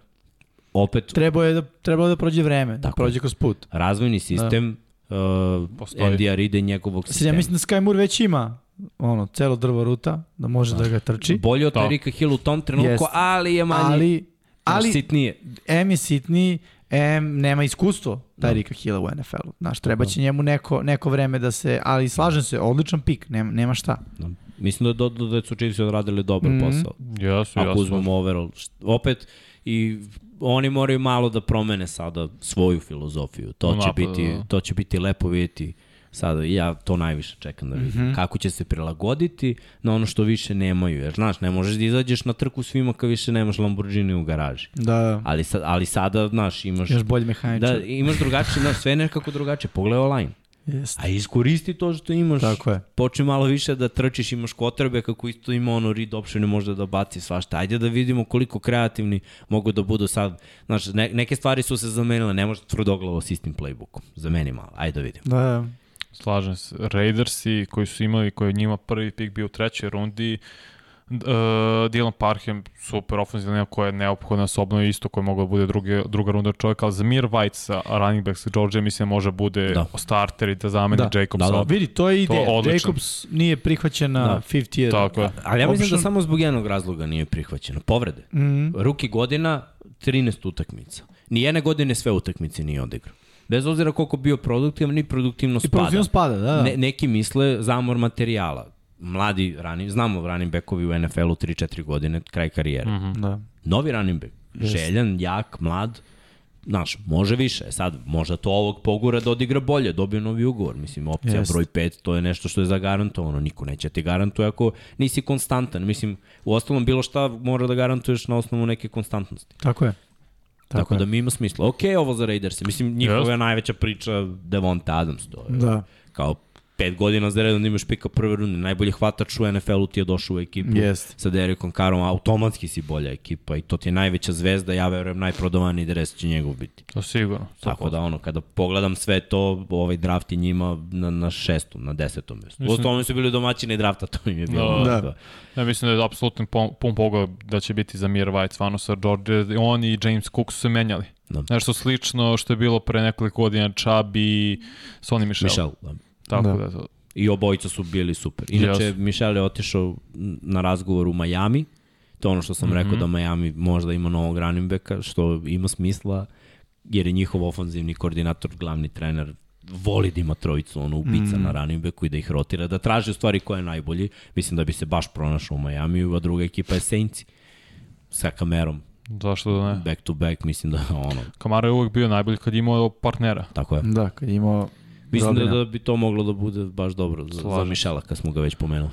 Opet, Trebao je da, trebao da prođe vreme, da Tako prođe kroz put. razvojni sistem uh. Andy Arida i njegovog Sad ja sistema. mislim da Sky Moore već ima ono, celo drvo ruta, da može da ga trči. Bolje od Da. Terika Hill u tom trenutku, Jest. ali je manje Ali, ali sitnije. M je sitniji, M nema iskustvo Tyrika Hilla u NFL-u. Znaš, treba će njemu neko, neko vreme da se, ali slažem se, odličan pik, nema, nema šta. Da. Mislim da, da, da su Chiefs odradili dobar Mhm. posao. Jesu, Ako jesu. uzmemo overall. Opet, i oni moraju malo da promene sada svoju filozofiju. To No, će, napada, biti, da. to će biti lepo vidjeti sada. Ja to najviše čekam da vidim. Mhm. Kako će se prilagoditi na ono što više nemaju. Jer, znaš, ne možeš da izađeš na trku svima kad više nemaš Lamborghini u garaži. Da, Ali, sa, ali sada, znaš, imaš... još bolji mehaničar. Da, imaš drugačije, znaš, sve nekako drugačije. Pogledaj online. Jeste. A iskoristi to što imaš. Tako je. Počne malo više da trčiš, imaš kotrbe kako isto ima ono read option može da baci svašta. Ajde da vidimo koliko kreativni mogu da budu sad. Znaš, ne, neke stvari su se zamenile, ne može tvrdoglavo s istim playbookom. Za meni malo. Ajde da vidimo. Da, da. Slažem se. Raidersi koji su imali, koji je njima prvi pik bio u trećoj rundi, Uh, Dylan Parham, super ofenzivna koja je neophodna osobno isto koja mogla da bude druge, druga runda čovjeka, ali za Mir White sa running back sa Georgia mislim može bude da. starter i da zameni da. Jacobsa. Da, da. Vidi, to je ideja. To Jacobs nije prihvaćen na da. 50 year. Tako je. Ali ja mislim da samo zbog jednog razloga nije prihvaćeno. Povrede. Mm -hmm. Ruki godina, 13 utakmica. Nijedne godine sve utakmice nije odigrao. Bez obzira koliko bio produktivan, ni produktivno spada. I produktivno spada, da. da. Ne, neki misle zamor materijala mladi running, znamo running backovi u NFL-u 3-4 godine, kraj karijere. Mm -hmm. da. Novi running back, yes. željan, jak, mlad, znaš, može više. Sad, možda to ovog pogura da odigra bolje, dobije novi ugovor. Mislim, opcija yes. broj 5, to je nešto što je zagarantovano. Niko neće ti garantuje ako nisi konstantan. Mislim, u ostalom bilo šta mora da garantuješ na osnovu neke konstantnosti. Tako je. Tako, Tako da mi ima smisla. Ok, ovo za Raiders. Mislim, njihova yes. najveća priča Devonta Adams. To je da. kao pet godina za redom da imaš pika prve runde, najbolji hvatač u NFL-u ti je došao u ekipu yes. sa Derekom Karom, automatski si bolja ekipa i to ti je najveća zvezda, ja verujem najprodovaniji dres će njegov biti. To sigurno. Tako da ono, kada pogledam sve to, ovaj draft je njima na, na šestom, na desetom mjestu. Mislim... Ostalo su bili domaćini drafta, to im je bilo. Da. da. Ja mislim da je apsolutno pun, pogled da će biti za Mir White, stvarno sa George, on i James Cook su se menjali. Da. Nešto slično što je bilo pre nekoliko godina Chubb i Sonny Michel. Michel, da. Tako da, da to... I obojica su bili super. Inače, yes. Michel je otišao na razgovor u Miami. To je ono što sam mm -hmm. rekao da Miami možda ima novog running backa, što ima smisla, jer je njihov ofanzivni koordinator, glavni trener, voli da ima trojicu, ono, ubica mm. na running backu i da ih rotira, da traži u stvari ko je najbolji. Mislim da bi se baš pronašao u Miami, a druga ekipa je Saints sa kamerom. Zašto da ne? Back to back, mislim da ono... Kamara je uvek bio najbolji kad imao partnera. Tako je. Da, kad imao Mislim da, da bi to moglo da bude baš dobro za, za Mišela kad smo ga već pomenuli.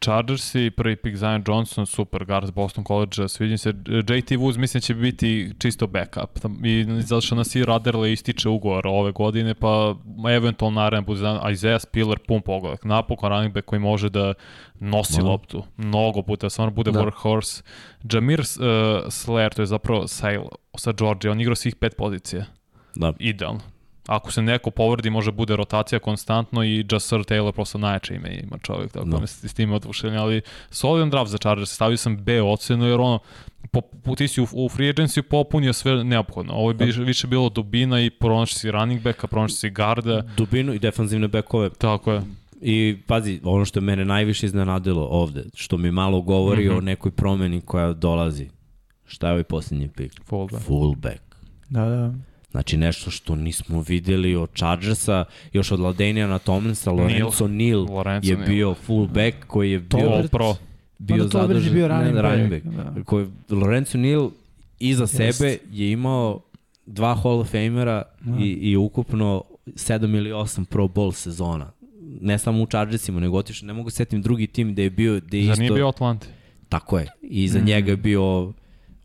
Chargers i prvi pick Zion Johnson, super guard Boston College, sviđam se. JT Woods mislim da će biti čisto backup. I zato što nas i Raderle ističe ugovor ove godine, pa eventualno naravno bude Isaiah Spiller pun pogodak. Napokon running back koji može da nosi no. loptu. Mnogo puta, stvarno bude da. workhorse. Jamir uh, Slayer, to je zapravo Sail sa Georgia, on igra svih pet pozicija. Da. Idealno ako se neko povredi, može bude rotacija konstantno i Jasser Taylor prosto najjače ime ima čovjek, tako no. Da. s tim odvušenja, ali solidan draft za Chargers, stavio sam B ocenu jer ono, po, po, ti si u, u free agency popunio sve neophodno. Ovo je bi, više bilo dubina i pronaći si running backa, pronaći si garda. Dubinu i defanzivne bekove. Tako je. I pazi, ono što je mene najviše iznenadilo ovde, što mi malo govori mm -hmm. o nekoj promeni koja dolazi. Šta je ovaj posljednji pik? Fullback. Fullback. Da, da. Znači nešto što nismo videli od Chargersa, još od Ladaniana Tomlinsa, Lorenzo Neal, Lorenzo je Neal. bio fullback koji je bio Tolbert, pro. Bio zadužen, je bio running, running back. Da. Koji, Lorenzo Neal iza yes. sebe je imao dva Hall of Famera da. i, i ukupno 7 ili 8 Pro Bowl sezona. Ne samo u Chargersima, nego otišao, ne mogu setim drugi tim da je bio... Da je Zar isto, nije bio Atlante? Tako je. I za mm. njega je bio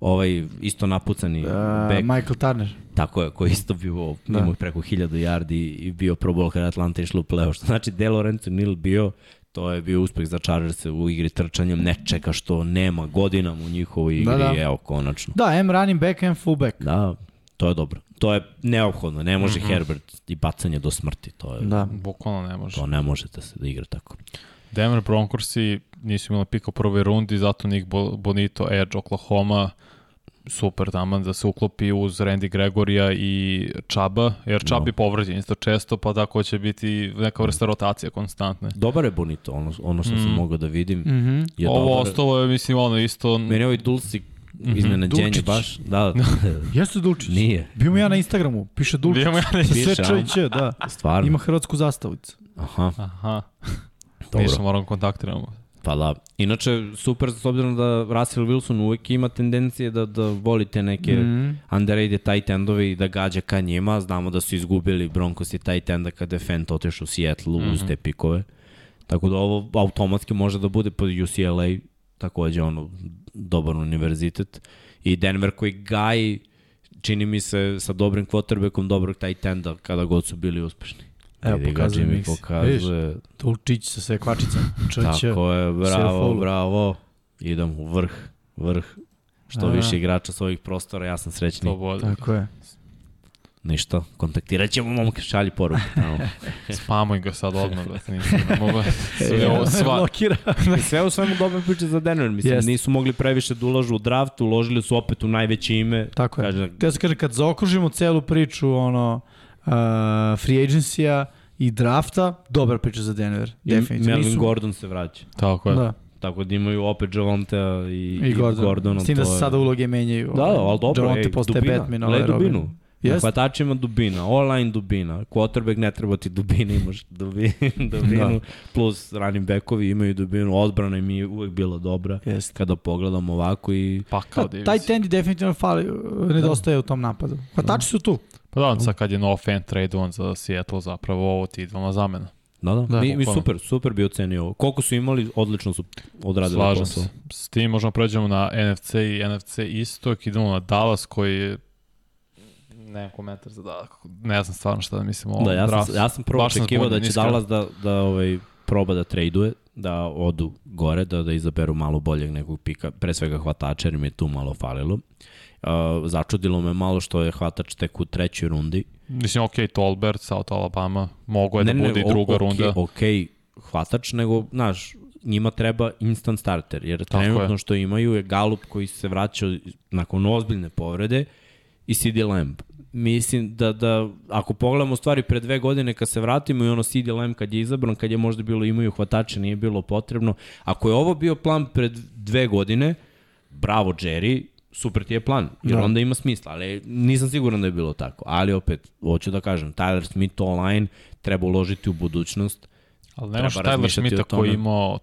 ovaj isto napucani uh, back. Michael Turner. Tako je, koji isto bio, da. imao preko 1000 yardi i bio pro bowl kada Atlanta išla u play Što znači, De Lorenzo Nil bio, to je bio uspeh za Chargers u igri trčanjem nečega što nema godinama u njihovoj igri, da, da. evo, konačno. Da, M running back, M fullback. Da, to je dobro. To je neophodno, ne može mm -hmm. Herbert i bacanje do smrti, to je... Da, bukvalno ne može. To ne možete se da igra tako. Denver Broncorsi nisu imali pika u prvoj rundi, zato Nick Bonito, Edge, Oklahoma, super tamo da se uklopi uz Randy Gregorija i Čaba, jer Čab no. je povređen isto često, pa tako će biti neka vrsta rotacije konstantne. Dobar je Bonito, ono, ono što mm. sam mogao da vidim. Mm -hmm. je Ovo dobar. ostalo je, mislim, ono isto... Meni je ovaj Dulci mhm. iznenađenje Dulčić. baš. Da, da. Jeste Dulčić? Nije. Bio ja na Instagramu, piše Dulčić. Bio ja na Instagramu. Sve da. Stvarno. Ima hrvatsku zastavicu. Aha. Aha. Dobro. Nisam moram kontaktiramo. Pa da. Inače, super s obzirom da Russell Wilson uvek ima tendencije da, da volite neke mm underrated tight endove i da gađa ka njima. Znamo da su izgubili Broncos i tight enda kada je Fent otišao u Seattle mm -hmm. uz te pikove. Tako da ovo automatski može da bude pod UCLA, takođe ono, dobar univerzitet. I Denver koji gaji, čini mi se, sa dobrim quarterbackom, dobrog tight enda kada god su bili uspešni. Evo, pokazuje mi pokazuje. Tulčić sa sve kvačicom. Tako je, bravo, bravo. Idem u vrh, vrh. Što A, više igrača s ovih prostora, ja sam srećni. To Tako je. Ništa, kontaktirat ćemo momka, šalji poruku. tamo. Spamuj ga sad odmah, da nisam ne mogu. Sve ovo, sva, Blokira. Sve u svemu dobre priče za Denver. Mislim, Jeste. nisu mogli previše da ulažu u draft, uložili su opet u najveće ime. Tako je. Kaže, Te se kaže, kad zaokružimo celu priču, ono, uh, free agency-a i drafta, dobra priča za Denver. i Definitivno. Melvin Nisu- Gordon se vraća. tako je. Da, Tako da imaju opet Javontea i, i Gordon. Gordona. S tim da to se je- sada uloge menjaju. Da, da, ali dobro, Javonte ej, postaje dubina, Batman, gledaj ovaj dubinu. Na Jeste? hvatačima dubina, online dubina, quarterback ne treba ti dubina, imaš dubinu, dubinu Da. plus running backovi imaju dubinu, odbrana im je uvek bila dobra Jeste. kada pogledam ovako i Pa kao Da, taj tendi definitivno fali, nedostaje u tom napadu. Hvatači su tu. Pa da, sad kad je no fan trade on za Seattle, zapravo ovo ti idealna zamena. Da, da, Da, mi, mi super, super bi ocenio ovo. Koliko su imali, odlično su odradili Slažem posao. se. S tim možemo pređemo na NFC i NFC istok, idemo na Dallas koji je ne komentar za Dallas. Ne znam stvarno šta da mislim o ovom Da, ja sam, draftu. ja sam prvo očekivao da će iskreno. Dallas da, da ovaj, proba da traduje, da odu gore, da, da izaberu malo boljeg nekog pika, pre svega hvatača, jer mi je tu malo falilo. Uh, začudilo me malo što je hvatač tek u trećoj rundi. Mislim, ok, Tolbert, South Alabama, mogo je da bude i o- druga okej, runda. Ok, hvatač, nego, znaš, njima treba instant starter, jer Tako trenutno je. što imaju je Galup koji se vraća nakon ozbiljne povrede i CD Lamb. Mislim da, da ako pogledamo stvari pre dve godine kad se vratimo i ono CD Lamb kad je izabran, kad je možda bilo imaju hvatače, nije bilo potrebno. Ako je ovo bio plan pred dve godine, bravo Jerry, super ti je plan, jer Da. onda ima smisla, ali nisam siguran da je bilo tako. Ali opet, hoću da kažem, Tyler Smith online treba uložiti u budućnost, Ali nemaš Tyler Smitha koji je imao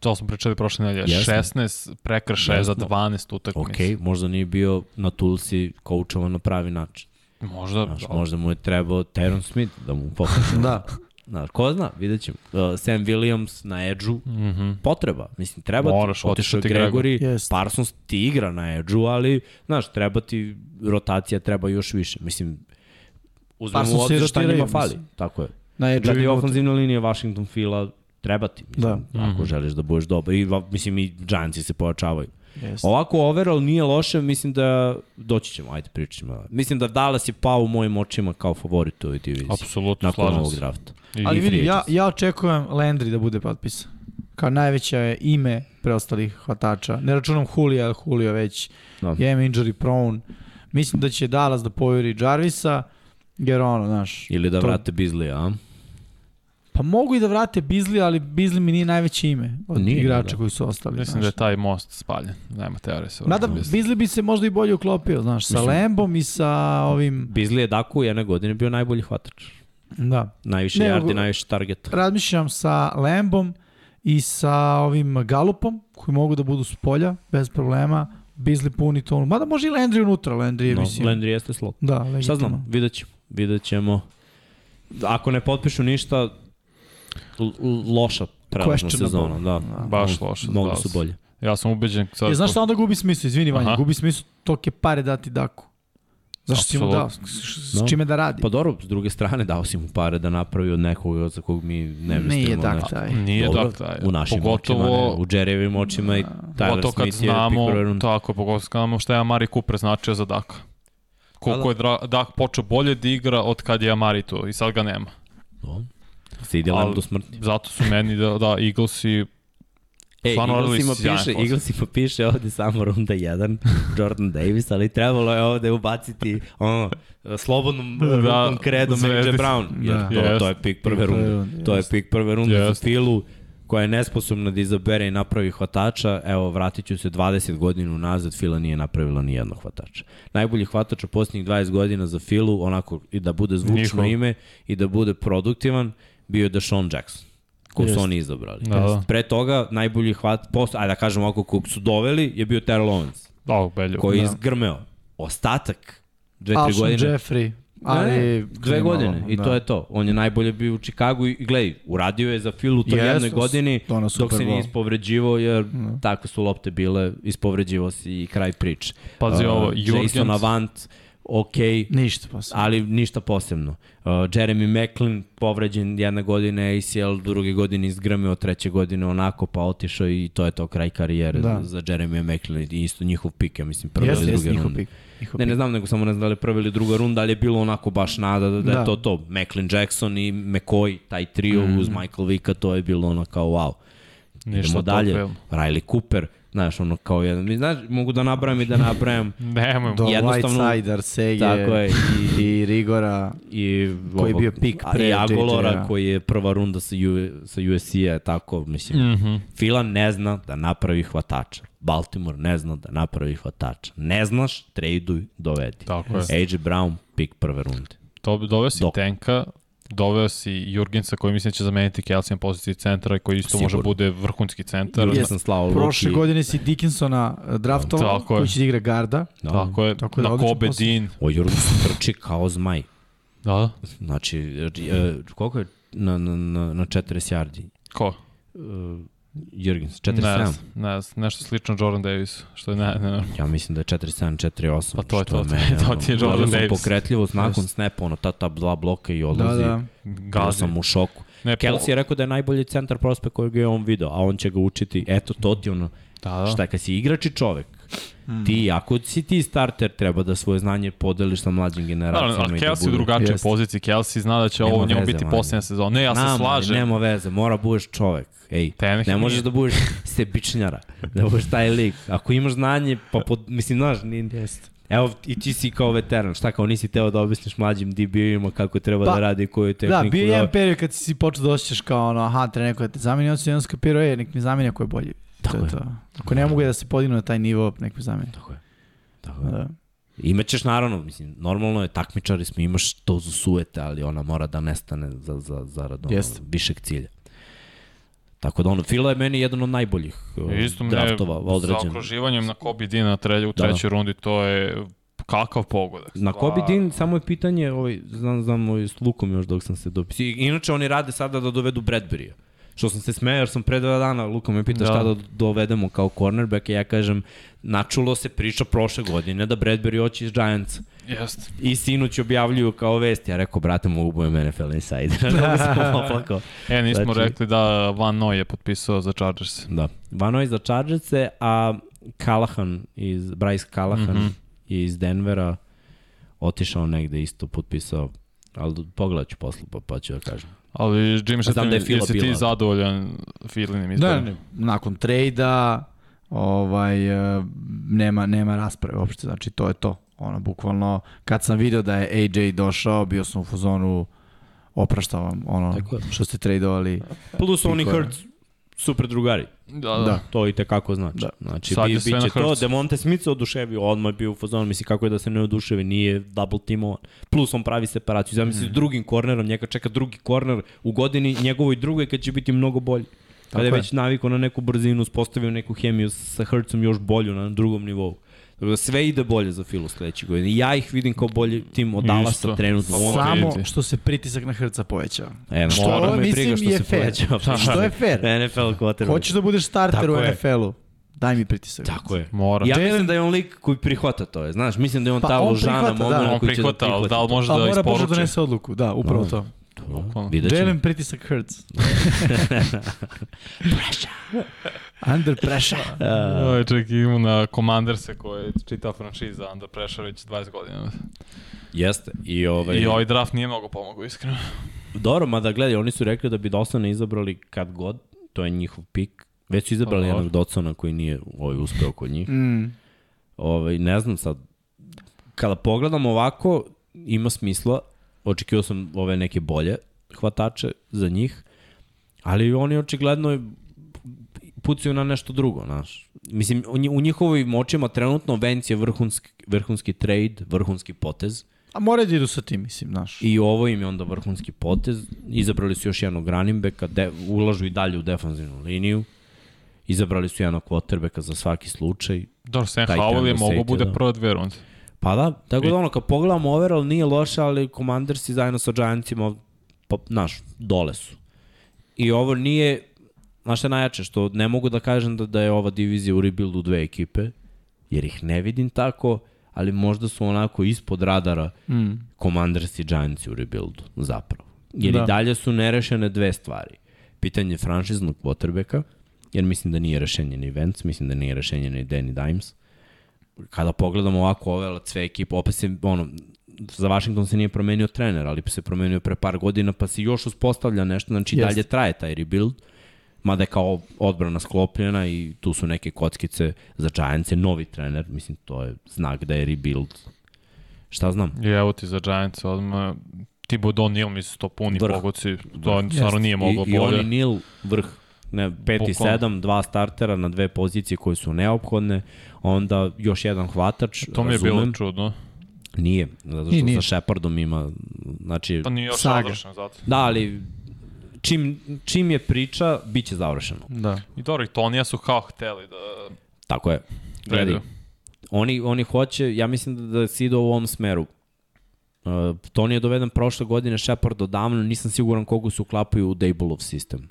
to smo pričali prošle nedelje, Jesmo. 16 prekršaja za Jesmo. 12 utakmica. ok, možda nije bio na Tulsi koučovan na pravi način. Možda, Znaš, možda mu je trebao Teron Smith da mu pokaže. Da. Znaš, ko zna, vidjet ćemo. Uh, Sam Williams na edžu, Mhm. potreba. Mislim, treba Moraš ti. Otišao ti Gregory, Jest. Parsons ti igra na edžu, ali, znaš, treba ti rotacija, treba još više. Mislim, uzmemo Parsons u obzir šta njima fali. mislim. Tako je. Na edge Gledaj, ofenzivna linija Washington Fila treba ti. Mislim, Da. Ako želiš da budeš dobar. I, mislim, i Giantsi se pojačavaju. Jeste. Ovako overall nije loše, mislim da doći ćemo, ajde pričamo. Mislim da Dallas je pao u mojim očima kao favorit u ovoj diviziji. Apsolutno, Nakon slažem ovog se. drafta. I, Ali vidi, ja, ja očekujem Landry da bude potpisan. Kao najveće je ime preostalih hvatača. Ne računam Julija, Julio već Da. je injury prone. Mislim da će Dallas da povjeri Jarvisa, jer ono, znaš... Ili da to- vrate Bizlija, a? Pa mogu i da vrate Bizli, ali Bizli mi nije najveće ime od Nije, igrača da. koji su ostali. Mislim znaš. da je taj most spaljen. Nema teorije se. Mada. Bizli bi se možda i bolje uklopio, znaš, sa Mislim- Lembom i sa ovim... Bizli je Daku u jedne godine bio najbolji hvatač. Da. Najviše Ne, yardi, najviše targeta. Razmišljam sa Lembom i sa ovim Galupom, koji mogu da budu s polja, bez problema. Bizli puni to. Mada može i Landry unutra, Landry je, No, mislim. Landry jeste slot. Da, legitimno. Šta znam, vidjet ćemo. Vidjet ćemo. Ako ne potpišu ništa, loša prelazna sezona. Da. Da. Baš loše za Mogli Dallas. su bolje. Ja sam ubeđen sad... Je, znaš šta onda gubi smisla? Izvini, Vanja, gubi smisla tolike pare dati Daku. Zašto si mu dao? S, s čime da radi? Pa dobro, s druge strane dao si mu pare da napravi od nekoga za kog mi ne mislimo. Nije. Dak taj. Nije Dobro, Dak taj. U našim Pogotovo, očima, ne, u Jerryvim očima i Tyler Smith je znamo, pick prve runde. tako, pogotovo kad znamo šta je Amari Cooper značio za Daka. Koliko Da, je Dak počeo bolje da igra od kad je Amari tu i sad ga nema. No. Se ide do smrti. Zato su meni da, da Eaglesi E, sjajan piše, posao. Eaglesima piše ovde samo runda 1, Jordan Davis, ali trebalo je ovde ubaciti ono, slobodnom Da, rukom kredom AJ zvezdicu. Brown. Jer Da. to, Jest. to je pik prve runde. To je pik prve runde za Jest. Filu koja je nesposobna da izabere i napravi hvatača. Evo, vratit ću se 20 godina unazad, Fila nije napravila ni jednog hvatača. Najbolji hvatač u posljednjih 20 godina za Filu, onako i da bude zvučno Njihov. ime i da bude produktivan, bio je Deshaun Jackson kog su oni izabrali. Da, da. Pre toga, najbolji hvat, post, ajde da kažem ovako, kog su doveli, je bio Terrell Owens, Da, Belju. koji je Da. izgrmeo. Ostatak, dve, tri Alshon godine. Jeffrey. Ali, Ne, dve godine i da. to je to. On je najbolje bio u Čikagu i gledaj, uradio je za Phil u toj Jesu, jednoj godini dok se nije Bowl. ispovređivao jer Da. takve su lopte bile, ispovređivao se i kraj priče. Pazi Uh, ovo, Jason Jurgens, Avant, ok, Ništa posebno. ali ništa posebno. Uh, Jeremy Macklin povređen jedne godine ACL, druge godine izgrmio, treće godine onako pa otišao i to je to kraj karijere Da. za, Jeremy Macklin i isto njihov pik, ja mislim prve ili druge runde. pik. Njihov Ne, ne znam, nego samo ne znam da li je prva ili druga runda, ali je bilo onako baš nada da, da, Da. je to to. Macklin Jackson i McCoy, taj trio mm. uz Michael Vicka, to je bilo ono kao wow. Ništa Idemo dalje. Riley Cooper, znaš, ono kao jedan, mi znaš, mogu da nabrajam i da nabrajam Nemoj, Do jednostavno- Whiteside, Arsege Tako je, i, i Rigora. i Koji je bio pik pre i Agolora koji je prva runda sa, U, sa USC-a, tako, mislim, Mhm. Fila ne zna da napravi hvatača. Baltimore ne zna da napravi hvatača. Ne znaš, traduj, dovedi. Tako je. AJ Brown, pik prve runde. To, doveo si Dok. Tenka, doveo si Jurgensa koji mislim da će zameniti Kelsey na poziciji centra i koji isto može Sigurno. bude vrhunski centar. Ja sam slao Prošle Luki. godine si Dickinsona eh, draftovao, je. koji će da igra garda. Da. Tako je, Tako da, na Kobe posao. Dean. O, Jurgens trči kao zmaj. Da, da. Znači, e, koliko je na, na, na, na 40 yardi? Ko? Uh, Jurgens, Ne 47? znam, ne znam, nešto slično Jordan Davis, što je ne, ne, ne. Ja mislim da je 47, 48. Pa to je to, meni, to ono, ti je Jordan sam Davis. Pokretljivost nakon Jest. snapa, ono, ta, ta dva bloka i Da, odlazi. da. Bio Gazi. sam u šoku. Ne, po- Kelsey je rekao da je najbolji centar prospekt kojeg je on video, a on će ga učiti. Eto, to ti ono, Da, da. šta je, kad si igrač i čovek, ti, ako si ti starter, treba da svoje znanje podeliš sa mlađim Da, generacijama ali i da Kelsey u budu... drugačijoj Jeste. poziciji. Kelsey zna da će Nema ovo njemu biti mlađe. posljednja sezona. Ne, ja se Nama, slažem. Nema veze, mora budeš čovek. Ej, Tenek ne nije. možeš da budeš sebičnjara, da budeš taj lik. Ako imaš znanje, pa pod, mislim, znaš, ni, Evo, i ti si kao veteran, šta kao nisi teo da objasniš mlađim DB-ima kako treba Pa, da radi koju tehniku. Da, bio je da- jedan period kad si počeo da osjećaš kao ono, aha, treba neko da te zameni, on si jedan skapirao, je, nek mi zameni ako je bolji. Tako to je je. to. Ako ne mogu da se podignu na taj nivo, nek mi zameni. Tako je. Tako je. Da. Imaćeš naravno, mislim, normalno je, takmičari smo, imaš dozu suete, ali ona mora da nestane za, za, zarad ono, višeg cilja. Tako da ono, Fila je meni jedan od najboljih uh, Isto me draftova za odrađen. okruživanjem na Kobe Dean na tre, u Da, da. trećoj rundi, to je kakav pogodak. Na Kobe Dean samo je pitanje, ovaj, znam, znam ovaj, s Lukom još dok sam se dopisao. Inače oni rade sada da dovedu Bradbury-a. Što sam se smejao, jer sam pre dva dana, Luka me pita Da. šta da dovedemo kao cornerback i ja kažem, načulo se priča prošle godine da Bradbury hoće iz Giantsa. Jeste. I sinoć objavljuju kao vest. Ja rekao, brate, mogu budem NFL Insider. da sam oplakao. E, nismo Znači- rekli da Van Noy je potpisao za Chargers. Da. Vanoj za Chargerse, a Callahan iz, Bryce Callahan mm. -hmm. iz Denvera otišao negde isto potpisao ali pogledat ću posle pa, pa ću da kažem. Ali Jimmy, ti, da je jesi ti bila. zadovoljan Filinim Da, izborom? ne, nakon trejda, ovaj, eh, nema, nema rasprave uopšte, znači to je to. Ono, bukvalno, kad sam video da je AJ došao, bio sam u fazonu, opraštam vam, ono, što ste trejdovali. Plus oni Pikove. Super drugari. Da, da. Da. To i tekako znači. Da. Znači, Sad bi, biće to. Demonte Smith se oduševio, odmah je bio u fazonu, misli kako je da se ne oduševi, nije double teamovan. Plus on pravi separaciju. Zamisli s drugim kornerom, njega čeka drugi korner u godini, njegovoj drugoj kad će biti mnogo bolji. Kada je već navikao na neku brzinu, uspostavio neku hemiju sa Hurtsom još bolju na drugom nivou. Da sve ide bolje za Filu sledeće godine. Ja ih vidim kao bolji tim od. Dallasa trenutno. Samo- vidi. što se pritisak na Hrca povećava. E, Što mora me mislim briga što je se fair. povećava. Što je fair. NFL quarterback. Hoćeš da budeš starter Tako u. NFL-u, daj mi pritisak. Tako je. Mora. Ja mislim da je on lik koji prihvata to, je. znaš, mislim da je on Pa ta on ložana prihvata, da. momena On koji će da prihvata, ali prihvata da li to. može A da mora brže isporuči? donese odluku, da, upravo Da. to. Bukvalno. Vidjet ćemo. Jalen pritisak Hurts. Under pressure. Oj, ček, imamo na Commanderse koje je čita franšiza Under Pressure već 20 godina. Jeste. I, ovaj, I ovaj draft nije mnogo pomogao, iskreno. Dobro, mada gledaj, oni su rekli da bi Dosana izabrali kad god, to je njihov pik. Već su izabrali jednog Docona koji nije ovaj, uspeo kod njih. Mm. Ovaj, ne znam sad, kada pogledam ovako, ima smisla, očekivao sam ove neke bolje hvatače za njih, ali oni očigledno pucaju na nešto drugo, znaš. Mislim, u, nji- u njihovim očima trenutno Vance je vrhunski, vrhunski trade, vrhunski potez A mora da idu sa tim, mislim, znaš. i ovo im je onda vrhunski potez. Izabrali su još jednog running backa, de, ulažu i dalje u defanzivnu liniju. Izabrali su jednog quarterbacka za svaki slučaj. Dobro, Sam Howell je State, bude da. prva dve runde. Pa da, tako I- da ono, kad pogledamo overall nije loše, ali Commandersi zajedno sa Giantsima, pa, znaš, dole su. I ovo nije, znaš šta je najjače, što ne mogu da kažem da, da je ova divizija u rebuildu dve ekipe, jer ih ne vidim tako, ali možda su onako ispod radara Mm. Commanders i Giants u rebuildu, zapravo. Jer Da. i dalje su nerešene dve stvari. Pitanje franšiznog quarterbacka, jer mislim da nije rešenje ni Vance, mislim da nije rešenje ni Danny Dimes. Kada pogledamo ovako ove sve ekipe, opet se, ono, za Washington se nije promenio trener, ali se promenio pre par godina, pa se još uspostavlja nešto, znači Jeste. dalje traje taj rebuild, mada je kao odbrana sklopljena i tu su neke kockice za Giants je novi trener, mislim to je znak da je rebuild. Šta znam? I evo ti za Giants odmah, Thibaut O'Neal misli to puni Vrh. pogoci, to stvarno nije moglo I, I bolje. oni Nil vrh. Ne, 5 i Bukvalno. 7, dva startera na dve pozicije koje su neophodne, onda još jedan hvatač, To mi je bilo razumem. čudno. Nije, zato što Nije, nije. sa Shepardom ima, znači, Pa nije još Saga. završen zato. da, ali čim, čim je priča, bit će završeno. Da. I dobro, i Tonija su kao hteli da Tako je. Gledaj, Gledaju. oni, oni hoće, ja mislim da, da se ide u ovom smeru. Uh, Tony je doveden prošle godine, Shepard odavno, nisam siguran koga se uklapaju u Dayballov sistem.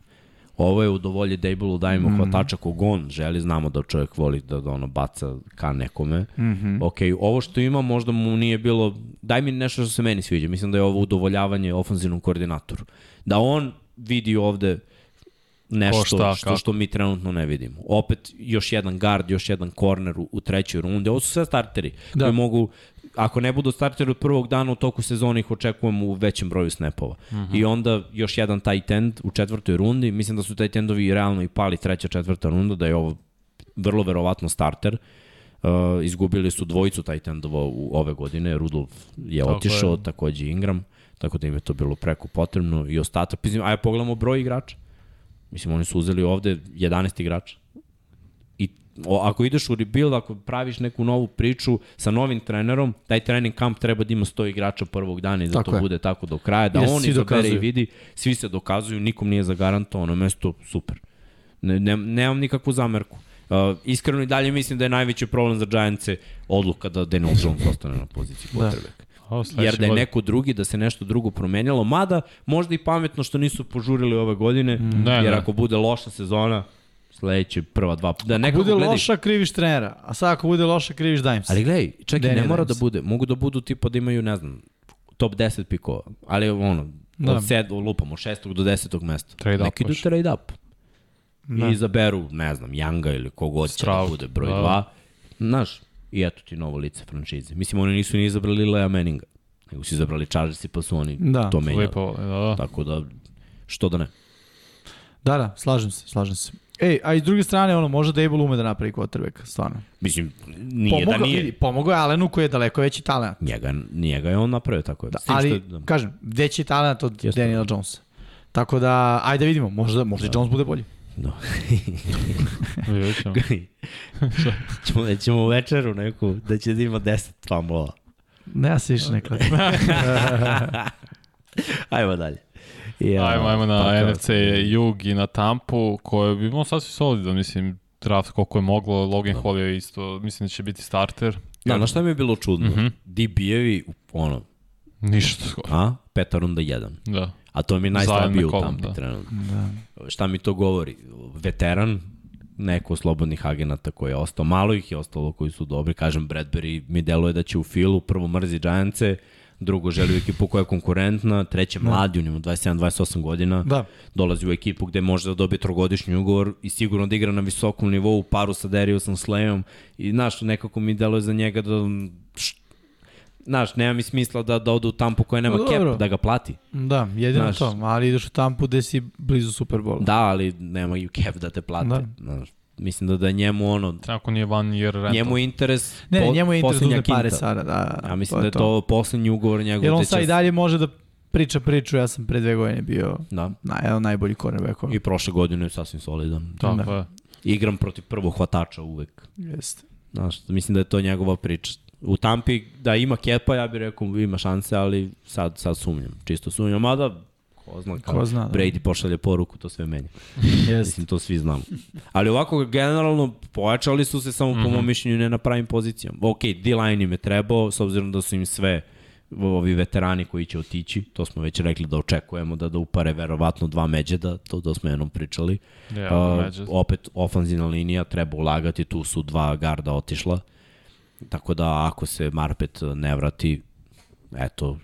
Ovo je udovolje Dayballu, dajemo mm. hvatača kog on želi, znamo da čovjek voli da, da ono baca ka nekome. Mm -hmm. Ok, ovo što ima možda mu nije bilo, daj mi nešto što se meni sviđa, mislim da je ovo udovoljavanje ofenzivnom koordinatoru. Da on vidi ovde nešto šta, što, kako. što mi trenutno ne vidimo. Opet još jedan guard, još jedan korner u, u trećoj rundi. Ovo su sve starteri da. koji mogu, ako ne budu starteri od prvog dana u toku sezone ih očekujemo u većem broju snapova. Mm -hmm. I onda još jedan tight end u četvrtoj rundi. Mislim da su tight endovi realno i pali treća, četvrta runda, da je ovo vrlo verovatno starter. Uh, izgubili su dvojicu tight endova u ove godine. Rudolf je Tako otišao, je. takođe Ingram, tako da im je to bilo preko potrebno i ostatak. Mislim, ajde pogledamo broj igrača. Mislim, oni su uzeli ovde 11 igrača. O, ako ideš u rebuild, ako praviš neku novu priču sa novim trenerom, taj trening kamp treba da ima 100 igrača prvog dana i da Tako to je. bude tako do kraja, da I da se on izabere i vidi, svi se dokazuju, nikom nije zagarantovano mesto, super. Ne, ne, nemam nikakvu zamerku. Uh, iskreno i dalje mislim da je najveći problem za Giantse odluka da Daniel Jones ostane na poziciji Da. quarterbacka. O, Jer da je neko drugi, da se nešto drugo promenjalo, mada možda i pametno što nisu požurili ove godine, mm. Jer ako bude loša sezona, sledeće prva dva, da Ako nekako bude gledaj, loša, kriviš trenera. A sad ako bude loša, kriviš Dimes. Ali gledaj, čekaj, ne Danny mora da bude, mogu da budu tipa da imaju, ne znam, top 10 pikova, ali ono, Da. da. od sed, lupamo, šestog do desetog mesta. Trade Neki idu trade up. Da. I izaberu, ne znam, Younga ili kogod će da bude broj da. 2. Znaš, i eto ti novo lice franšize. Mislim, oni nisu ni izabrali Lea Manninga, nego su izabrali Chargersi pa su oni Da. to menjali. Lepo, da, da. Tako da, što da ne. Da, da, slažem se, slažem se. Ej, a iz druge strane, ono, može Dable ume da napravi quarterbacka, stvarno. Mislim, nije pomogao, da nije. Vidi, pomogao je Alenu koji je daleko veći talent. Njega, njega je on napravio tako. Da, ali, što je- da. kažem, veći talent od Jeste. Daniela Jonesa. Tako da, ajde da vidimo, možda, možda da. Jones bude bolji. No. Vidjet ćemo. ćemo, da ćemo u večeru neku, da će da ima 10 fumblova. Ne, ja se više ne kladim. Ajmo dalje. Ja, Ajmo, ajmo na pa, NFC Jug i na Tampu, koje bi imao sasvim solidan, mislim, draft koliko je moglo, Logan Hall je isto, mislim da će biti starter. Da, na šta mi je bilo čudno? Mm. -hmm. DB-evi, ono, Ništa skoro. a, peta runda jedan. Da. A to mi je Zajedno najslabije u Tampi da. trenutno. da. Šta mi to govori? Veteran, neko od slobodnih agenata koji je ostao, malo ih je ostalo koji su dobri, kažem Bradbury mi deluje da će u filu, prvo mrzi Giantse, drugo želi u ekipu koja je konkurentna, treće mladi, on ima 27-28 godina, Da. dolazi u ekipu gde može da dobije trogodišnji ugovor i sigurno da igra na visokom nivou paru sa Dariusom Slayom i znaš, nekako mi deluje za njega da znaš, nema mi smisla da, da ode u tampu koja nema Pa cap da ga plati. Da, jedino Znaš. to. Ali ideš u Tampu gde si blizu Superbola. Da, ali nemaju cap da te plate. Da. Znaš, mislim da da je njemu ono, Ako nije van year rental. njemu je interes Ne, po- njemu je interes da uzme pare sada. Da, Ja mislim da je to poslednji ugovor njegov. Jer on gde sad i dalje može da priča priču, ja sam pre dve godine bio Da. na, jedan najbolji cornerbackova. I prošle godine je sasvim solidan. Tako Da. je. Igram protiv prvog hvatača uvek. Jeste. Znaš, mislim da je to njegova priča. U Tampi da ima kepa, ja bih rekao ima šanse, ali sad, sad sumnjam. Čisto sumnjam, mada ko zna, Ko zna, da. Brady pošalje poruku, to sve menja. Jeste. Mislim, to svi znamo. Ali ovako, generalno, pojačali su se samo po mom mišljenju ne na pravim pozicijama. Ok, D-line im je trebao, s obzirom da su im sve ovi veterani koji će otići, to smo već rekli da očekujemo da da upare verovatno dva međeda, to da smo jednom pričali. Ja, Uh, opet ofanzivna linija, treba ulagati, tu su dva garda otišla. Tako da ako se Marpet ne vrati, eto,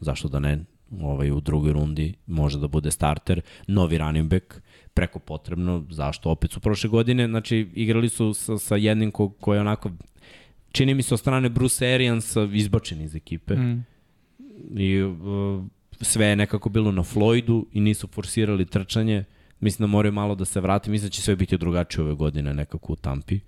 zašto da ne, ovaj, u drugoj rundi može da bude starter, novi running back, preko potrebno, zašto opet su prošle godine, znači igrali su sa, sa jednim ko, ko je onako, čini mi se od strane Bruce Ariansa izbačen iz ekipe Mm. i uh, sve je nekako bilo na Floydu i nisu forsirali trčanje, mislim da moraju malo da se vrati, mislim da će sve biti drugačije ove godine nekako u Tampi.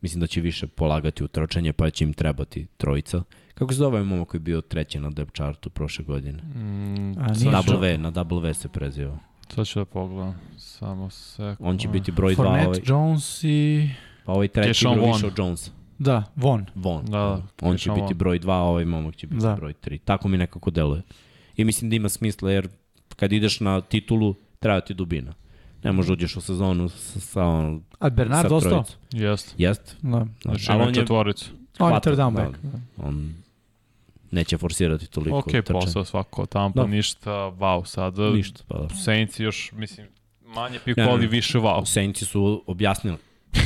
Mislim da će više polagati u trčanje, pa će im trebati trojica. Kako se zove ovaj momak koji je bio treći na depth chartu prošle godine? Mm, A, Double V, na double V se preziva. Sad ću da pogledam. Samo sek. On će biti broj 2, Fournette, ovaj, Jones i... pa ovaj treći Deshaun igra više od Jones. Da, Von. Von. Da, da, On će biti broj 2, a ovaj momak će biti Da. broj 3. Tako mi nekako deluje. I mislim da ima smisla, jer kad ideš na titulu, treba ti dubina. Ne možeš uđeš u sezonu sa, sa, ono, A Bernard sa ostao? trojicom. Jest. Jest. Da. Znači Ali on je- četvoricu. On je third down back. Da. On neće forsirati toliko Ok, trčanja. posao svako tampa, Da. ništa, wow, sad. Ništa, pa da. Saints još, mislim, manje Ne, pikoli, ne. više wow. Saintsi su objasnili.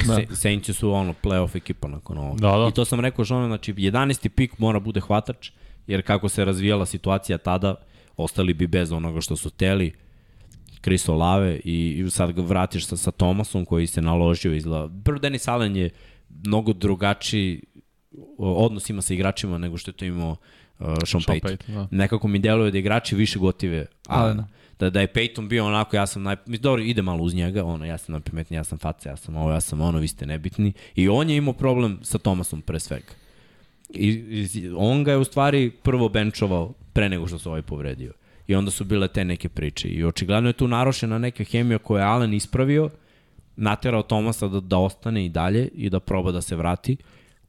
Da. Saintsi su ono playoff ekipa nakon ovoga. Da, da. I to sam rekao ono, znači 11. pik mora bude hvatač, jer kako se razvijala situacija tada, ostali bi bez onoga što su teli. Chris Olave i, i sad ga vratiš sa, sa Thomasom koji se naložio izgleda. Prvo Denis Allen je mnogo drugačiji o, odnos ima sa igračima nego što je to imao uh, Sean Sean Payton. Payton, da. Nekako mi deluje da igrači više gotive Allena. Da, da je Peyton bio onako, ja sam naj... Dobro, ide malo uz njega, ono, ja sam najpametniji, ja sam faca, ja sam ovo, ja sam ono, vi ste nebitni. I on je imao problem sa Tomasom pre svega. I, i on ga je u stvari prvo benčovao pre nego što se ovaj povredio. I onda su bile te neke priče. I očigledno je tu narošena neka hemija koju je Allen ispravio, naterao Tomasa da, da ostane i dalje i da proba da se vrati.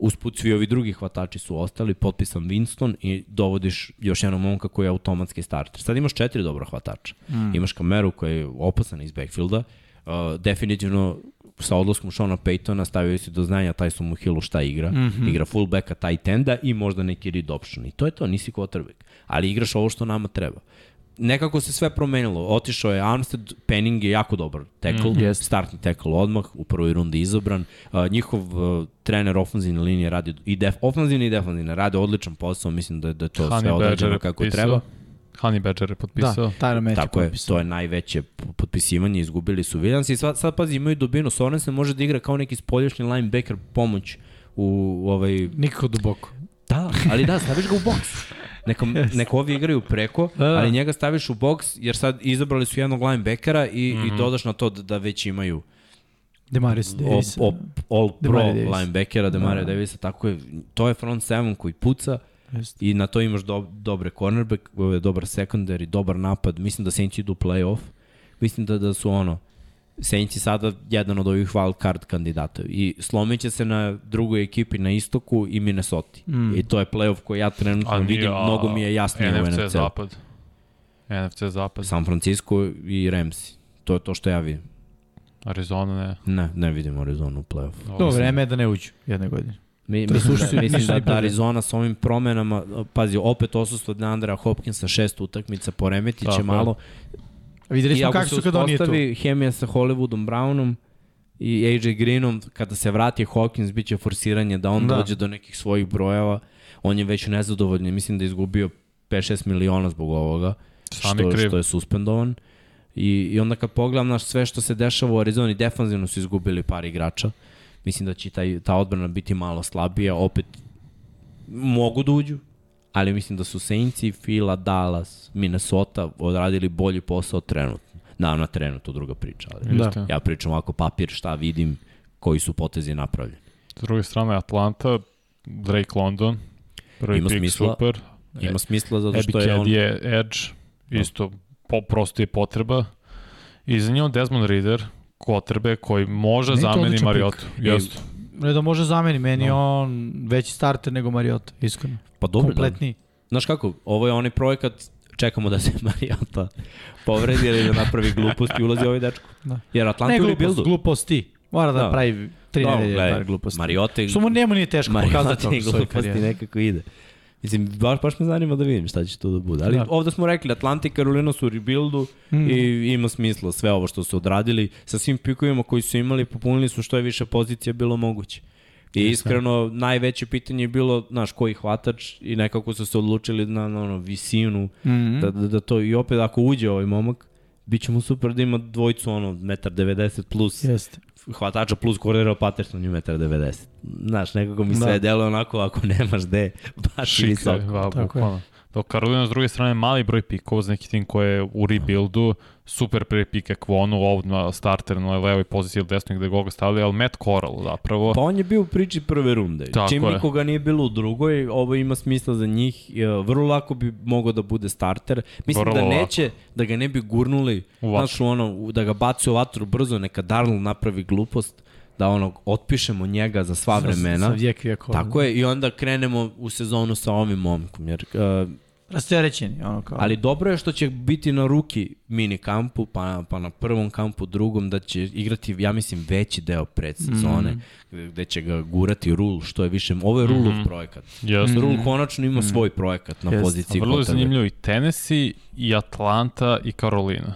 Usput svi ovi drugi hvatači su ostali, potpisan Winston i dovodiš još jednog momka koji je automatski starter. Sad imaš četiri dobra hvatača. Mm. Imaš Kameru koji je opasan iz backfielda, uh, definitivno sa odlaskom Shona Paytona stavio si do znanja taj su mu Hillu šta igra. Mm -hmm. Igra fullbacka, tight enda i možda neki read option. I to je to, nisi quarterback. Ali igraš ovo što nama treba nekako se sve promenilo. Otišao je Armstead, Penning je jako dobar tackle, mm, Jest. startni tackle odmah, u prvoj rundi izabran. Uh, njihov uh, trener ofenzivne linije radi, i def, ofenzivne i defenzivne, rade odličan posao, mislim da, da je to Honey sve određeno kako potpisao. treba. Honey Badger je potpisao. Da, Tyron Matthew Tako je, potpisao. to je najveće potpisivanje, izgubili su Williams i sad, sad pazi, imaju dubinu, Sorensen može da igra kao neki spoljašnji linebacker pomoć u, u ovaj Nikako duboko. Da, ali da, staviš ga u boks. Neka, neka ovi igraju preko, Da, da. ali njega staviš u boks, jer sad izabrali su jednog linebackera i, mm -hmm. i dodaš na to da, da već imaju Demaris op, Davis. op, all pro Demario Davis. linebackera, Demario Da. Davisa, tako je, to je front seven koji puca Jest. i na to imaš do, dobre cornerback, dobar secondary, dobar napad, mislim da Saints idu u playoff, mislim da, da su ono, Saints je sada jedan od ovih wild card kandidata i slomit će se na drugoj ekipi na istoku i Minnesota. Mm. I to je playoff koji ja trenutno nije, vidim, a, mnogo mi je jasnije u NFC NFC. zapad. NFC zapad. San Francisco i Ramsi. To je to što ja vidim. Arizona ne. Ne, ne vidim Arizonu u playoff. To vreme je da ne uđu jedne godine. Mi, mislim, sušti- mislim da, da. Arizona sa ovim promenama, pazi, opet osustvo od Andrea Hopkinsa, šest utakmica, poremetit će Tako je. Videli smo ako kako su kad on nije tu. hemija sa Hollywoodom Brownom i AJ Greenom, kada se vrati Hawkins, bit će forsiranje da on Da. dođe do nekih svojih brojeva. On je već nezadovoljan, mislim da je izgubio 5-6 miliona zbog ovoga, Sam što, je što je suspendovan. I, I onda kad pogledam na sve što se dešava u Arizoni, defanzivno su izgubili par igrača. Mislim da će taj, ta odbrana biti malo slabija. Opet mogu da uđu, ali mislim da su Saintsi, Fila, Dallas, Minnesota odradili bolji posao trenutno. Na, na trenutno druga priča. Ali Da. Ja pričam ovako papir, šta vidim, koji su potezi napravljeni. S druge strane Atlanta, Drake London, prvi Ima pik smisla. super. Ima smisla zato što je on... je Edge, isto po, prosto je potreba. I za njom Desmond Reader, kotrbe koji može Meni je to zameni odličan Mariota. pik. Jeste. Ne da može zameni, meni No. on veći starter nego Mariota, iskreno. Pa dobro, da. Kompletniji. Znaš kako, ovo je onaj projekat, čekamo da se Marijata povredi ili da napravi glupost i ulazi ovaj dečko. Da. Jer Ne Atlanta u glupost, rebuildu. gluposti. Mora da, Da. pravi tri Da, nedelje gluposti. Mariote, Što mu njemu nije teško pokazati Mariote ovo i gluposti nekako ide. Mislim, baš, baš me zanima da vidim šta će to da bude. Ali Da. ovde smo rekli, Atlanta i Carolina su u rebuildu Mm. i ima smisla sve ovo što su odradili. Sa svim pikovima koji su imali, popunili su što je više pozicija bilo moguće. I iskreno, najveće pitanje je bilo, znaš, koji hvatač i nekako su se odlučili na, na ono, visinu, mm -hmm. da, da, da to i opet ako uđe ovaj momak, bit će mu super da ima dvojicu, ono, 1,90 plus. Jeste hvatača plus Cordero Patterson je 1,90 Znaš, nekako mi sve da. deluje onako ako nemaš gde, baš Šika, visoko. Va, Tako je. Dok Karolina s druge strane mali broj pikova za neki tim koje je u rebuildu, super pre pike Kvonu, ovdje starter na levoj poziciji ili desnoj gde goga stavili, ali Matt Coral zapravo. Pa on je bio u priči prve runde. Tako Čim je. nikoga nije bilo u drugoj, ovo ima smisla za njih. Vrlo lako bi mogao da bude starter. Mislim Vrlo da neće, lako. da ga ne bi gurnuli, znaš, ono, da ga baci u vatru brzo, neka Darnold napravi glupost da ono otpišemo njega za sva vremena. Sa, sa vijek vijekova. Tako je i onda krenemo u sezonu sa ovim momkom jer uh, Rasterećeni, ono kao. Ali dobro je što će biti na ruki mini kampu, pa, pa na prvom kampu, drugom, da će igrati, ja mislim, veći deo predsezone, mm. gde će ga gurati Rul, što je više, ovo je Rulov mm. projekat. Yes. Rul konačno ima mm. svoj projekat na yes. poziciji. Vrlo je zanimljivo i Tennessee, i Atlanta, i Carolina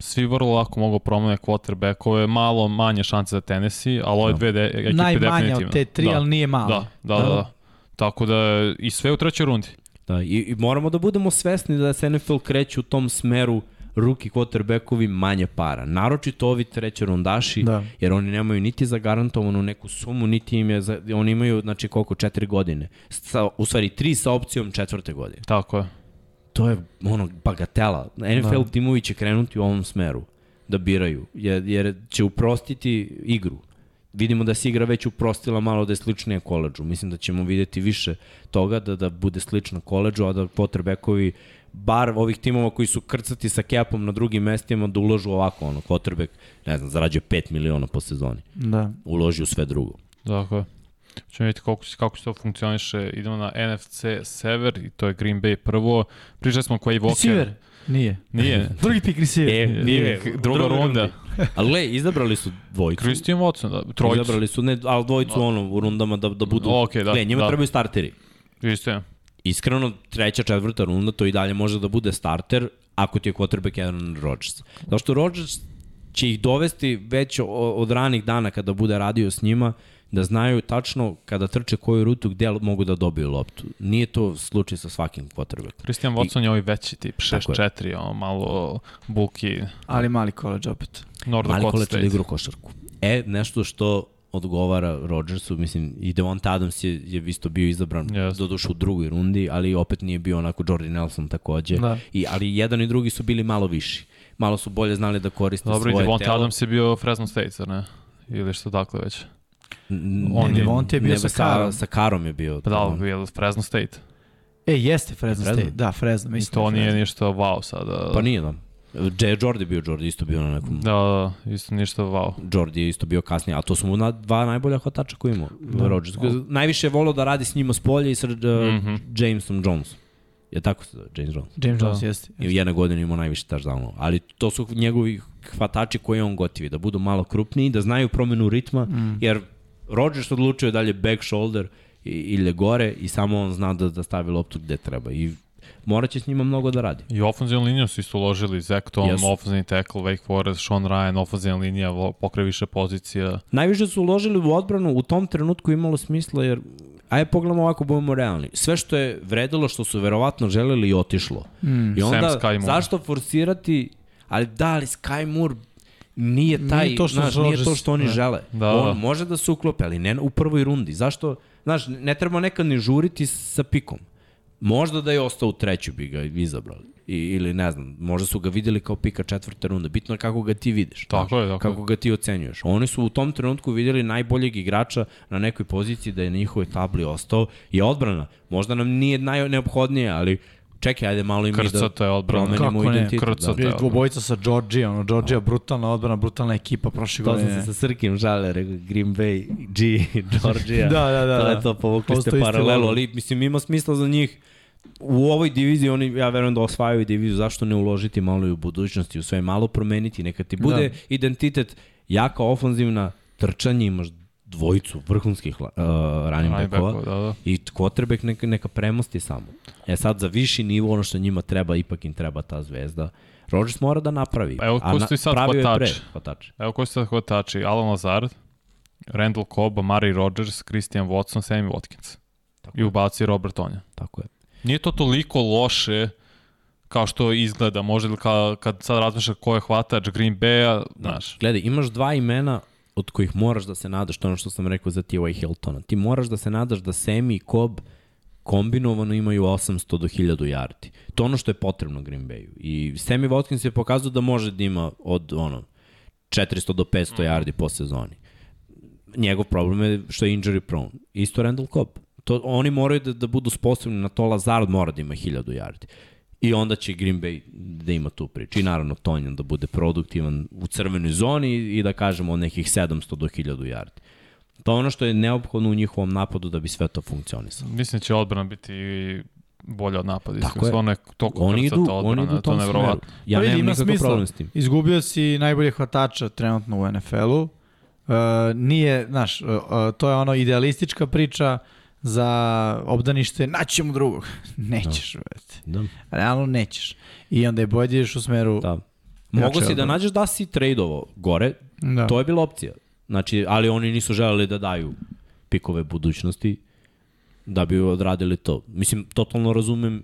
svi vrlo lako mogu promene quarterbackove, malo manje šanse za Tennessee, ali ove da. dve de, ekipe definitivno. Najmanje od te tri, da. ali nije malo. Da, da, da, da. Tako da i sve u trećoj rundi. Da, i, i moramo da budemo svesni da se NFL kreće u tom smeru ruki quarterbackovi manje para. Naročito ovi treće rondaši, da. jer oni nemaju niti za garantovanu neku sumu, niti im je, za, oni imaju, znači koliko, četiri godine. Sa, u stvari, tri sa opcijom četvrte godine. Tako je. To je ono, bagatela. NFL da. timovi će krenuti u ovom smeru da biraju, jer, jer će uprostiti igru vidimo da se igra već uprostila malo da je sličnija koleđu. Mislim da ćemo videti više toga da, da bude slično koleđu, a da potrebekovi bar ovih timova koji su krcati sa capom na drugim mestima da uložu ovako, ono, quarterback, ne znam, zarađuje 5 miliona po sezoni. Da. Uloži u sve drugo. Dakle. Čemo vidjeti kako, kako se to funkcioniše. Idemo na NFC Sever i to je Green Bay prvo. Pričali smo Quay Walker. Receiver. Nije. Nije. Drugi pik receiver. E, nije. Druga, druga runda. Ali le, izabrali su dvojicu. Christian Watson, da, trojicu. Izabrali su, ne, ali dvojicu da. ono, u rundama da, da budu... Okay, da, le, njima da. trebaju starteri. Isto je. Iskreno, treća, četvrta runda, to i dalje može da bude starter ako ti je quarterback Aaron Rodgers. Zato što Rodgers će ih dovesti već od ranih dana kada bude radio s njima, da znaju tačno kada trče koju rutu gde mogu da dobiju loptu. Nije to slučaj sa svakim quarterbackom. Christian Watson I, je ovaj veći tip, 6-4, on malo bulki. Ali mali college opet. North mali college da igru košarku. E, nešto što odgovara Rodgersu, mislim, i Devonta Adams je, je isto bio izabran yes. do dušu u drugoj rundi, ali opet nije bio onako Jordi Nelson takođe. Da. I, ali jedan i drugi su bili malo viši. Malo su bolje znali da koriste Dobro, svoje telo. Dobro, i Devonta Adams je bio Fresno State, ne? Ili što dakle već? On ne, Devonte je bio ne, sa Karom. Sa Karom je bio. Pa da, bio Fresno State. E, jeste Fresno, Fresno? State, da, Fresno. Mislim to nije ništa wow sada. Pa nije da. J. Jordi bio, Jordi isto bio na nekom... Da, da, isto ništa wow. Jordi je isto bio kasnije, ali to su mu na dva najbolja hvatača koji imao. Da. Rodgers. Najviše je volio da radi s njima s polja i sa uh, mm -hmm. Jamesom Jonesom. Je tako se James Jones? James Jones, da. jeste. I u jedne godine imao najviše touchdownova. Ali to su njegovi hvatači koji on gotivi, da budu malo krupniji, da znaju promenu ritma, mm. jer Rodgers odlučio dalje back shoulder ili gore i samo on zna da, da stavi loptu gde treba. I morat će s njima mnogo da radi. I ofenzivnu liniju su isto uložili, Zach Tom, yes. ofenzivni tackle, Wake Forest, Sean Ryan, ofenzivna linija, pokre više pozicija. Najviše su uložili u odbranu, u tom trenutku imalo smisla jer Ajde pogledamo ovako, budemo realni. Sve što je vredilo, što su verovatno želeli i otišlo. Mm. I onda, zašto forsirati, ali da li Sky Moore nije taj, nije to što, znaš, nije to što oni ne. žele. Da, On da. može da se uklope, ali ne u prvoj rundi. Zašto? Znaš, ne treba nekad ni žuriti sa pikom. Možda da je ostao u treću bi ga izabrali. I, ili ne znam, možda su ga videli kao pika četvrte runde. Bitno je kako ga ti vidiš. Tako je, tako Kako ga ti ocenjuješ. Oni su u tom trenutku videli najboljeg igrača na nekoj poziciji da je na njihovoj tabli ostao i odbrana. Možda nam nije najneophodnije, ali Čekaj, ajde malo i mi da to je odbrana. promenimo Kako identitet. Krca da. je Dvobojica sa Georgia, ono, Georgia brutalna odbrana, brutalna ekipa prošle godine. To sam se sa Srkim žale, rekao Green Bay, G, Georgia. da, da, da. To je to, povukli ste paralelu, ali mislim ima smisla za njih u ovoj diviziji oni ja verujem da osvajaju diviziju zašto ne uložiti malo i u budućnosti u sve malo promeniti neka ti bude da. identitet jaka ofanzivna trčanje imaš dvojicu vrhunskih uh, running backova da, da. i quarterback neka, neka premosti samo. E sad za viši nivo ono što njima treba, ipak im treba ta zvezda. Rodgers mora da napravi. Evo ko su sad hvatači. hvatači. Evo ko su sad hvatači. Alan Lazard, Randall Cobb, Murray Rodgers, Christian Watson, Sammy Watkins. Tako I ubaci Robert Tonja. Tako je. Nije to toliko loše kao što izgleda, možda ka, kad sad razmišljaš ko je hvatač Green Bay-a, da. znaš. Gledaj, imaš dva imena od kojih moraš da se nadaš, to je ono što sam rekao za T.Y. Hiltona. Ti moraš da se nadaš da Semi i Cobb kombinovano imaju 800 do 1000 yardi. To je ono što je potrebno Green Bayu. I Sammy Watkins je pokazao da može da ima od ono 400 do 500 yardi po sezoni. Njegov problem je što je injury prone. Isto Randall Cobb. To, oni moraju da, da budu sposobni na to, Lazard mora da ima 1000 yardi. I onda će Green Bay da ima tu priču. I naravno Tonjan da bude produktivan u crvenoj zoni i da kažemo od nekih 700 do 1000 yardi. To je ono što je neophodno u njihovom napadu da bi sve to funkcionisalo. Mislim da će odbrana biti bolja od napada. Tako je. One, toliko oni idu, odbrana, oni idu u tom smeru. Ja pa nemam nikakav problem s tim. Izgubio si najbolje hvatača trenutno u NFL-u. Uh, nije, znaš, uh, uh, to je ono idealistička priča za obdanište, naćemo drugog. Nećeš, da. da. Realno nećeš. I onda je bolje ideš u smeru... Da. Mogu si da nađeš da si tradeovo gore, da. to je bila opcija. Znači, ali oni nisu želeli da daju pikove budućnosti da bi odradili to. Mislim, totalno razumem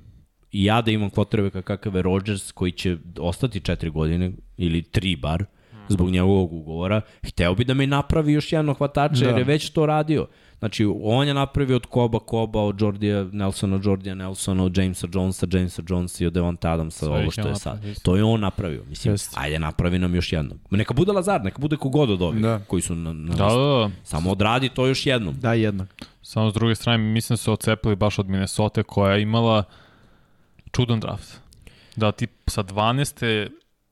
i ja da imam kvotrbeka kakav je Rodgers koji će ostati četiri godine ili tri bar zbog njegovog ugovora, hteo bi da mi napravi još jedno hvatača da. jer je već to radio. Znači, on je napravio od Koba Koba, od Jordija Nelsona, Jordija Nelsona, od Jamesa Jonesa, Jamesa Jonesa i od Devonta Adamsa, Sve ovo što je sad. Isto. To je on napravio. Mislim, Just. ajde napravi nam još jedno. Neka bude Lazar, neka bude kogod od ovih da. koji su na, na da, da, da. Samo odradi to još jednom. Da, jedno. Samo s druge strane, mislim da su ocepili baš od Minnesota koja je imala čudan draft. Da ti sa 12.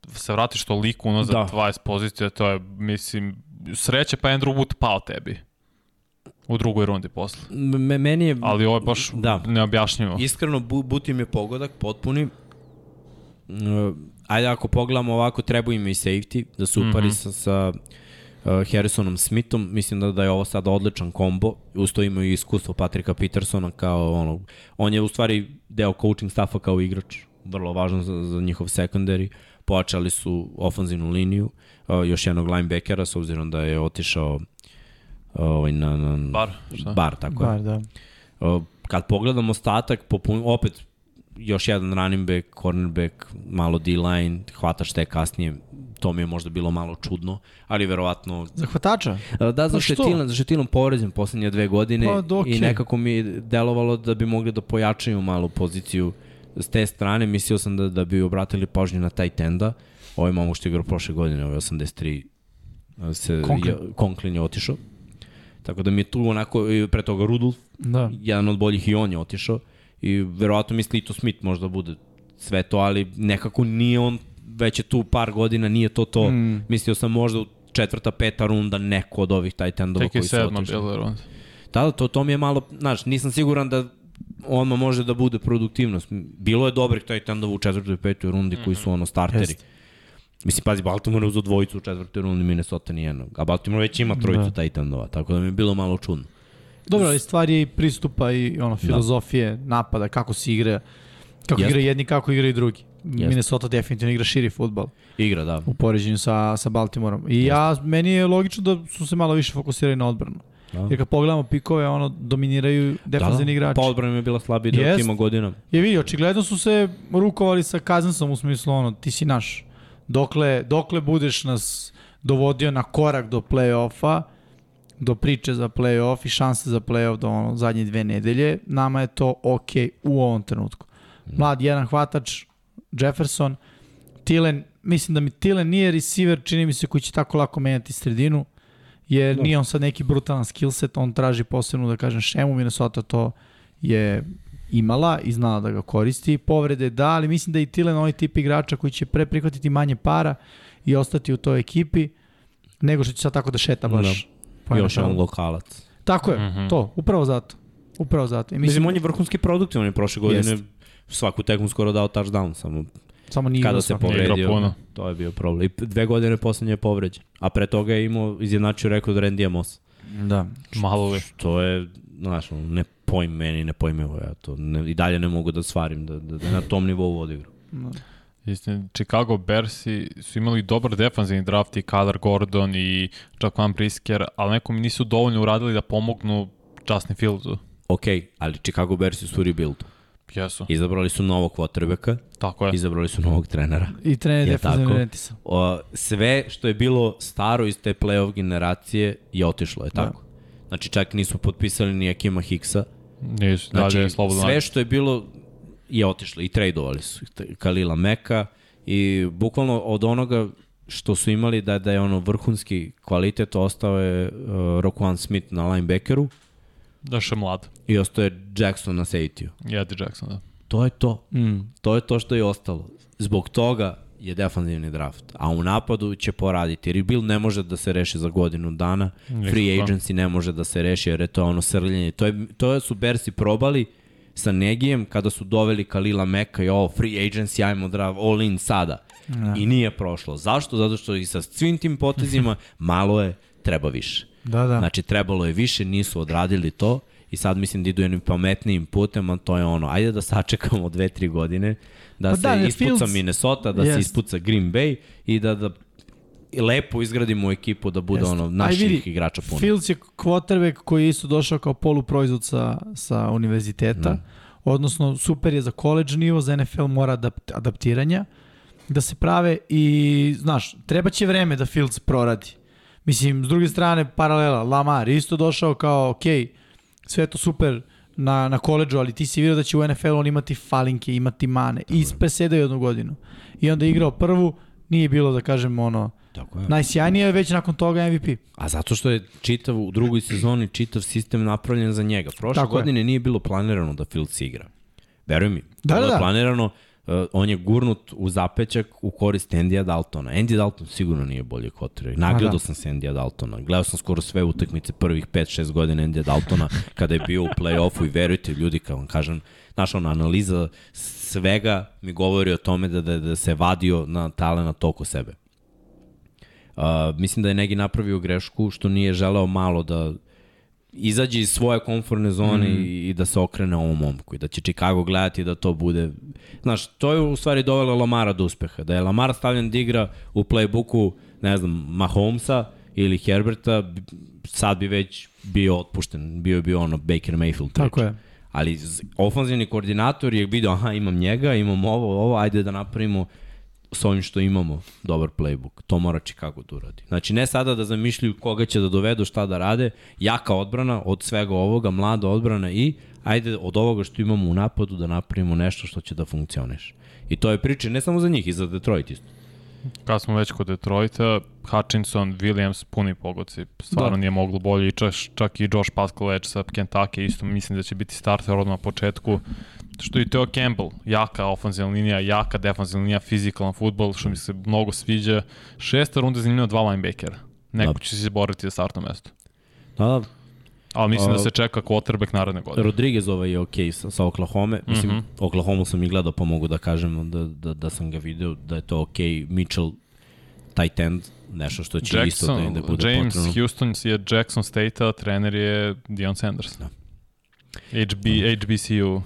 se vratiš toliko unazad da. 20 pozicija, to je, mislim, sreće pa Andrew Wood pao tebi. U drugoj rundi posle. Me, meni je... Ali ovo je baš da. neobjašnjivo. Iskreno, bu, Butim je pogodak, potpuni. Uh, ajde, ako pogledamo ovako, treba im i safety, da se upari mm -hmm. sa, sa uh, Harrisonom Smithom. Mislim da, da je ovo sad odličan kombo. Usto imaju i iskustvo Patrika Petersona kao ono... On je u stvari deo coaching staffa kao igrač. Vrlo važan za, za njihov secondary. Pojačali su ofanzivnu liniju. Uh, još jednog linebackera, s obzirom da je otišao ovaj, na, na, bar, šta? bar, tako bar, je. da. Kad pogledamo ostatak, popun, opet još jedan running back, cornerback, malo D-line, hvataš te kasnije, to mi je možda bilo malo čudno, ali verovatno... Za hvatača? Da, za pa Šetilan, za Šetilan povređen poslednje dve godine pa, okay. i nekako mi je delovalo da bi mogli da pojačaju malo poziciju s te strane. Mislio sam da, da bi obratili pažnju na taj tenda. Ovaj momo što je igrao prošle godine, ovaj 83 se Konklin, je, Konklin je otišao. Tako da mi je tu onako, pre toga Rudolf, da. jedan od boljih i on je otišao. I verovatno misli i to Smith možda bude sve to, ali nekako nije on, već je tu par godina, nije to to. Mm. Mislio sam možda u četvrta, peta runda neko od ovih Titanova koji su otišli. Tek je sedma runda. Da, da, to, to mi je malo, znaš, nisam siguran da onma može da bude produktivnost. Bilo je dobrih Titanova u četvrtoj, petoj rundi mm -hmm. koji su ono starteri. Jest. Mislim, pazi, Baltimore uzo dvojicu u četvrtoj rundi, Minnesota nijednog. A Baltimore već ima trojicu da. Titanova, tako da mi je bilo malo čudno. Dobro, ali stvari i pristupa i ono, da. filozofije, da. napada, kako se igra, kako Jest. igra jedni, kako igra i drugi. Jest. Minnesota definitivno igra širi futbol. Igra, da. U poređenju sa, sa Baltimoreom. I Jest. ja, meni je logično da su se malo više fokusirali na odbranu. Da. Jer kad pogledamo pikove, ono, dominiraju defensivni da, da. igrači. Pa odbrana je bila slabija deo tima godina. Je vidi, očigledno su se rukovali sa Kazansom u smislu, ono, ti si naš dokle, dokle budeš nas dovodio na korak do play-offa, do priče za play-off i šanse za play-off do ono, zadnje dve nedelje, nama je to ok u ovom trenutku. Mlad jedan hvatač, Jefferson, Tilen, mislim da mi Tilen nije receiver, čini mi se koji će tako lako menjati sredinu, jer no. nije on sad neki brutalan skillset, on traži posebnu, da kažem, šemu, Minnesota to je imala i znala da ga koristi. Povrede da, ali mislim da i Tilen ovaj tip igrača koji će pre prihvatiti manje para i ostati u toj ekipi, nego što će sad tako da šeta baš. Da. Još on lokalac. Tako je, mm -hmm. to, upravo zato. Upravo zato. I mislim, mislim on je vrhunski produkt, on je prošle godine jest. svaku tekmu skoro dao touchdown, samo Samo nije kada se povredio, to je bio problem. I dve godine poslednje je povređen. A pre toga je imao izjednačio rekord Randy Amos. Da. Malo li. Što je, znaš, ne pojm meni, ne pojmivo ja to. Ne, I dalje ne mogu da stvarim da, da, da na tom nivou odigram. Da. Istina, Chicago Bearsi su imali dobar defanzivni draft i Kyler Gordon i Jaquan Brisker, ali nekom nisu dovoljno uradili da pomognu Justin Fieldsu. Ok, ali Chicago Bears su u rebuildu. Jesu. Izabrali su novog quarterbacka, Tako je. izabrali su novog trenera. I trener Je defensivni tako? rentisa. O, sve što je bilo staro iz te playoff generacije je otišlo, je Da. tako? Znači čak nisu potpisali ni Akima Hicksa. Nisu, Znači dalje je slobodno. sve što je bilo je otišlo i tradeovali su Kalila Meka i bukvalno od onoga što su imali da, da je ono vrhunski kvalitet ostao je uh, Roquan Smith na linebackeru Da še mlad. i ostao je Jackson na safety-u. I Eddie Jackson, da. To je to. Mm. To je to što je ostalo. Zbog toga je defanzivni draft. A u napadu će poraditi. Rebuild ne može da se reši za godinu dana. Free Nikako. agency ne može da se reši jer je to ono srljenje. To, je, to su Bersi probali sa Negijem kada su doveli Kalila Meka i ovo free agency, ajmo draft, all in sada. Da. I nije prošlo. Zašto? Zato što i sa svim tim potezima malo je, treba više. Da, da. Znači, trebalo je više, nisu odradili to i sad mislim da idu jednim pametnijim putem, a to je ono, ajde da sačekamo dve, tri godine, da Pa se da, ispuca Fields- Minnesota, da se Jest. ispuca Green Bay i da, da lepo izgradimo ekipu da bude Jeste. ono Aj, naših vidi, igrača puno. Fields je quarterback koji je isto došao kao poluproizvod sa, sa univerziteta, Da. odnosno super je za college nivo, za NFL mora adapt, adaptiranja, da se prave i, znaš, treba će vreme da Fields proradi. Mislim, s druge strane, paralela, Lamar isto došao kao, ok, sve je to super na, na koleđu, ali ti si vidio da će u NFL on imati falinke, imati mane i presedao jednu godinu. I onda je igrao prvu, nije bilo, da kažem, ono, Tako je. najsjajnije, je već nakon toga MVP. A zato što je čitav, u drugoj sezoni čitav sistem napravljen za njega. Prošle Tako je. godine nije bilo planirano da Fields igra. Veruj mi. Da, da, je da. planirano, uh, on je gurnut u zapećak u korist Endija Daltona. Andy Dalton sigurno nije bolji quarterback. Nagledao da. sam se Endija Daltona. Gledao sam skoro sve utakmice prvih 5-6 godina Endija Daltona kada je bio u play-offu i verujte ljudi, kao vam kažem, naša ona analiza svega mi govori o tome da, da, da se vadio na talent oko sebe. Uh, mislim da je Negi napravio grešku što nije želeo malo da izađe iz svoje komfortne zone mm. i, i da se okrene ovom momku i da će Chicago gledati da to bude... Znaš, to je u stvari dovelo Lamara do uspeha. Da je Lamar stavljen da igra u playbooku, ne znam, Mahomesa ili Herberta, sad bi već bio otpušten. Bio je bio ono Baker Mayfield. Tako je. Ali ofanzivni koordinator je vidio, aha, imam njega, imam ovo, ovo, ajde da napravimo s ovim što imamo dobar playbook. To mora Chicago da uradi. Znači, ne sada da zamišljaju koga će da dovedu, šta da rade, jaka odbrana od svega ovoga, mlada odbrana i ajde od ovoga što imamo u napadu da napravimo nešto što će da funkcioniš. I to je priča ne samo za njih, i za Detroit isto. Kad smo već kod Detroita, Hutchinson, Williams, puni pogodci. Stvarno Da. nije moglo bolje. I čak, čak i Josh Pascal sa Kentucky isto mislim da će biti starter odmah na početku. Što i Teo Campbell, jaka ofenzivna linija, jaka defensivna linija, fizikalan futbol, što mi se mnogo sviđa. Šesta runda zanimljiva dva linebackera. Neko Da. će se boriti za startno mesto. Da, Ali mislim A- da se čeka quarterback naredne godine. Rodriguez ovaj je okej sa, sa Oklahoma. Mislim, mm. -hmm. Oklahoma sam i gledao, pa mogu da kažem da, da, da sam ga video, da je to okej. Mitchell, tight end, nešto što će isto da, Jackson, da bude James potrebno. Houston je Jackson State-a, trener je Dion Sanders. Da. HB, HBCU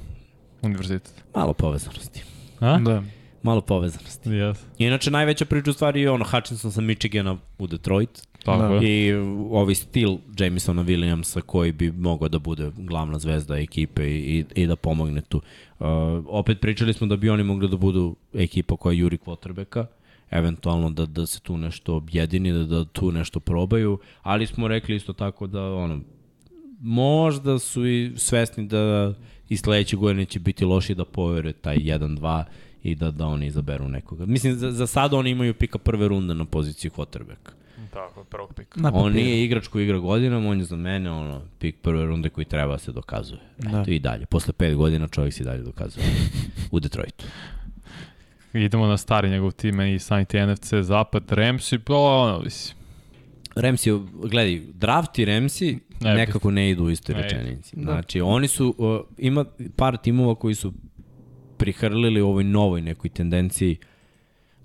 univerzitet. Malo povezanosti. A? Da. Malo povezanosti. Yes. Inače, najveća priča u stvari je ono, Hutchinson sa Michigana u Detroit Tako Da. je. i ovi stil Jamesona Williamsa koji bi mogao da bude glavna zvezda ekipe i, i, i da pomogne tu. Uh, opet pričali smo da bi oni mogli da budu ekipa koja juri quarterbacka, eventualno da, da se tu nešto objedini, da, da tu nešto probaju, ali smo rekli isto tako da ono, možda su i svesni da i sledeće godine će biti loši da povere taj 1-2 i da, da oni izaberu nekoga. Mislim, za, za sada oni imaju pika prve runde na poziciji quarterbacka. Tako prvog pika. Na On nije igrač koji igra godinama, on je za mene ono, pik prve runde koji treba da se dokazuje. Da. Eto i dalje. Posle pet godina čovjek se i dalje dokazuje. U Detroitu. Idemo na stari njegov tim i saniti NFC Zapad, Ramsi, pa ono, mislim, Remsi, gledaj, draft i Remsi Ne, nekako ne idu u istoj ne. rečenici. Da. Znači, oni su, uh, ima par timova koji su prihrlili u ovoj novoj nekoj tendenciji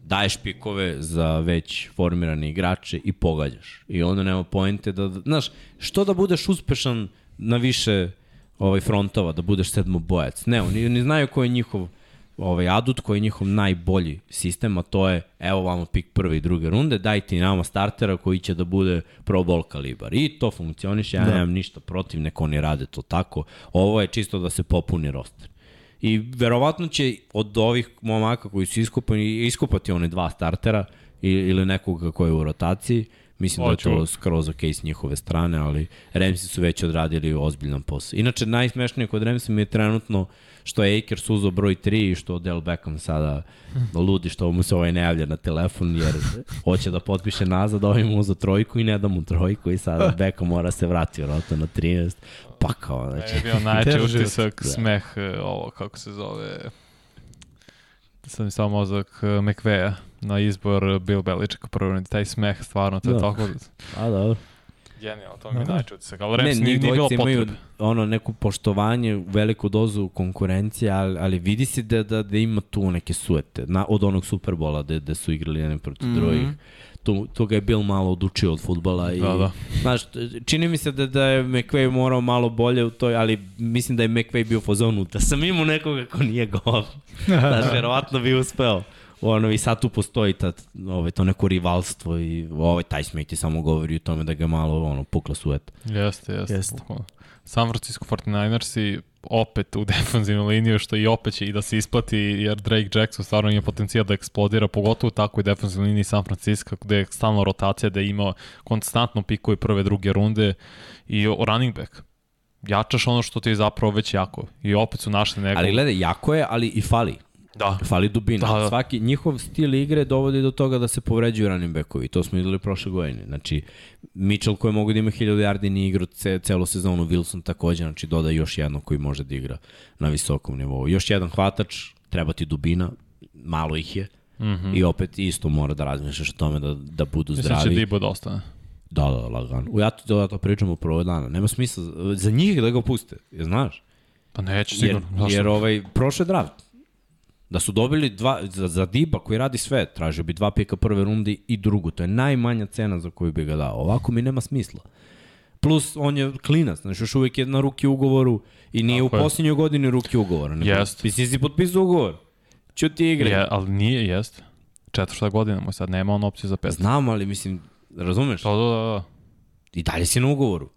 daješ pikove za već formirane igrače i pogađaš. I onda nema poente da, da znaš, što da budeš uspešan na više ovaj frontova, da budeš sedmobojac. Ne, oni, oni znaju ko je njihov ovaj adut koji je njihov najbolji sistem, a to je evo vamo pik prve i druge runde, dajte nama startera koji će da bude pro ball kalibar. I to funkcioniše, ja da. nemam ništa protiv, neko oni rade to tako. Ovo je čisto da se popuni roster. I verovatno će od ovih momaka koji su iskupani, iskupati one dva startera ili nekoga koji je u rotaciji, Mislim Oću. da je to skroz ok s njihove strane, ali Remsi su već odradili ozbiljan posao. Inače, najsmešnije kod Remsi mi je trenutno što je Akers uzao broj 3 i što Del Beckham sada ludi što mu se ovaj ne javlja na telefon jer hoće da potpiše nazad, ovaj mu uzao trojku i ne da mu trojku i sada Beckham mora se vrati vratno na 13. Pa kao, znači. Je bio najče utisak, da. smeh, e, ovo, kako se zove, sad mi samo mozak e, McVeja na izbor Bill Belichick prvo taj smeh stvarno to je da. tako a dobro Genijalno, to mi je najče utisak, ali Rams nije, nije bilo potrebe. Imaju ono, neku poštovanje, veliku dozu konkurencije, ali, ali vidi se da, da, da ima tu neke suete, na, od onog Superbola da, da su igrali jedne protiv mm -hmm. drugih tu, tu ga je Bill malo odučio od futbala i da, da. znaš, čini mi se da, da je McVay morao malo bolje u toj, ali mislim da je McVay bio u fazonu, da sam imao nekoga ko nije gol. znaš, verovatno bi uspeo. Ono, I sad tu postoji ta, ovaj, to neko rivalstvo i ovaj, taj smeti samo govori o tome da ga malo ono, pukla sueta. Jeste, jeste. jeste. San Francisco 49ersi opet u defensivnu liniju, što i opet će i da se isplati, jer Drake Jackson stvarno ima potencijal da eksplodira, pogotovo u takvoj defensivnoj liniji San Francisco, gde je stalno rotacija, da ima konstantno pikuje prve, druge runde i running back jačaš ono što ti je zapravo već jako. I opet su našli neko... Ali gledaj, jako je, ali i fali. Da. Fali dubina. Da, da. Svaki njihov stil igre dovodi do toga da se povređuju running backovi. To smo videli prošle godine. Znači, Mitchell koji mogu da ima 1000 yardi ni igra ce, celu sezonu, Wilson takođe, znači doda još jedno koji može da igra na visokom nivou. Još jedan hvatač, treba ti dubina, malo ih je. Mm -hmm. I opet isto mora da razmišljaš o tome da, da budu zdravi. Mislim će Dibo da ostane. Da, da, lagano. Ja to, da to pričam u prvo dana. Nema smisla za njih da ga puste, je znaš? Pa neće sigurno. Jer, jer ovaj, prošle draft, Da su dobili dva, za, za Diba koji radi sve, tražio bi dva pika prve runde i drugu. To je najmanja cena za koju bi ga dao. Ovako mi nema smisla. Plus, on je klinac, znači još uvijek je na ruki ugovoru i nije Tako u posljednjoj godini ruki ugovora. Jest. Ti si potpisao ugovor. Ću ti igre. Je, ali nije, jest. Četvrta godina mu sad, nema on opciju za pet. Znam, ali mislim, razumeš? Da, da, da. I dalje si na ugovoru.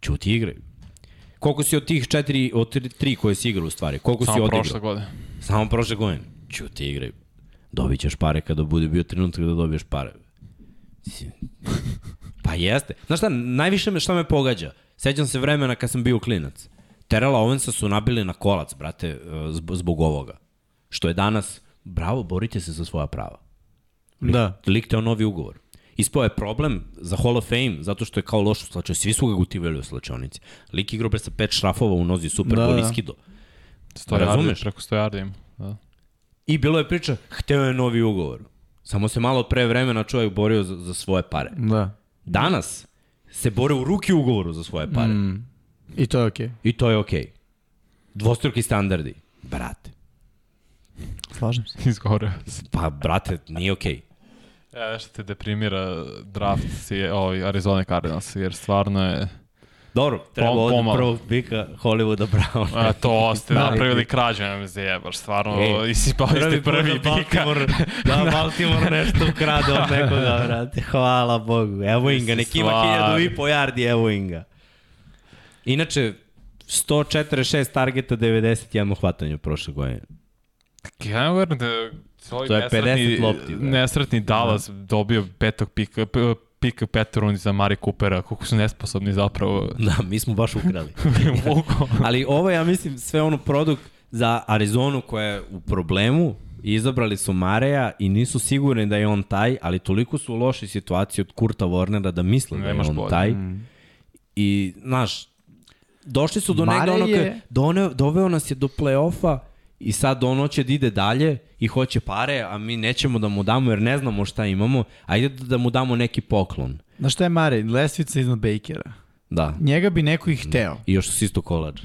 Ću ti igre. Koliko si od tih četiri, od tri, koje si igrao u stvari? Koliko Samo si odigrao? prošle godine. Samo prošle godine. ti igraj. Dobit ćeš pare kada bude bio trenutak da dobiješ pare. Pa jeste. Znaš šta, najviše me šta me pogađa. Sećam se vremena kad sam bio klinac. Terela Owensa su nabili na kolac, brate, e, zbog ovoga. Što je danas, bravo, borite se za svoja prava. Lik, da. Lik te o novi ugovor. Ispao je problem za Hall of Fame, zato što je kao loš u slačionici. Svi su ga gutivali u slačionici. Lik igrao pre sa pet šrafova u nozi, super, da, da. iskido. Sto Razumeš? Preko sto yardi ima. Da. I bilo je priča, hteo je novi ugovor. Samo se malo pre vremena čovjek borio za, za svoje pare. Da. Danas se bore u ruki ugovoru za svoje pare. Mm. I to je okej. Okay. I to je okej. Okay. Dvostruki standardi. Brate. Slažem se. Izgovorio Pa, brate, nije okej. Okay. Ja, nešto te deprimira draft si, ovaj, Arizona Cardinals, jer stvarno je... Dobro, treba Pom, od prvog pika Hollywooda Brown. A, to ste da, napravili krađu, ne me zajebaš, stvarno, Ej, isipali ste prvi pika. Baltimore, da, Baltimore nešto ukrade od nekoga, brate, hvala Bogu. Evo Inga, neki ima hiljadu i po yardi, evo Inga. Inače, 146 targeta, 91 hvatanja prošle godine. Ja ne da to je 50 lopti. Da. Nesretni Dallas da. dobio petog pika, pika Peterun za Mari Coopera, koliko su nesposobni zapravo. Da, mi smo baš ukrali. Ali ovo ja mislim sve ono produkt za Arizonu koja je u problemu, izabrali su Mareja i nisu sigurni da je on taj, ali toliko su u lošoj situaciji od Kurta Warnera da misle da je on bolje. taj. Mm. I, znaš, došli su do Mare negde ono, je... do doveo nas je do play-offa i sad ono će da ide dalje i hoće pare, a mi nećemo da mu damo jer ne znamo šta imamo, ajde da mu damo neki poklon. Na šta je Mare? Lesvica iznad Bakera. Da. Njega bi neko i hteo. I još su isto kolač.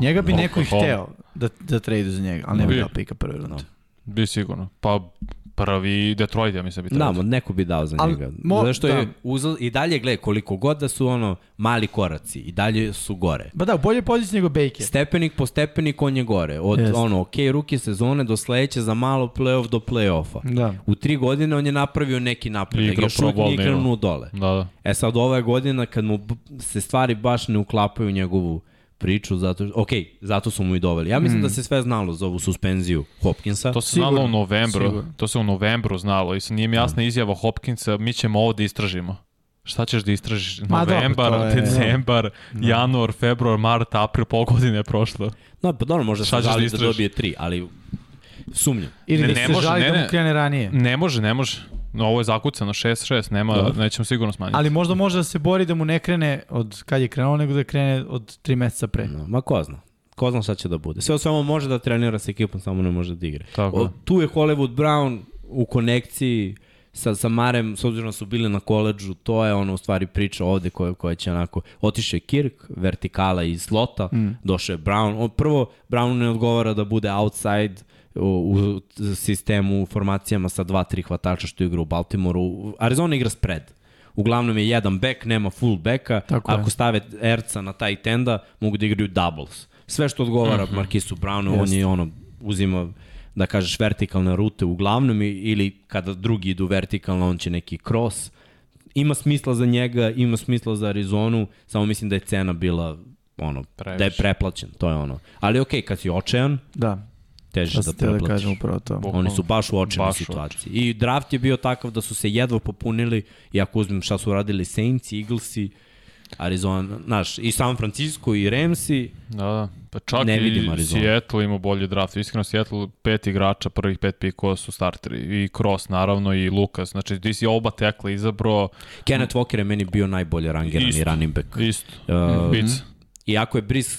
Njega bi neko i hteo da, da trade za njega, ali ne bi dao pika prve runde. No. Bi sigurno. Pa Prvi Detroit, ja mislim, bi Da, trebao. ma neko bi dao za Al, njega. mo- Zato što je da. uzal, i dalje, gle, koliko god da su ono mali koraci, i dalje su gore. Ba da, bolje poziciji nego Baker. Stepenik po stepenik on je gore. Od Jeste. ono, ok, ruke sezone do sledeće za malo playoff do playoffa. Da. U tri godine on je napravio neki napredak. Igrao Još Pro uvijek nije krenuo dole. Da, da. E sad, ova je godina kad mu se stvari baš ne uklapaju u njegovu priču, zato, ok, zato su mu i doveli. Ja mislim da se sve znalo za ovu suspenziju Hopkinsa. To se Sigurno, znalo u novembru. sigurno. To se u novembru znalo i sad nije mi jasna izjava Hopkinsa, mi ćemo ovo da istražimo. Šta ćeš da istražiš? Ma dobro, Novembar, to je- decembar, januar, februar, mart, april, pol godine je prošlo. No, pa dobro, možda Šta se da žali da, istražiš? dobije tri, ali sumnjam. Ili Ne, da ne se može, žali ne, da mu ne. krene ranije. Ne može, ne može. No, ovo je zakucano 6-6, nema, Dobro. nećemo sigurno smanjiti. Ali možda može da se bori da mu ne krene od kad je krenuo, nego da krene od tri meseca pre. No, ma ko zna. Ko zna šta će da bude. Sve o svemu može da trenira sa ekipom, samo ne može da igra. Tako O, tu je Hollywood Brown u konekciji sa, sa Marem, s obzirom da su bili na koleđžu, to je ono u stvari priča ovde koja, koja će onako, otiše je Kirk, vertikala iz slota, mm. došao je Brown. O, prvo, Brown ne odgovara da bude outside u, u sistemu, u formacijama sa dva, tri hvatača što igra u Baltimoreu. Arizona igra spread. Uglavnom je jedan back, nema full backa. Tako je. Ako stave Erca na taj tenda, mogu da igraju doubles. Sve što odgovara mm -hmm. Markisu Brownu, on Jeste. je ono, uzima da kažeš vertikalne rute uglavnom ili kada drugi idu vertikalno on će neki cross ima smisla za njega, ima smisla za Arizonu, samo mislim da je cena bila ono, Previše. da je preplaćen, to je ono. Ali okej, kad si očajan, Da, da te da preplatiš. kažem upravo to. Oni su baš u očajnoj Baš u situaciji. I draft je bio takav da su se jedva popunili, i ako uzmem šta su radili Saints, Eaglesi, Arizona, znaš, i San Francisco i Ramsi, Da, da. Pa čak Ne i vidim Arizonu. Seattle ima bolji draft. Iskreno, Seattle pet igrača, prvih pet pikova su starteri. I Cross, naravno, i Lucas. Znači, ti si oba tekla izabrao Kenneth Walker je meni bio najbolje rangirani Isto. running back. isto. Uh, Bic. Iako je Brice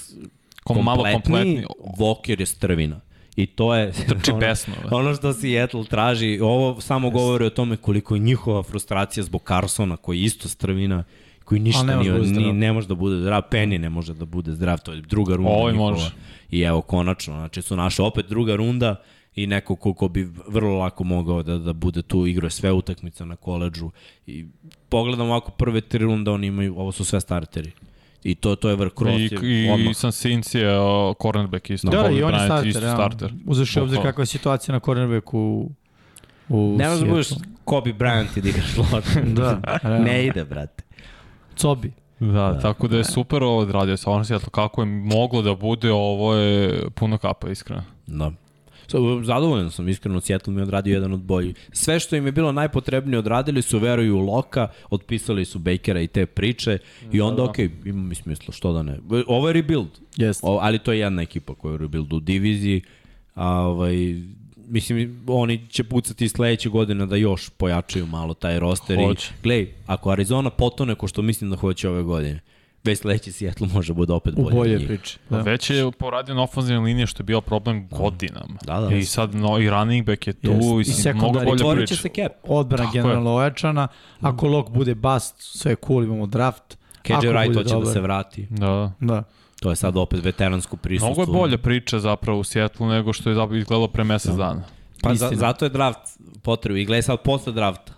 Kom, malo kompletni. Walker je strvina. I to je Trči besno. da. ono što Seattle traži. Ovo samo govori o tome koliko je njihova frustracija zbog Carsona, koji je isto strvina, koji ništa ne može nije, da ni, ne može da bude zdrav. Penny ne može da bude zdrav, to je druga runda Ovaj njihova. može. I evo, konačno, znači su naše opet druga runda i neko ko, ko bi vrlo lako mogao da, da bude tu, igrao je sve utakmice na koleđžu i pogledam ovako prve tri runde, oni imaju, ovo su sve starteri. I to, to je vrh cross I, i odmah. San Sins je cornerback isto. Da, da, Bobby i on je starter. Isto ja. starter. Uzeš obzir kakva je situacija na cornerbacku u, u Ne možeš da budeš. Kobe Bryant i da igraš loše. Da, realno. ne ide, brate. Cobi. Da, da, tako da je super ovo odradio stvarno Seattle. Kako je moglo da bude, ovo je puno kapa, iskreno. Da. Zadovoljan sam, iskreno, Seattle mi je odradio jedan od boljih. Sve što im je bilo najpotrebnije odradili su, veruju u Loka, otpisali su Bakera i te priče i onda, da. okej, ima mi smisla, što da ne. Ovo je rebuild, Jeste. o, ali to je jedna ekipa koja je u rebuildu u diviziji. A, ovaj, mislim, oni će pucati sledeće godine da još pojačaju malo taj roster. Hoće. I, glej, ako Arizona potone ko što mislim da hoće ove godine, već sledeći Seattle može bude opet U bolje. bolje od njih. priče. Da. Da. Već je poradio na ofenzivnoj liniji što je bio problem godinama. Da, da. I sad no, i running back je tu Jeste. i, I sad mnogo bolje Otvorit će priča. se cap. Odbrana Tako je. generalno ojačana. Ako Lok bude bust, sve je cool, imamo draft. KJ Ako Wright hoće da se vrati. Da. Da. To je sad opet veteransko prisustvo. Mnogo je bolja priča zapravo u Seattle nego što je izgledalo pre mesec dana. Pa za, zato je draft potrebu. I gledaj sad posle drafta.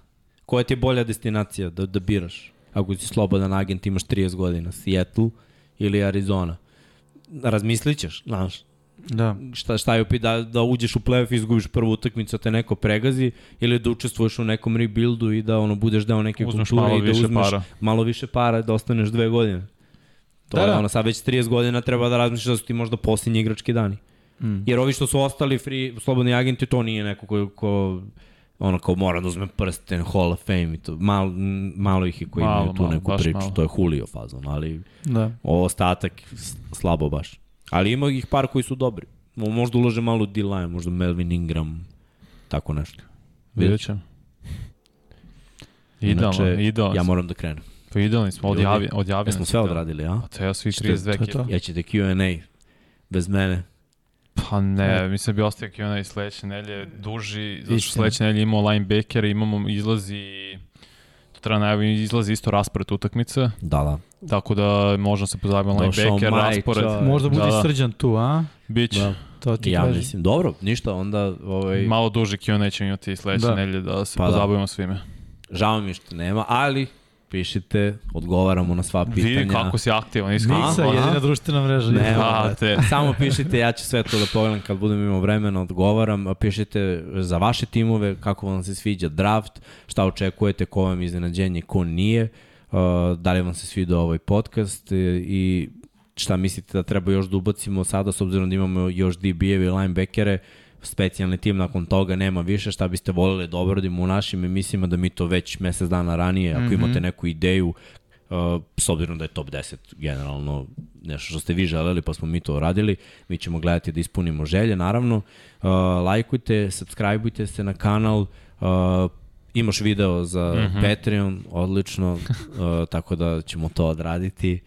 Koja ti je bolja destinacija da, da biraš? Ako si slobodan agent, imaš 30 godina. Seattle ili Arizona. Razmislit ćeš, znaš. Da. Šta, šta je da, da uđeš u playoff i izgubiš prvu utakmicu, te neko pregazi ili da učestvuješ u nekom rebuildu i da ono budeš deo neke Uzmeš kulture i da uzmeš para. malo više para da ostaneš dve godine. To da, je da. ono, sad već 30 godina treba da razmišljaš da su ti možda posljednji igrački dani. Mm. Jer ovi što su ostali free, slobodni agenti, to nije neko ko, ko ono kao mora da uzme prsten, Hall of Fame i to. Mal, malo ih je koji Malo, imaju tu malo, neku priču. malo. To je Julio fazon, ali Da. ovo ostatak slabo baš. Ali ima ih par koji su dobri. Mo- Možda ulože malo D-line, možda Melvin Ingram, tako nešto. Vidjet ćemo. Idealno, Inače, idealno. Ja moram da krenem. Pa idealni smo, odjavi, odjavljeni. Jesmo sve odradili, a? Pa svi Što- 32 to je to. Ja ćete Q&A bez mene. Pa ne, mislim da bi ostavio Q&A i sledeće nelje duži, zato što sledeće nelje imamo linebacker, imamo izlazi, to treba najavim, izlazi isto raspored utakmice, Da, da. tako da možemo se pozabaviti Došao linebacker, raspored. čovek. Možda bude Da, da. srđan tu, a? Biće. Da. to ti ja kažem. mislim, dobro, ništa, onda ovaj, Malo duži Q&A ćemo imati sledeće Da. nedelje da se Pa da. pozabavimo svime. žao mi što nema, ali pišite, odgovaramo na sva pitanja. Vidi kako si aktivan, iskreno. Aha. jedina društvena mreža. Ne, brate. te. Samo pišite, ja ću sve to da pogledam kad budem imao vremena, odgovaram. A Pišite za vaše timove, kako vam se sviđa draft, šta očekujete, ko vam je iznenađenje, ko nije, uh, da li vam se sviđa ovaj podcast i šta mislite da treba još da ubacimo sada, s obzirom da imamo još DB-evi, linebackere, specijalni tim nakon toga nema više, šta biste volili da obradimo u našim emisijama, da mi to već mesec dana ranije, ako mm -hmm. imate neku ideju, uh, s obzirom da je top 10 generalno nešto što ste vi želeli pa smo mi to radili, mi ćemo gledati da ispunimo želje, naravno. Uh, lajkujte, subscribeujte se na kanal, uh, imaš video za mm -hmm. Patreon, odlično, uh, tako da ćemo to odraditi.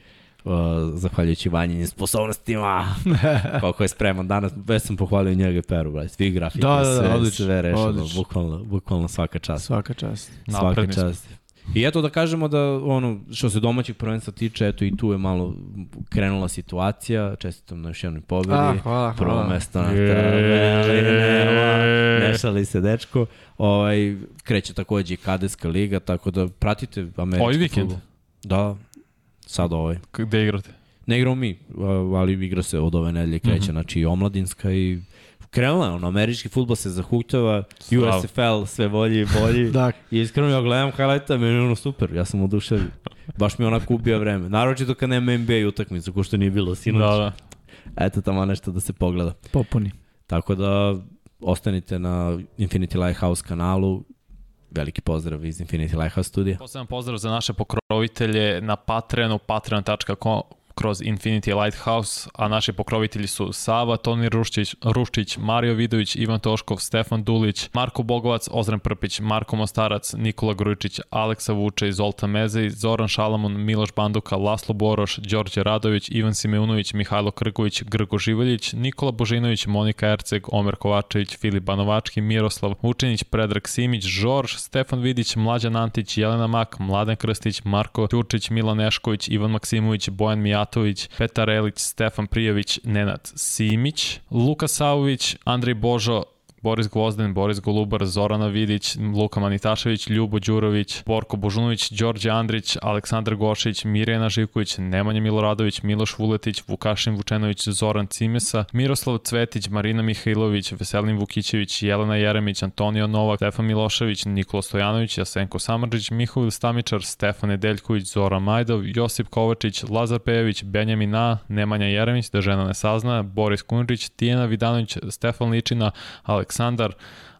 Uh, zahvaljujući vanjenim sposobnostima koliko je spreman danas već sam pohvalio njega i Peru brate. svi grafike, Da, da, da, sve, odlično, sve rešeno odlično. bukvalno, bukvalno svaka čast Svaka čast. svaka Napredni smo. čast I eto da kažemo da ono što se domaćih prvenstva tiče, eto i tu je malo krenula situacija, čestitam na još jednoj pobedi. Ah, hvala, Prvo hvala. mesto na Je. tabeli, ne šali se dečko. Ovaj, kreće takođe i Kadeska liga, tako da pratite američki Ovaj vikend? Da, sad ovaj. Gde igrate? Ne igramo mi, ali igra se od ove nedelje kreće, mm -hmm. znači i omladinska i krenula je, ono, američki futbol se zahuktava. USFL sve bolji i bolji. Da, I iskreno ja gledam highlighta, meni je ono super, ja sam oduševljen. Baš mi onako ubija vreme. Naročito kad nema NBA utakmica, ko što nije bilo sinoć. Da, da. Eto tamo nešto da se pogleda. popuni. Tako da ostanite na Infinity Lighthouse kanalu. Veliki pozdrav iz Infinity Lighthouse studija. Poseban pozdrav za naše pokrovitelje na Patreonu, patreon.com kroz Infinity Lighthouse, a naši pokrovitelji su Sava, Toni Ruščić, Ruščić, Mario Vidović, Ivan Toškov, Stefan Dulić, Marko Bogovac, Ozren Prpić, Marko Mostarac, Nikola Grujičić, Aleksa Vuče, Zolta Mezej, Zoran Šalamun, Miloš Banduka, Laslo Boroš, Đorđe Radović, Ivan Simeunović, Mihajlo Krgović, Grgo Živaljić, Nikola Božinović, Monika Erceg, Omer Kovačević, Filip Banovački, Miroslav Vučinić, Predrag Simić, Žorž, Stefan Vidić, Mlađan Antić, Jelena Mak, Mladen Krstić, Marko Ćurčić, Milan Nešković, Ivan Maksimović, Bojan Mijatović, Petar Elić, Stefan Prijović, Nenad Simić, Luka Savović, Andrej Božo, Boris Gvozden, Boris Golubar, Zorana Vidić, Luka Manitašević, Ljubo Đurović, Borko Božunović, Đorđe Andrić, Aleksandar Gošić, Mirjana Živković, Nemanja Miloradović, Miloš Vuletić, Vukašin Vučenović, Zoran Cimesa, Miroslav Cvetić, Marina Mihajlović, Veselin Vukićević, Jelena Jeremić, Antonio Novak, Stefan Milošević, Nikola Stojanović, Jasenko Samrđić, Mihovil Stamičar, Stefan Nedeljković, Zoran Majdov, Josip Kovačić, Lazar Pejević, Benjamin A, Nemanja Jeremić, da žena ne sazna, Boris Kunrić, Tijena Vidanović, Stefan Ličina, Aleksandar Aleksandar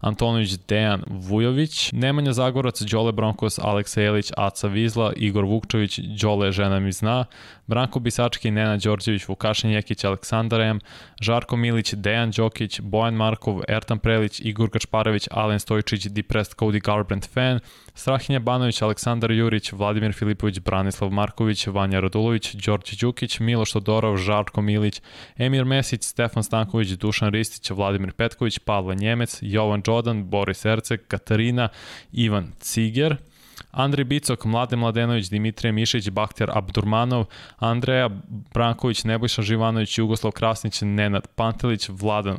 Antonović, Dejan Vujović, Nemanja Zagorac, Đole Bronkos, Aleksa Jelić, Aca Vizla, Igor Vukčević, Đole žena mi zna, Branko Bisački, Nena Đorđević, Vukašin Jekić, Aleksandar M, Žarko Milić, Dejan Đokić, Bojan Markov, Ertan Prelić, Igor Gašparević, Alen Stojčić, Depressed Cody Garbrandt fan, Strahinja Banović, Aleksandar Jurić, Vladimir Filipović, Branislav Marković, Vanja Radulović, Đorđe Đukić, Miloš Todorov, Žarko Milić, Emir Mesić, Stefan Stanković, Dušan Ristić, Vladimir Petković, Pavle Njemec, Jovan Đodan, Boris Erceg, Katarina, Ivan Ciger, Andrej Bicok, Mlade Mladenović, Dimitrije Mišić, Bahtjar Abdurmanov, Andreja Branković, Nebojša Živanović, Jugoslav Krasnić, Nenad Pantelić, Vladan,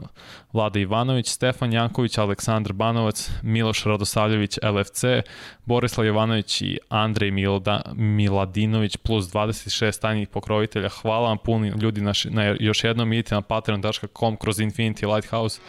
Vlada Ivanović, Stefan Janković, Aleksandar Banovac, Miloš Radosavljević, LFC, Borislav Jovanović i Andrej Milda, Miladinović plus 26 tajnih pokrovitelja. Hvala vam puni ljudi na, na još jednom idite na patreon.com kroz Infinity Lighthouse.